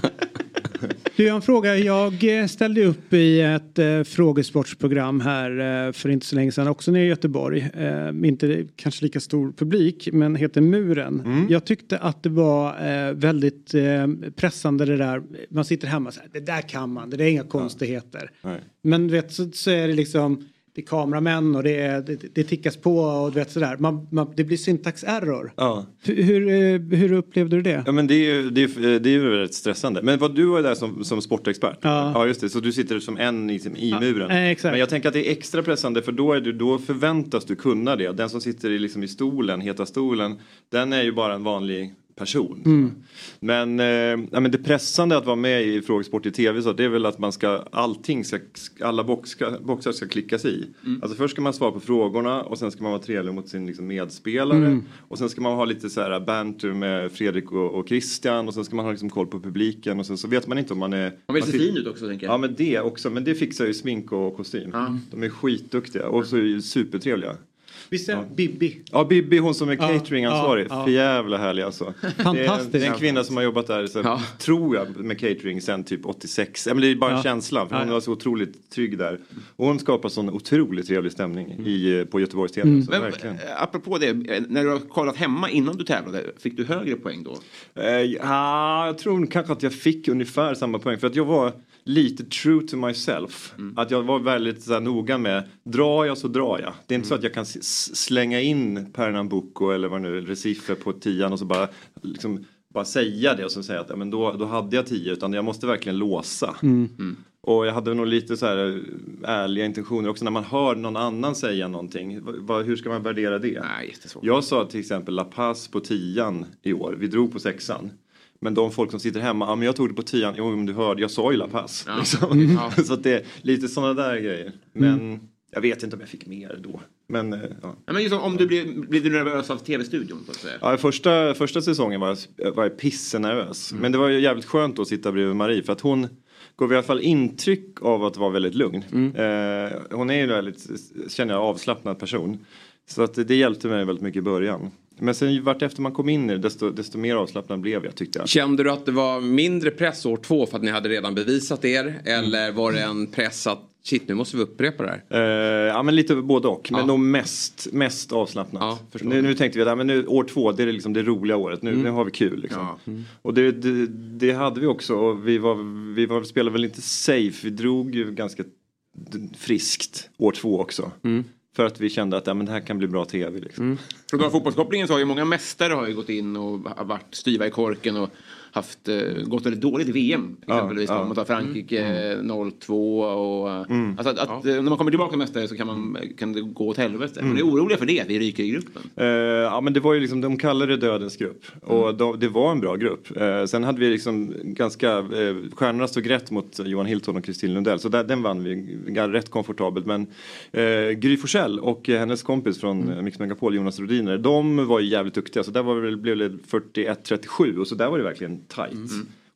Du, jag har en fråga. Jag eh, ställde upp i ett eh, frågesportsprogram här eh, för inte så länge sedan, också nere i Göteborg. Eh, inte kanske lika stor publik, men heter Muren. Mm. Jag tyckte att det var eh, väldigt eh, pressande det där. Man sitter hemma och säger, det där kan man, det där är inga konstigheter. Nej. Men vet, så, så är det liksom, det är kameramän och det, är, det, det tickas på och du vet sådär. Man, man, det blir syntax error. Ja. Hur, hur, eh, hur upplevde du det? Ja men det är ju, det är, det är ju rätt stressande. Men vad du var där som, som sportexpert. Ja. just det. Så du sitter som en i, i Ja, muren. eh, exakt. Men jag tänker att det är extra pressande för då, är du, då förväntas du kunna det. Den som sitter i, liksom, i stolen, heta stolen, den är ju bara en vanlig person. Mm. Men, eh, ja, men det pressande att vara med i Frågesport i tv så det är väl att man ska, allting ska, alla box ska, boxar ska klickas i. Mm. Alltså först ska man svara på frågorna och sen ska man vara trevlig mot sin liksom, medspelare. Mm. Och sen ska man ha lite så här banter med Fredrik och, och Christian och sen ska man ha liksom koll på publiken och sen så vet man inte om man är... Man vill se fin ut också tänker jag. Ja men det också, men det fixar ju smink och kostym. De är skitduktiga och så är ju supertrevliga. Visst är Bibi? Ja, Bibi hon som är Ja, cateringansvarig. ja, ja. För jävla härlig alltså. Fantastisk. Det är, en, kvinna som har jobbat där, så, tror jag, med catering sen typ 86. Ja, men det är bara Ja. känslan, för Ja, hon ja. var så otroligt trygg där. Och hon skapar sån otroligt trevlig stämning i, eh, på Göteborgs. Mm. Så, Men, verkligen. eh, apropå det, eh, när du har kollat hemma innan du tävlade, fick du högre poäng då? Eh, ja, jag tror kanske att jag fick ungefär samma poäng för att jag var lite true to myself. Att jag var väldigt så här, noga med, drar jag så drar jag. Det är inte så att jag kan slänga in Pernambuco eller vad nu Recife på tian och så bara, liksom, bara säga det och så säga att ja, men då, då hade jag tio utan jag måste verkligen låsa. Mm. Och jag hade nog lite så här eh, ärliga intentioner också när man hör någon annan säga någonting. Va- hur ska man värdera det? Nej, jättesvårt. Jag sa till exempel La Paz på tian i år. Vi drog på sexan. Men de folk som sitter hemma, ja men jag tog det på tian, jo men du hörde, jag sa ju La Paz. Ja. Liksom. Mm. Ja. Så att det är lite sådana där grejer. Men Jag vet inte om jag fick mer då. Men, eh, ja. Ja, men just om, du blir, blir du nervös av tv-studion så att säga? Ja, första, första säsongen var jag, var jag pissenervös. Men det var ju jävligt skönt att sitta bredvid Marie för att hon gav i alla fall intryck av att vara väldigt lugn. Eh, hon är ju en väldigt, känner jag, avslappnad person. Så att det, det hjälpte mig väldigt mycket i början. Men sen vart efter man kom in i det desto, desto mer avslappnad blev jag tyckte jag. Kände du att det var mindre press år två för att ni hade redan bevisat er? Eller var det en press att shit nu måste vi upprepa det här? Eh, ja men lite både och. Men nog mest, mest avslappnat. nu, nu tänkte vi att ja, men nu, år två det är liksom det roliga året. Nu, Mm. nu har vi kul. Liksom. Och det, det, det hade vi också. Och vi, var, vi var, spelade väl inte safe. Vi drog ju ganska friskt år två också. För att vi kände att ja, men det här kan bli bra tv. Liksom. Mm. För att ta fotbollskopplingen så har ju många mästare har ju gått in och varit styva i korken och haft, eh, gått väldigt dåligt i VM. Exempelvis ja. om man tar Frankrike Mm. 02 och... eh, Alltså att, att eh, när man kommer tillbaka som mästare så kan, man, kan det gå åt helvete. Mm. Man är oroliga för det, att vi ryker i gruppen. Eh, ja men det var ju liksom, de kallade det dödens grupp. Och de, det var en bra grupp. Eh, sen hade vi liksom ganska, eh, stjärnorna stod rätt mot Johan Hilton och Kristin Lundell. Så där, den vann vi rätt komfortabelt. Men eh, Gry Forssell och hennes kompis från mm. Mix Megapol, Jonas Rodiner, de var ju jävligt duktiga. Så där var det, blev det 41-37 och så där var det verkligen tight.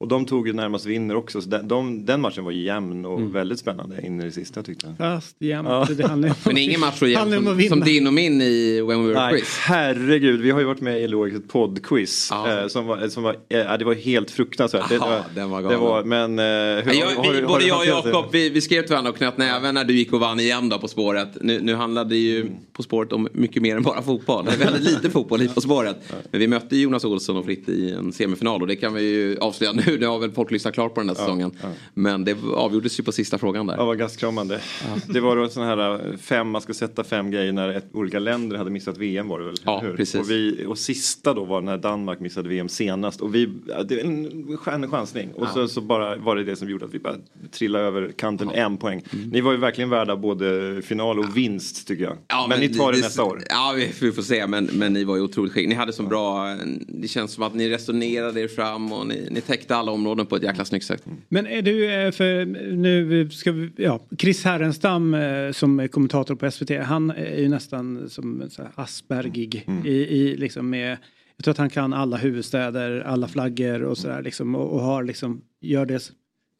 Och de tog ju närmast vinner också. Så de, de, den matchen var ju jämn och väldigt spännande in i det sista tyckte jag. Fast jämt. Ja. Det handlar om- Men ingen match så jämn som, som din och min i When We Were Nej, Quiz. herregud, vi har ju varit med i Logis ett poddquiz. Eh, som var, som var, eh, det var helt fruktansvärt. Aha, det, var, den var det galen. var, men... Eh, hur, Ja, har- vi, har har både du jag och det? Jakob, vi, vi skrev till varandra och knöt näven när du gick och vann igen då På spåret. Nu, nu handlade det ju På spåret om mycket mer än bara fotboll. Det är väldigt lite fotboll i På spåret. Men vi mötte Jonas Olsson och Fritte i en semifinal och det kan vi ju avslöja nu. Det har väl folk lyssnat klart på den här säsongen. Men det avgjordes ju på sista frågan där. Ja, var gastkramande. Det var då en sån här eh, fem, man ska sätta fem grejer när ett, olika länder hade missat VM var det väl? Ja, hur? precis. Och, vi, och sista då var när Danmark missade VM senast och vi, ja, det är en, ch- en chansning. Och så, så bara var det det som gjorde att vi bara trillade över kanten en poäng. Mm. Ni var ju verkligen värda både final och vinst tycker jag. Ja, men, ni tar det, nästa år. Ja, vi, vi får se. Men, men ni var ju otroligt skickliga. Ni hade så bra... Det känns som att ni resonerade er fram och ni, ni täckte alla områden på ett jäkla snyggt sätt. Men är du, eh, för nu ska vi, ja, Chris Härenstam eh, som är kommentator på SVT, han är ju nästan som Aspergig Mm. i, i liksom med, jag tror att han kan alla huvudstäder, alla flaggor och sådär liksom och, och har liksom, gör det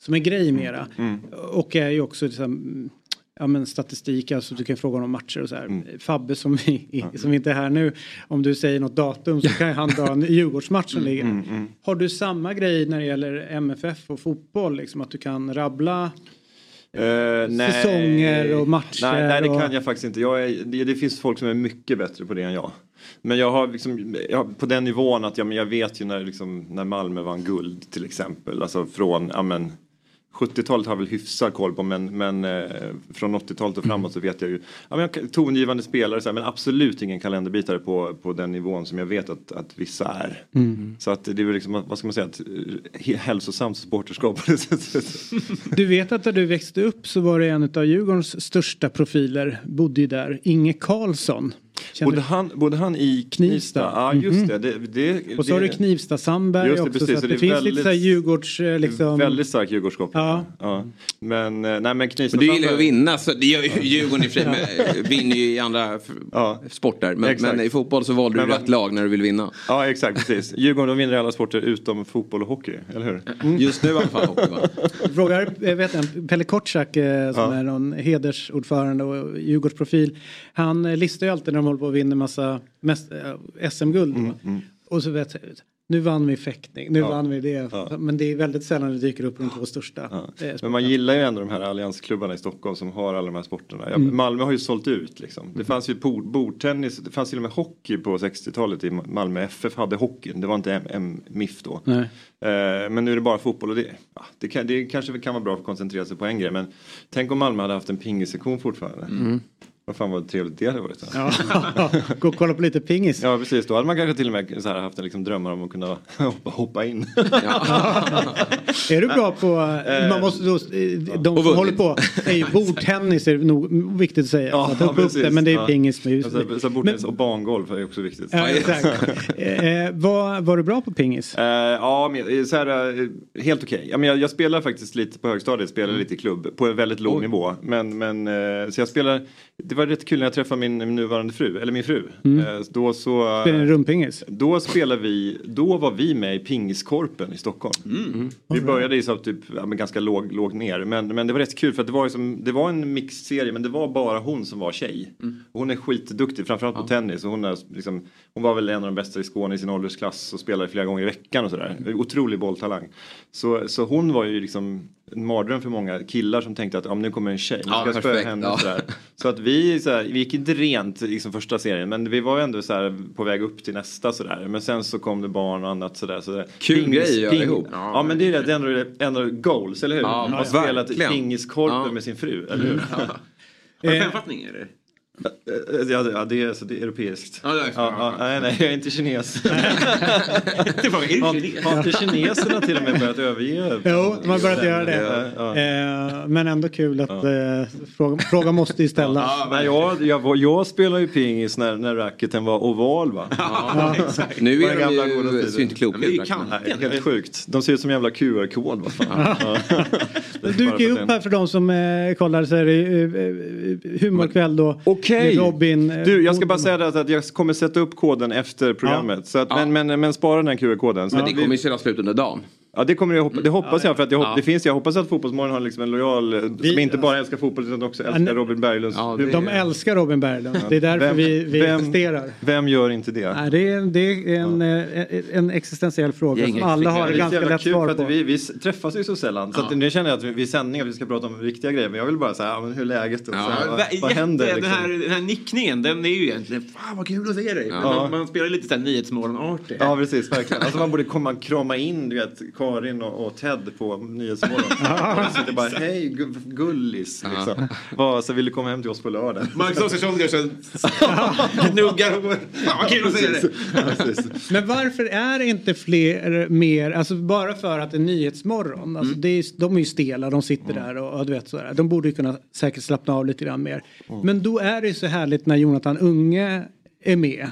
som en grej mera. Mm. Och är ju också liksom, ja men statistik, alltså du kan fråga honom om matcher och så här. Fabbe som, vi, som inte är här nu, om du säger något datum så kan han dra en Djurgårdsmatch som ligger. Har du samma grej när det gäller MFF och fotboll, liksom att du kan rabbla nej. Säsonger och matcher Nej, nej det och- kan jag faktiskt inte. Jag är, det, det finns folk som är mycket bättre på det än jag. Men jag har liksom, jag, på den nivån att ja, men jag vet ju när, liksom, när Malmö vann guld till exempel. Alltså från, ja men 70-talet har jag väl hyfsad koll på men, men eh, från 80-talet och framåt så vet jag ju. Ja, men jag, tongivande spelare så här, men absolut ingen kalenderbitare på, på den nivån som jag vet att, att vissa är. Mm. Så att det är väl liksom, vad ska man säga, ett eh, hälsosamt supporterskap på det sättet. Du vet att när du växte upp så var det en av Djurgårdens största profiler, bodde ju där, Inge Karlsson. Känner- Bodde han, bodde han i Knivsta? Ja just Mhm. det. det, det Och så har du Knivsta Sandberg Just det, också. precis. så det finns lite väldigt- så här Djurgårds... eh, Liksom... Väldigt stark Djurgårdskoppling. Ja. Ja. Men, eh, nej men Knivsta Men du gillar ju att vinna, så det gör ju Djurgården i och för sig. Vinner ju i andra f- sporter. Men, men i fotboll så valde du Men rätt lag när du vill vinna. Ja exakt, precis. Djurgården de vinner i alla sporter utom fotboll och hockey, eller hur? Just nu i alla fall hockey va? Frågar, jag vet inte, Pelle Kortsak eh, som Ja. är någon hedersordförande och Djurgårdsprofil. Han eh, listar ju alltid när de håller på att vinna massa mest, eh, SM-guld. Mm, va? Och så vet jag, nu vann vi fäktning, nu Ja. vann vi det. Ja. Men det är väldigt sällan det dyker upp de två största. eh, Men man gillar ju ändå de här alliansklubbarna i Stockholm som har alla de här sporterna. Ja, Mm. Malmö har ju sålt ut liksom. Det fanns ju bord- bordtennis, det fanns till och med hockey på 60-talet i Malmö FF hade hockeyn. Det var inte M- M- MIF då. Nej. Eh, men nu är det bara fotboll och det, ja, det, kan, det kanske kan vara bra för att koncentrera sig på en grej. Men tänk om Malmö hade haft en pingissektion fortfarande. Mm. Vad fan vad trevligt det hade varit. Ja. Gå och kolla på lite pingis. Ja precis, då hade man kanske till och med så här haft en liksom drömmar om att kunna hoppa, hoppa in. Är du bra på, man måste då, eh, de som håller på, är ju bordtennis är nog viktigt att säga. Ja, så upp precis. det, men det är Ja. pingis. Med just, Alltså, så bordtennis och bangolf är också viktigt. ja, exakt. eh, var, var du bra på pingis? Eh, ja, men, så här, eh, helt okej. Ja, men jag, jag spelar faktiskt lite på högstadiet, spelar Mm. lite i klubb på en väldigt låg nivå. Men, men eh, så jag spelar, det var rätt kul när jag träffade min nuvarande fru, eller min fru. Mm. Eh, då så... Spelar ni rumpingis? Då spelade vi, då var vi med i Pingiskorpen i Stockholm. Mm. Vi började i så typ, ja, men ganska låg, lågt ner. Men, men det var rätt kul för att det var, liksom, det var en mixserie men det var bara hon som var tjej. Och hon är skitduktig, framförallt på tennis. Och hon, är, liksom, hon var väl en av de bästa i Skåne i sin åldersklass och spelade flera gånger i veckan och sådär. Otrolig bolltalang. Så, så hon var ju liksom en mardröm för många killar som tänkte att ja, nu kommer en tjej, nu Ja, ska jag spöa henne. ja. Så att vi, så här, vi gick inte rent liksom första serien men vi var ändå så här, på väg upp till nästa sådär. Men sen så kom det barn och annat sådär. sådär. Kul grej att göra ihop. Ja, men det är det, ändå, ändå goals, eller hur? Ja, Man har spelat pingiskorpen Ja. med sin fru, eller hur? Har du femfattning eller? Ja, det, ja, det är, alltså, det är europeiskt. Ja, det är ja, ja, nej, nej, jag är inte kines. Har, inte kineserna till och med börjat överge? Jo, de har börjat göra Ja, det. ja. Eh, men ändå kul att eh, fråga, fråga måste ju ställas. Nej, jag, jag, jag spelade ju pingis när, när racketen var oval va? Ja. Nu är de gamla ju- ser inte kloka ut, Helt sjukt. De ser ut som jävla QR-kod. Ja. Det gick ju upp här för de som eh, kollar så är det humorkväll då. Okej. Robin. eh, Du, jag ska bara säga det att- jag kommer sätta upp koden efter programmet. Så att, men, men, men spara den QR-koden. Men det kommer ju sedan slut under dagen. Ja det, kommer jag, hoppa- det hoppas jag för att jag, hopp, Ja. det finns, jag hoppas att Fotbollsmorgon har liksom en lojal, eh, som inte bara älskar fotboll utan också älskar. Robin Berglunds humor. De älskar Robin Berglund. Det är därför Vem- vi, vi vem- existerar. Vem gör inte det? Nej, det, är, det är en, eh, en existentiell fråga som alla har Det ganska lätt svar på. att vi, vi träffas ju så sällan. Så att nu känner jag att vi, vi sändning att vi ska prata om riktiga grejer. Men jag vill bara säga, ja, hur är läget? Och så här, vad, vad händer? Den, Liksom? här, den här nickningen, den är ju egentligen, fan vad kul att se dig. Ja. Man, man spelar lite såhär Nyhetsmorgon-artig. Ja precis, verkligen. Alltså man borde komma krama in du vet, Karin och, och Ted på Nyhetsmorgon. Och sitter bara, hej gu- gullis. Liksom. Vad, så vill du komma hem till oss på lördag? Max Oskarsson gör så gnuggar hår. Fan vad kul att se dig. Men varför är det inte fler mer, alltså bara för att det är Nyhetsmorgon, alltså Mm. det är, de är ju stela, de sitter där och, och du vet sådär. De borde ju kunna säkert slappna av lite grann mer. Mm. Men då är det ju så härligt när Jonathan Unge är med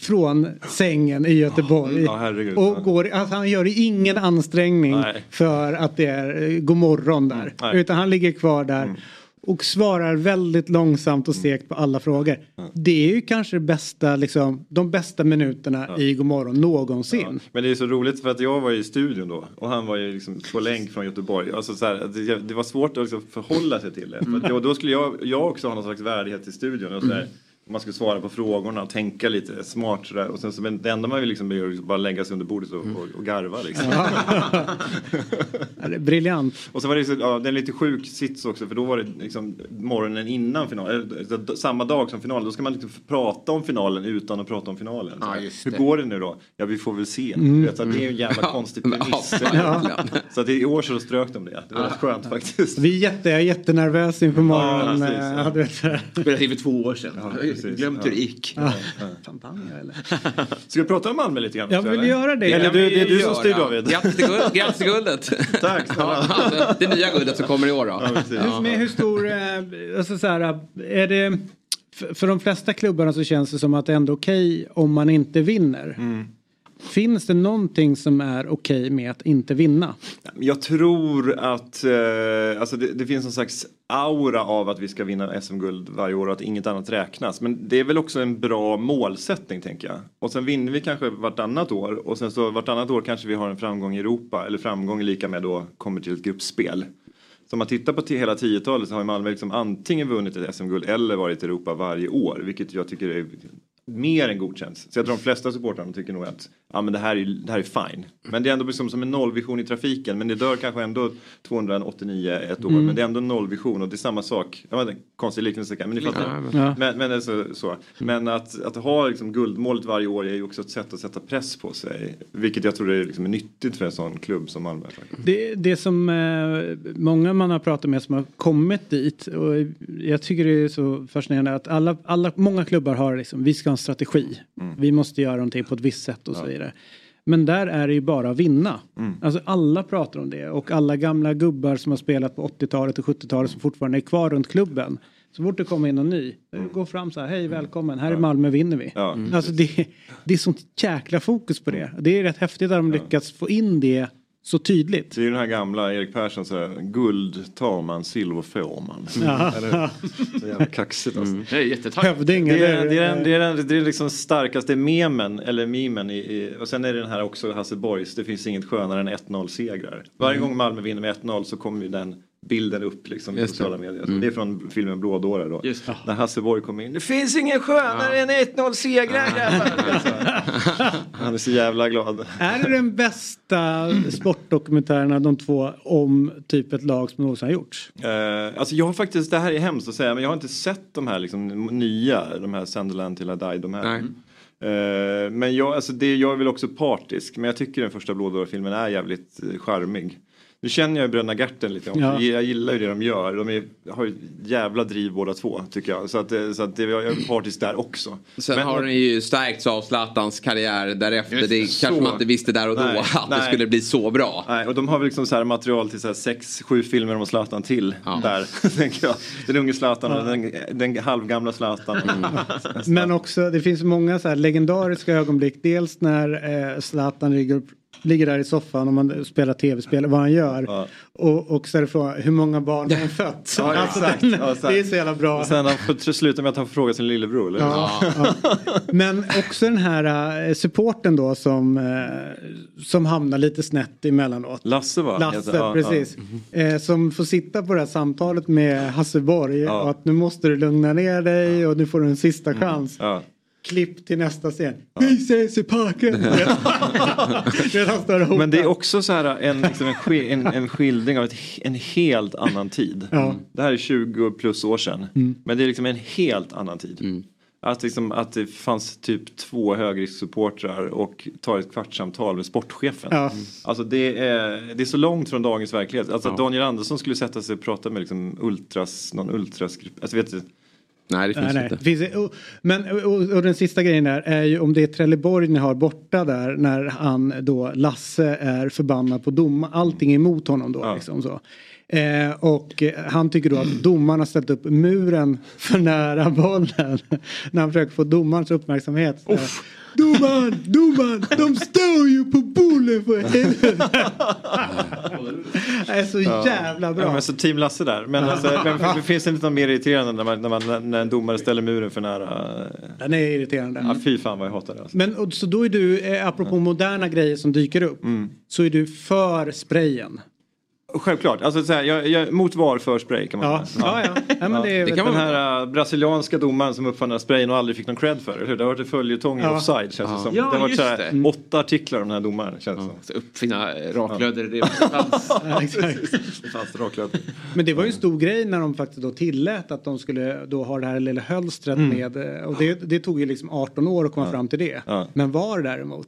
från sängen i Göteborg. Ja, herregud. och går, alltså han gör ingen ansträngning Nej. för att det är eh, god morgon där. Nej. Utan han ligger kvar där. Och svarar väldigt långsamt och segt på alla frågor. Det är ju kanske det bästa, liksom, de bästa minuterna i Godmorgon någonsin. Men det är så roligt för att jag var i studion då och han var ju liksom på länk från Göteborg. Alltså så här, det, det var svårt att liksom förhålla sig till det. För att då, då skulle jag, jag också ha någon slags värdighet i studion. Och så där, man skulle svara på frågorna och tänka lite smart sådär. Och sen så, men det enda man vill liksom är att liksom bara lägga sig under bordet och, och, och garva liksom. Ja, är briljant. Och så var det, så, ja, det är en lite sjuk sits också för då var det liksom morgonen innan finalen, d- samma dag som finalen. Då ska man liksom prata om finalen utan att prata om finalen. Ja, Hur går det nu då? Ja vi får väl se. Mm. Vet, så att det är ju en jävla Ja, konstig premiss. ja, så att i år så strök de det. Det var rätt skönt faktiskt. Vi är jätte, jag är jättenervös inför morgonen. precis, eh, ja. hade vet, så här. Spelade in för två år sedan. Ja, precis. glömt hur det gick. Champagne eller? Ska vi prata om Malmö lite grann? Jag vill eller? göra det. Eller du, det är du som styr David. Grattis till, guld, grattis till guldet. Tack Ja, alltså, det nya guldet som kommer i år då. Ja. Hur, men hur stor, eh, alltså så här, är det, för, för de flesta klubbarna så känns det som att det är ändå okej om man inte vinner. Mm. Finns det någonting som är okej med att inte vinna? Jag tror att eh, alltså det, det finns någon slags aura av att vi ska vinna SM-guld varje år och att inget annat räknas. Men det är väl också en bra målsättning tänker jag. Och sen vinner vi kanske vartannat år och sen så vartannat år kanske vi har en framgång i Europa eller framgång är lika med då kommer till ett gruppspel. Så om man tittar på hela 10-talet så har ju Malmö liksom antingen vunnit ett SM-guld eller varit i Europa varje år vilket jag tycker är mer än godkänt. Så jag tror de flesta supportrarna tycker nog att ja, men det, här är, det här är fine. Men det är ändå liksom som en nollvision i trafiken. Men det dör kanske ändå 289 ett år. Mm. Men det är ändå en nollvision och det är samma sak. Jag vet inte, konstig liknelse kan- men ni fattar. Ja. Men, men, alltså, så. men att, att ha liksom guldmålet varje år är ju också ett sätt att sätta press på sig. Vilket jag tror är, liksom är nyttigt för en sån klubb som Malmö. Det, det som eh, många man har pratat med som har kommit dit och jag tycker det är så fascinerande att alla, alla, många klubbar har liksom, vi ska ha en strategi. Vi måste göra någonting på ett visst sätt och så vidare. Men där är det ju bara att vinna. Alltså alla pratar om det och alla gamla gubbar som har spelat på 80-talet och 70-talet som fortfarande är kvar runt klubben. Så fort det kommer in någon ny, gå fram så här, hej välkommen, här i Malmö vinner vi. Ja. Mm. Alltså det, det är sånt jäkla fokus på det. Det är rätt häftigt att de lyckats få in det så tydligt. Det är ju den här gamla Erik Persson så här, guld tar man, silver får man. Ja. Eller, så jävla kaxigt alltså. Det är jättetajt. Hövding Det är, det, är den, det, är den, det är liksom starkaste memen, eller memen, i, i, och sen är det den här också Hasse Borgs, det finns inget skönare än 1-0 segrar. Varje gång Malmö vinner med 1-0 så kommer ju den bilden upp liksom i sociala medier. Mm. Det är från filmen Blådåre då. Just. När Hasse Borg kommer in, det finns ingen skönare än 1-0 segrar grabbar. Han är så jävla glad. Är det den bästa sportdokumentären av de två om typ ett lag som någonsin har gjorts? Eh, alltså jag har faktiskt, det här är hemskt att säga, men jag har inte sett de här liksom, nya, de här Sunderland till I die, de här. Eh, men jag, alltså det, jag är väl också partisk, men jag tycker den första Blådåre-filmen är jävligt eh, charmig. Nu känner jag ju Bröderna Gerten lite, om, Ja. jag gillar ju det de gör. De är, har ju jävla driv båda två tycker jag. Så att, det- så att det, jag är partisk där också. Sen Men- har den ju stärkts av Zlatans karriär därefter. Just det det, kanske så. man inte visste där och då Nej, att det nej. skulle bli så bra. Nej, och de har väl liksom så här material till så här sex, sju filmer om Zlatan till där. tänker jag. Den unge Zlatan och den, den halvgamla Zlatan. Men också, det finns många så här legendariska ögonblick. Dels när eh, Zlatan ligger, ligger där i soffan och man spelar tv-spel, vad han gör. Och, och så är det frågan, hur många barn har han fött? Ja, Alltså, exakt. den, Ja, det är så jävla bra. Och sen han får sluta med att han får fråga sin lillebror. Eller? Ja, ja. Men också den här eh, supporten då som, eh, som hamnar lite snett emellanåt. Lasse va? Lasse, ja, precis. Eh, som får sitta på det här samtalet med Hasse Borg och att nu måste du lugna ner dig och nu får du en sista chans. Ja. Klipp till nästa scen. Vi ses i parken. Men det är också så här en, liksom en, en, en skildring av ett, en helt annan tid. Ja. Det här är 20 plus år sedan. Mm. Men det är liksom en helt annan tid. Att, liksom, att det fanns typ två högrisksupportrar och tar ett kvartssamtal med sportchefen. Ja. Alltså det är, det är så långt från dagens verklighet. Alltså att Ja. Daniel Andersson skulle sätta sig och prata med liksom ultras, någon ultrasgrupp. Alltså vet du, Nej, det Nej, nej. Det finns, och, men och, och den sista grejen där är ju om det är Trelleborg ni har borta där när han då Lasse är förbannad på domaren. Allting är emot honom då. Liksom så. Eh, och eh, han tycker då att domaren har ställt upp muren för nära bollen. när han försöker få domarens uppmärksamhet. Så, Domaren, domaren, de står ju på bollen för helvete. det är så jävla bra. Ja, men så team Lasse där. Men, alltså, men finns det inte något mer irriterande när, man, när, man, när en domare ställer muren för nära? Den är irriterande. Ja, fy fan vad jag hatar det. Alltså. Men och, så då är du, eh, apropå moderna grejer som dyker upp, Mm. så är du för sprayen. Självklart, alltså, så här, jag, jag, mot var för spray kan man Ja, säga. ja, ja. ja men det är väl- Den här äh, brasilianska domaren som uppfann den här sprayen och aldrig fick någon cred för, eller hur? Det har varit en följetong i Ja. offside känns det Ja. som. Ja, det har varit så här, det. åtta artiklar om den här domaren känns det som. Så uppfinna raklödder, det fanns. Ja. Det fanns raklödder. Men det var ju en stor grej när de faktiskt då tillät att de skulle då ha det här lilla hölstret Mm. med. eh, Och det, det tog ju liksom 18 år att komma fram till det. Ja. Men var däremot,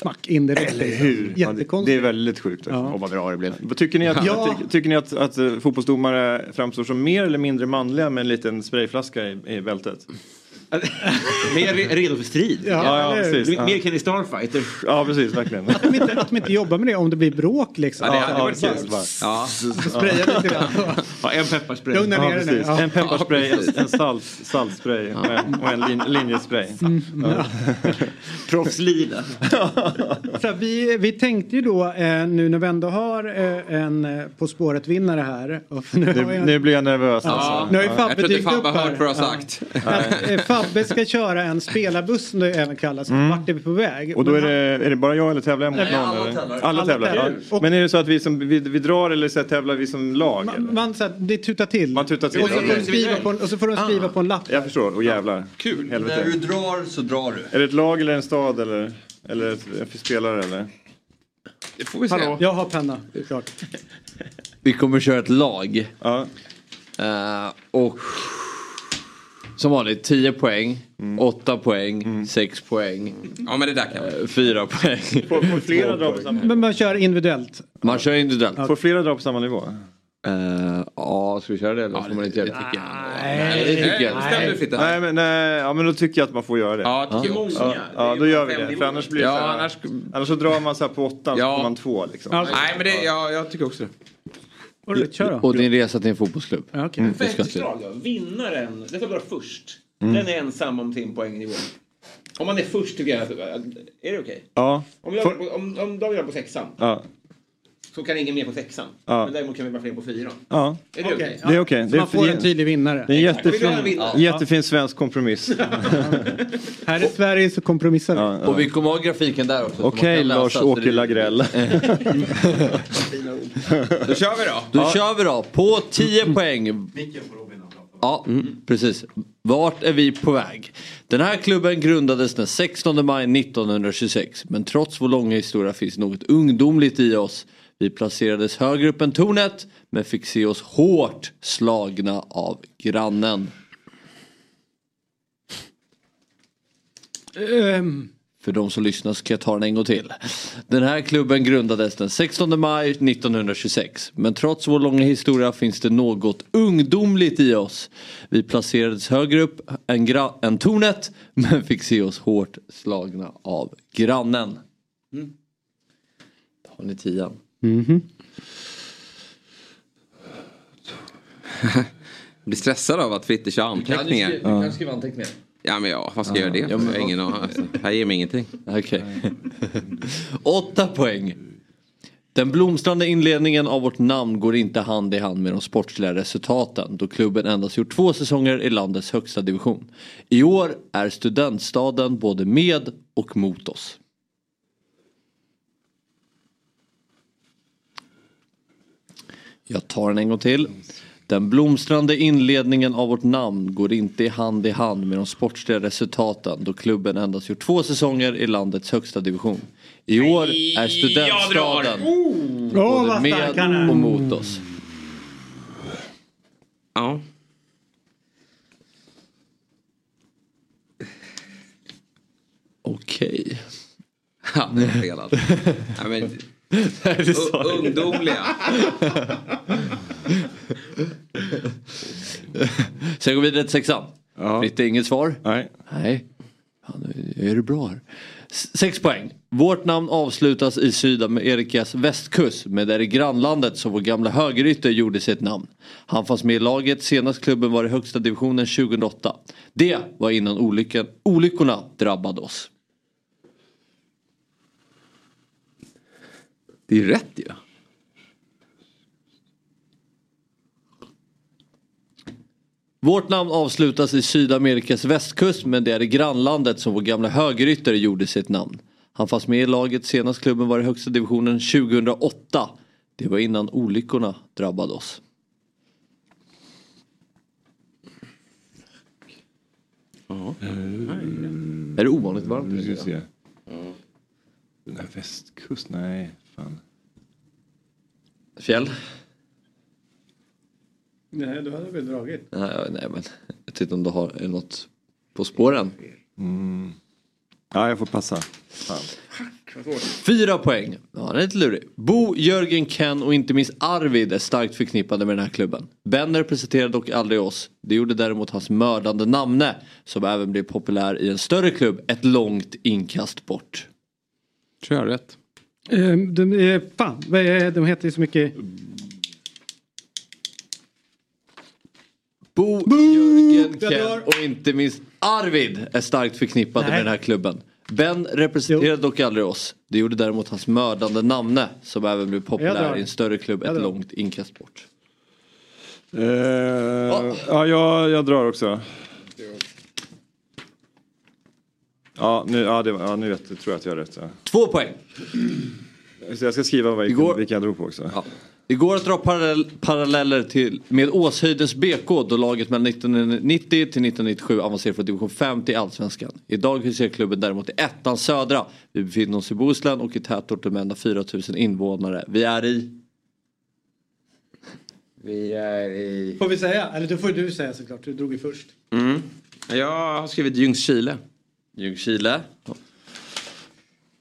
smack in direkt. Eller hur? Jättekonstigt. det är väldigt sjukt. Ja. Och vad bra det blev. Tycker ni, att, Ja. ty, tycker ni att, att eh, fotbollsdomare framstår som mer eller mindre manliga med en liten sprayflaska i, i bältet? Mer re- redo för strid. Ja, Ja, ja, precis. Ja. Mer Kenny Starfighter. Ja, precis, verkligen. Att de, inte, att de inte jobbar med det om det blir bråk liksom. Ja, det hade varit kul. Ja. Spraya lite grann. Ja, en pepparspray. Lugna Ja, ner dig nu. precis. Ja. En pepparspray, en, salt, saltspray och en, och en lin, linjespray. Ja. Proffslila. Så vi, vi tänkte ju då eh, nu när vi ändå har eh, en eh, På spåret-vinnare här. Nu, Nu, jag, nu blir jag nervös Ja. alltså. Nu har ju Jag Fabbe tror inte dykt upp Fabbe har här. hört vad du har Ja. sagt. Fabbe ska köra en spelarbuss som det även kallas. Mm. Vart är vi på väg? Och då är det, är det bara jag eller tävlar jag mot någon? alla eller? tävlar. Alla Alla tävlar. tävlar. Ja. Men är det så att vi, som, vi, vi drar eller så här, tävlar vi som lag? Man, eller? man, så här, det tutar till. Man tutar till, Och så, får de skriva på en, och så får de skriva på en lapp. Jag förstår, och jävlar. Kul. Helvete. När du drar så drar du. Är det ett lag eller en stad eller, eller en spelare eller? Det får vi se. Hallå? Jag har penna, det är klart. Vi kommer köra ett lag. Ja. Eh, och som vanligt 10 poäng, 8 poäng, 6 poäng. Ja men det där kan vi. 4 poäng. Får, får flera dra på samma Men man kör individuellt. Man kör individuellt. Får flera dra på samma nivå? Uh, ja, ska vi köra det eller får man inte göra det? Nej, det tycker jag. Nej, men, nej, ja, men då tycker jag att man får göra det. Ja, tycker jag också. Ja, ja, då gör vi det. För annars blir det Ja, så här, annars- annars... så drar man så här på åttan så får man två liksom. Nej men det, ja, jag tycker också det. Och din resa till en fotbollsklubb. Ja, okay. Mm, Förslag då? Vinnaren, det får vara först. Mm. Den är ensam om sin poängnivå. Om man är först tycker jag att, är det okej? Ja. Om, jag, om, om David är på sexan Ja. Så kan ingen mer på sexan. Ja. Men däremot kan vi bara fler på fyran. Ja. Är det okej? Okej, Det är okej. Så Det är man får en tydlig vinnare. Det är en jättefin, jättefin svensk kompromiss. Här i Sverige så kompromissar vi. Ja, ja. Och vi kommer ha grafiken där också. så Okej så Lars-Åke det- Lagrell. Då kör vi då. Då kör vi då. På 10 poäng. Ja, precis. Vart är vi på väg? Den här klubben grundades den 16 maj 1926. Men trots vår långa historia finns något ungdomligt i oss. Vi placerades högre upp än tornet men fick se oss hårt slagna av grannen. Ehm, För de som lyssnar ska jag ta den en gång till. Den här klubben grundades den 16 maj 1926. Men trots vår långa historia finns det något ungdomligt i oss. Vi placerades högre upp än, gra- än tornet men fick se oss hårt slagna av grannen. Mm. Har ni tian? Jag blir stressad av att Fritte kör anteckningar. Du kan skriva anteckningar. Ja men ja, vad ska jag göra det? Ja, för? har ingen. Alltså, här ger mig ingenting. Okej. Åtta poäng. Den blomstrande inledningen av vårt namn går inte hand i hand med de sportsliga resultaten då klubben endast gjort två säsonger i landets högsta division. I år är studentstaden både med och mot oss. Jag tar den en gång till. Den blomstrande inledningen av vårt namn går inte i hand i hand med de sportsliga resultaten då klubben endast gjort två säsonger i landets högsta division. I år är studentstaden Åh, både med och mot oss. Ja. Okej. Ja, Nej, ungdomliga. Ska jag gå vidare till sexan? Ja. Det inget svar? Nej. Nej. Fan, är det bra här. Sex poäng. Vårt namn avslutas i Sydamerikas västkust men det är i grannlandet som vår gamla högerytter gjorde sitt namn. Han fanns med i laget senast klubben var i högsta divisionen 2008. Det var innan olyckan, olyckorna drabbade oss. Det är rätt ju. Vårt namn avslutas i Sydamerikas västkust men det är i grannlandet som vår gamla högerytter gjorde sitt namn. Han fanns med i laget senast klubben var i högsta divisionen 2008. Det var innan olyckorna drabbade oss. Är det ovanligt varmt? Nu ska vi se. Den här västkust, nej. Fan. Fjäll? Nej, du hade väl dragit. Nej, nej men jag inte om du har något på spåren. Mm. Ja, jag får passa. Fan. Fyra poäng. Ja, den är lite lurig. Bo, Jörgen, Ken och inte minst Arvid är starkt förknippade med den här klubben. Ben representerade dock aldrig oss. Det gjorde däremot hans mördande namne som även blev populär i en större klubb ett långt inkast bort. Tror jag har rätt. Ehm, de, fan, vad är, de heter ju så mycket. Bo, Jörgen, jag Ken och inte minst Arvid är starkt förknippade Nej. med den här klubben. Ben representerade dock aldrig oss. Det gjorde däremot hans mördande namne som även blev populär i en större klubb ett långt inkast bort. Eh, Ja, jag, jag drar också. Ja, nu, ja, det, ja, nu vet, tror jag att jag har rätt. Ja. Två poäng. Så jag ska skriva vad, Igår- vilka jag drog på också. Det går att dra parallell, paralleller till, med Åshöjdens BK då laget mellan 1990 till 1997 avancerade från division 5 till Allsvenskan. Idag huserar klubben däremot i ettan södra. Vi befinner oss i Bohuslän och i tätorten med ända 4000 invånare. Vi är i... Vi är i... Får vi säga? Eller då får du säga såklart, du drog ju först. Mm. Jag har skrivit Ljungskile. Ljungskile.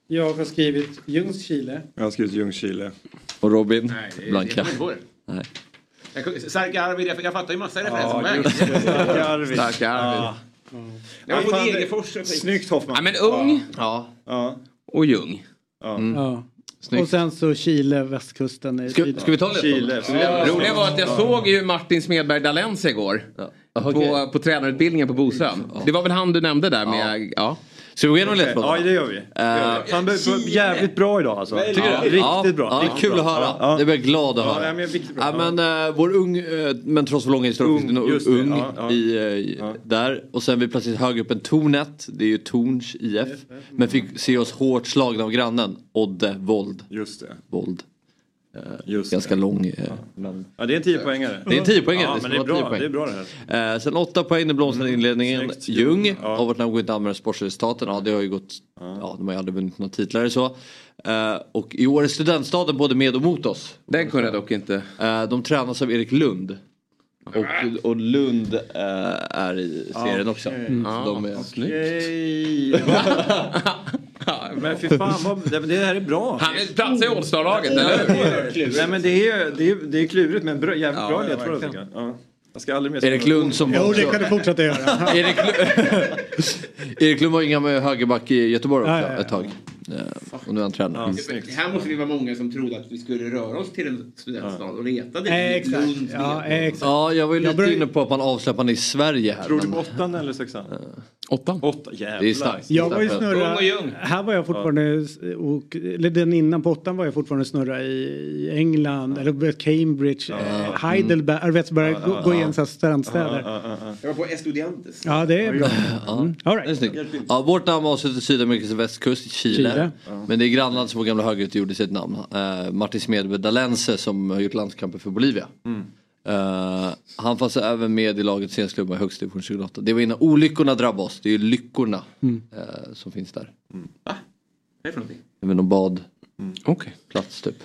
Jag har skrivit Ljungskile. Jag har skrivit Ljungskile. Och Robin? Nej, det- Blanka. det. Jag- Starka Arvid, jag, jag fattar ju massa referenser Ja. Starka Arvid. Starka Arvid. Jag var på fan, det- Degerfors. Snyggt Hoffman. Ja, men ung Ja. Ja. och Ljung. Ja. Ja. Snyggt. Och sen så Chile, västkusten. Ska, ska vi ta det? Chile. Det roliga var att jag såg ju Martin Smedberg Dalense igår. Ja. Okej. På, på tränarutbildningen på Bosön. Det var väl han du nämnde där med... Ja. Ska vi gå igenom Ja, ledtrådarna? det gör vi. Han är jävligt bra idag alltså. Tycker du? Riktigt ja, bra. Ja, det är kul att höra. Ja, ja. Det blir jag glad att Ja, höra. ja, men. Ja, men, eh, vår ung, eh, men trots vår långa historia, finns det det. ung Ja, ja. I, eh, i, där. Och sen vi plötsligt högre upp en Tornet, det är ju Torns IF. Men fick se oss hårt slagna av grannen, Odde Vold. Just det. Vold. Eh, Just ganska det. lång. Eh, men... Ja, det är en 10-poängare. Det är en 10 poäng. Ja, men det är bra. Det är bra det här. Eh, sen 8 poäng den blomstrande inledningen. snyggt. Ljung Ja. har varit namn inte använda sportresultaten. Ja det har ju gått. Ja de har ju aldrig vunnit några titlar eller så. Eh, och i år är studentstaden både med och mot oss. Den kunde jag dock inte. Eh, de tränas av Erik Lund. Och, och Lund är i serien också. Mm. Så de är... Men fy fan, vad, det, här är bra. Han är- platsar i All-star-laget, eller hur? Nej men det är, det är, det är klurigt men bra, jävligt Ja, bra verkligen. tycker jag. Ja. Jag ska aldrig mer Erik Lund som Jo, det kan du fortsätta göra. Erik, Lund... Erik Lund var ju gammal högerback i Göteborg också ja. ett tag. Eh, Och nu är han tränare. Mm. Här måste vi vara många som trodde att vi skulle röra oss till en studentstad och leta dit. Eh, exakt. Lund, Ja, eh, exakt. Ja, jag var ju Jag lite börjar- inne på att man avsläppande i Sverige här. Tror du på åttan eller sexan? Åttan. Åtta, jävlar. Det är starkt. Jag var ju snurra, här var jag fortfarande, och, eller den innan på åttan var jag fortfarande snurra i, England, eller Cambridge, eh, Heidelberg, jag vet, bara gå, igenom så här studentstäder. Jag var på Estudiantes. Ja, det är bra. Ja, Mm. All det är right. Ja, vårt namn avslutar Sydamerikas västkust, Chile. Chile. Men det är grannland som vår gamla högerut gjorde sitt namn. Uh, Martin Smedberg Dalense som har gjort landskamper för Bolivia. Eh, han fanns även med i laget senast klubba i högst division 2008. Det var innan olyckorna drabbade oss. Det är ju lyckorna eh, som finns där. Vad är det för någonting? Det är någon bad. Okej. Plats typ.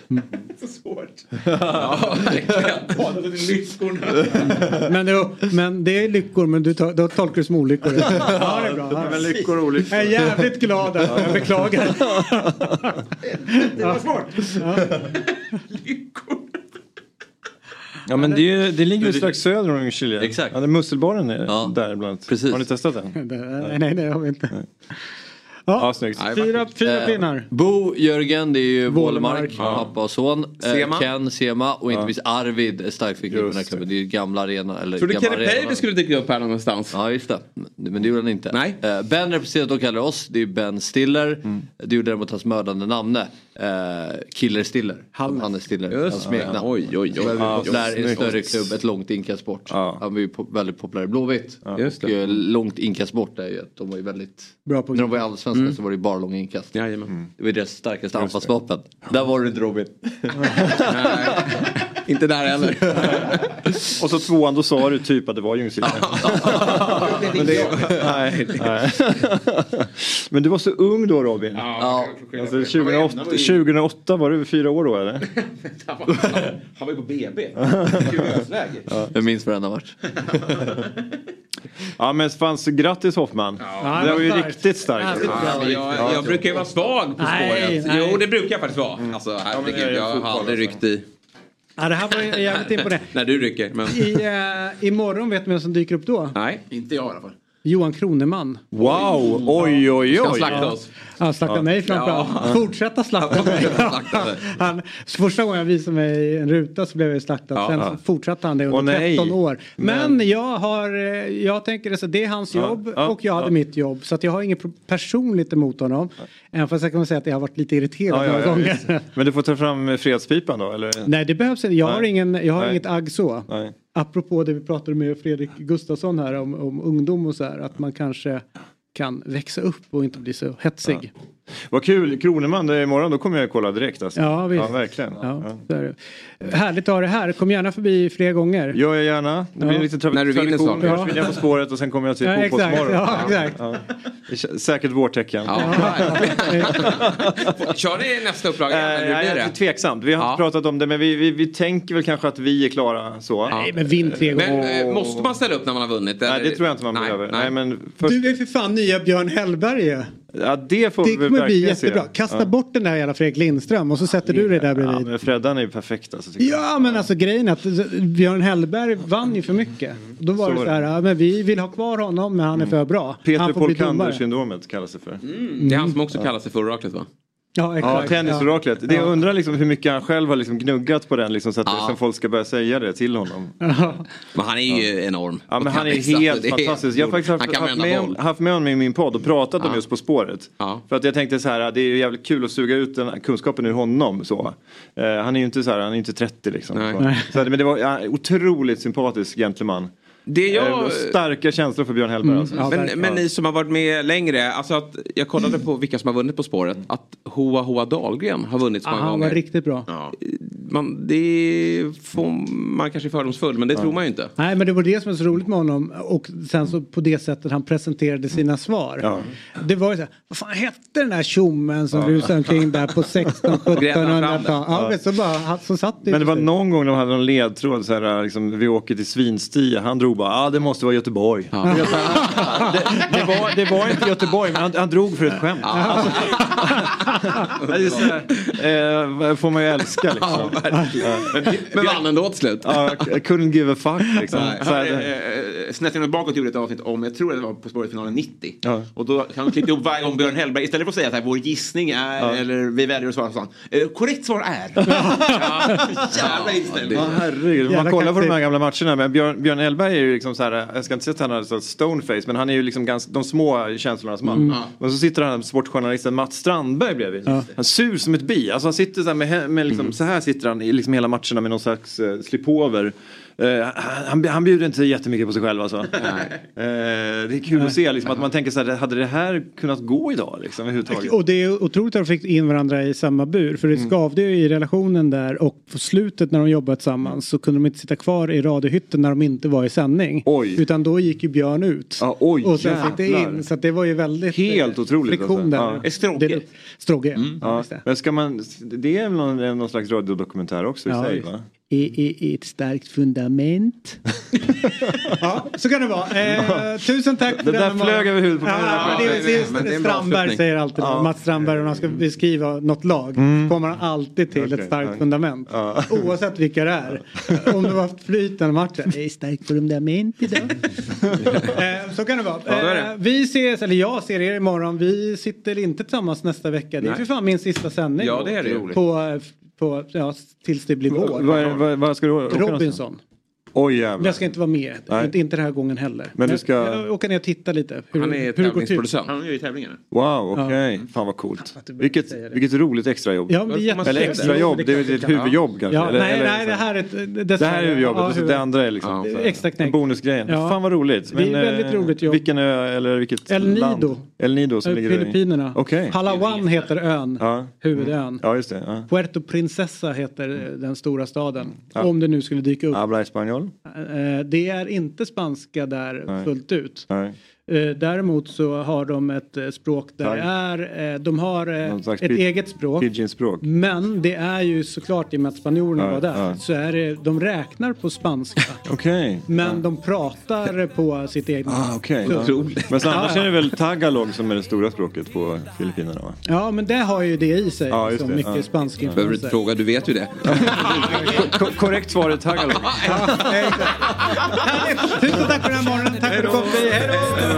Så svårt. ja, verkligen. Lyckorna. Men, det, men det är lyckor, men du tar, då tolkar du som olyckor. Ja, det är bra. Men lyckor och olyckor. Jag är jävligt glad att jag beklagar. Det var smart. Ja men det, är, det ligger ju strax söder om Chile. Exakt. Ja, det musselbaren är Ja. där bland annat. Precis. Har ni testat den? Nej, nej, det har vi inte. Ja, snyggt. Fyra, fyra Eh, pinnar. Bo, Jörgen, det är ju Wålemark. Pappa och son. Eh, Sema. Ken, Sema och inte minst Arvid är starkt fick i den här Just klubben. Det är ju gamla arena. Eller Trodde Kenny. Pavey skulle dyka upp här någonstans. Ja just det. Men det gjorde han inte. Nej. Eh, Ben representerar dock aldrig oss. Det är Ben Stiller. Mm. Det gjorde däremot hans mördande namne. Uh, Killer Stiller. Han är Stiller. Just hans smeknamn. Oj, oj, oj. Som är en större klubb, ett långt inkastsport. Ja. Han var ju väldigt populär i Blåvitt. Just Och det. långt inkastsport är ju att de var ju väldigt... Bra på När de var i Allsvenskan så var det bara långa inkast. Jajamän. Det var deras starkaste anfallsvapen. Där var du inte Robin. Inte där heller. Och så tvåan, då sa du typ att det var Ljungskile. Men det, nej, nej. Men du var så ung då Robin. Ja. Alltså, 2008, 2008 var du fyra år då eller? Han var ju på BB. Jag minns varenda match. Ja men fanns grattis Hoffman. Ja, det var ju riktigt starkt. Ja, jag, jag brukar ju vara svag på Nej, spåret. nej. Jo, det brukar jag faktiskt vara. Alltså, jag herregud, jag fotboll har aldrig alltså. ryckt i. Ja, det här var jävligt imponerande. När du rycker. Men... I, uh, imorgon vet man vem som dyker upp då? Nej. Inte jag i alla fall. Johan Kroneman. Wow, oj oj Ska han oj. slakta oss? Han slaktar mig framförallt. Fortsätta slakta mig. Han, första gången han visade mig en ruta så blev jag slaktad. Ja, Sen ja. fortsatte han det Åh, under nej. 13 år. Men, Men- jag har, eh, jag tänker så det är hans Ja, jobb ja, och jag hade ja. mitt jobb. Så att jag har inget personligt emot honom. Även fast jag kan säga att jag har varit lite irriterad Ja, ja, några ja, gånger. Men du får ta fram fredspipan då eller? Nej det behövs inte. Jag har, Nej. ingen, jag har Nej. inget agg så. Nej. Apropå det vi pratade med Fredrik Gustafsson här om, om ungdom och så här. Att man kanske kan växa upp och inte bli så hetsig. Vad kul, Kroneman, det är imorgon, då kommer jag kolla direkt alltså. Ja, visst. Ja, verkligen. Ja, Ja. är. Härligt att ha det här. Kom gärna förbi fler gånger. Gör jag gärna. Det blir Ja. lite tra- När du vinner tradition. snart. Först Ja. vinner jag På spåret och sen kommer jag till Ja. Fotbollsmorgon. Ja, exakt. Ja. Det är Säkert vårtecken. Kör ni nästa upplaga? Eh, jag är det? lite tveksamt. Vi har inte pratat om det men vi, vi, vi tänker väl kanske att vi är klara så. Nej, men vinn tre Men gånger. eh, måste man ställa upp när man har vunnit? Nej eller? det tror jag inte man Nej, behöver. nej. Nej, men först, Du är för fan nya Björn Hellberg. Ja, det får Det vi kommer bli verkligen se. jättebra. Kasta Ja. bort den där jävla Fredrik Lindström och så sätter du dig där Ja, bredvid. men Freddan är ju perfekt alltså. tycker jag. Ja men alltså grejen är att Björn Hellberg vann ju för mycket. Då var Så det så här, ja, men vi vill ha kvar honom men han är för bra. Peter. Polkander-syndromet kallas det för. Det är han som också kallas för oraklet va? Ja Ja, tennisoraklet. Det jag Ja. undrar liksom hur mycket han själv har liksom gnuggat på den liksom, så att Ja. liksom folk ska börja säga det till honom. Men han är ju enorm. Ja men han är exakt, helt det är- fantastisk. Jag har faktiskt haft, haft, med, haft med honom i min podd och pratat om Ja. just På spåret. Ja. För att jag tänkte så här, det är ju jävligt kul att suga ut den kunskapen ur honom. Så. Eh, han är ju inte så här, han är inte 30 liksom. Nej. Så. Nej. Så, men det var ja, otroligt sympatisk gentleman. Det Eh, jag... starka känslor för Björn Hellberg alltså. Ja, Men, men ni som har varit med längre, alltså att jag kollade på vilka som har vunnit På spåret. Att Hoa Hoa Dahlgren har vunnit så Ah, många han gånger. var riktigt bra. Ja, man, det får man kanske är fördomsfull men det tror man ju inte. Nej men det var det som var så roligt med honom och sen så på det sättet han presenterade sina svar. Ja. Det var ju så här, vad fan hette den där tjommen som rusade omkring där på 16 Grävde han fram 1700-talet? Ja, men så bara, så satt det Men det var någon gång de hade någon ledtråd så här, liksom, vi åker till Svinstia. Han drog bara, ja ah, det måste vara Göteborg. Ja. det, det, var, det var inte Göteborg men han, han drog för ett skämt. Alltså, det är så här, eh, får man ju älska liksom. Ja. Men, men vann ändå till slut. Ja, I couldn't give a fuck liksom. Nej. Så här, Eh, eh, Snett inåt bakåt gjorde ett avsnitt om, jag tror det var På spåret-finalen 90. Ja. Och då kan han klippa ihop varje gång Björn Hellberg, istället för att säga att vår gissning är, Ja. eller vi väljer att svara, så eh, korrekt svar är. ja, jävla inställning. Ja herregud, man kollar på de här gamla matcherna. Men Björn, Björn Hellberg är ju liksom så här, jag ska inte säga att han har så stoneface men han är ju liksom ganska, de små känslornas man. Mm. Men så sitter han, sportjournalisten Mats Strandberg bredvid. Han är sur som ett bi. Alltså han sitter så här med, med Mm. liksom, så här sitter han i liksom hela matcherna med någon slags uh, slipover. Eh, han, han bjuder inte jättemycket på sig själv alltså. Eh, det är kul att se liksom, att man tänker så här, hade det här kunnat gå idag liksom överhuvudtaget? Och det är otroligt att de fick in varandra i samma bur. För det Mm. skavde ju i relationen där och på slutet när de jobbade tillsammans så kunde de inte sitta kvar i radiohytten när de inte var i sändning. Oj. Utan då gick ju Björn ut. Ja, oj, och sen fick det in. Så att det var ju väldigt Helt eh, otroligt, friktion alltså. där. Strogge? Det- Strogge, ja. Men ska man, det är någon, någon slags radiodokumentär också i Ja, sig va? I, i, i ett starkt fundament. ja, så kan det vara. Eh, tusen tack för Det där denna flög morgon. över huvudet på mig. Ja, det, är- det, Men det är är Strandberg säger alltid det. Mats Strandberg, om han ska beskriva något lag kommer han alltid till Mm. Okej, ett starkt ja. fundament. Ja. Oavsett vilka det är. Om det var flytande matcher. Det är starkt fundament idag. eh, så kan det vara. Ja, det är det. Eh, vi ses, eller jag ser er imorgon. Vi sitter inte tillsammans nästa vecka. Det är Nej. för fan min sista sändning. Ja, det är det. På, på, ja, tills det blir vår. Vad, ska du åka? Robinson. Oj Men jävlar. jag ska inte vara med. Nej. Inte, inte den här gången heller. Men du ska- Jag åker ner och tittar lite. Hur, Han är det tävlingsproducent. Han gör ju tävlingarna. Wow, okej. Fan vad coolt. Vilket, det. vilket roligt extrajobb. Ja, men det är Eller extrajobb, det är Jo, ju ett huvudjobb kanske? Ja, eller, nej, eller, nej, det här är ett... det här är huvudjobbet, Ja, och så det andra är liksom Ja. Extra knäck. bonusgrejen. Ja. Fan vad roligt. Det är Men, väldigt eh, roligt jobb. Vilken ö eller vilket El Nido. land? El Nido som ligger i... Filippinerna. Okej. Palawan heter ön. Ja. Huvudön. Ja, just det. Ja. Puerto Princesa heter den stora staden. Ja. Om det nu skulle dyka upp. Eh, Det är inte spanska där Nej. fullt ut. Nej. Eh, Däremot så har de ett eh, språk där det är, eh, de har ett eget språk. Pidgin-språk? Men det är ju såklart i och med att spanjorerna Ja, var där ja. så är det, de räknar på spanska. Okej. Men de pratar på sitt egna. Ah. Så- Ja. Men så annars Ja, är ja. det väl tagalog som är det stora språket på Filippinerna va? Ja men det har ju det i sig. Ja, liksom, mycket Ja. spansk Behöver du inte influenser. fråga, du vet ju det. Ko- korrekt svar är tagalog. Tusen tack för den här morgonen. Tack för att du kom.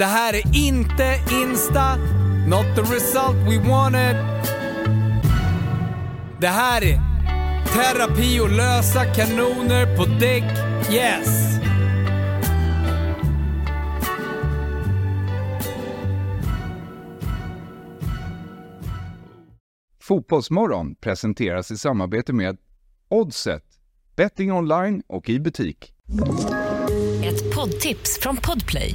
Det här är inte Insta, not the result we wanted. Det här är terapi och lösa kanoner på däck, yes. Fotbollsmorgon presenteras i samarbete med Oddset, betting online och i butik. Ett poddtips från Podplay.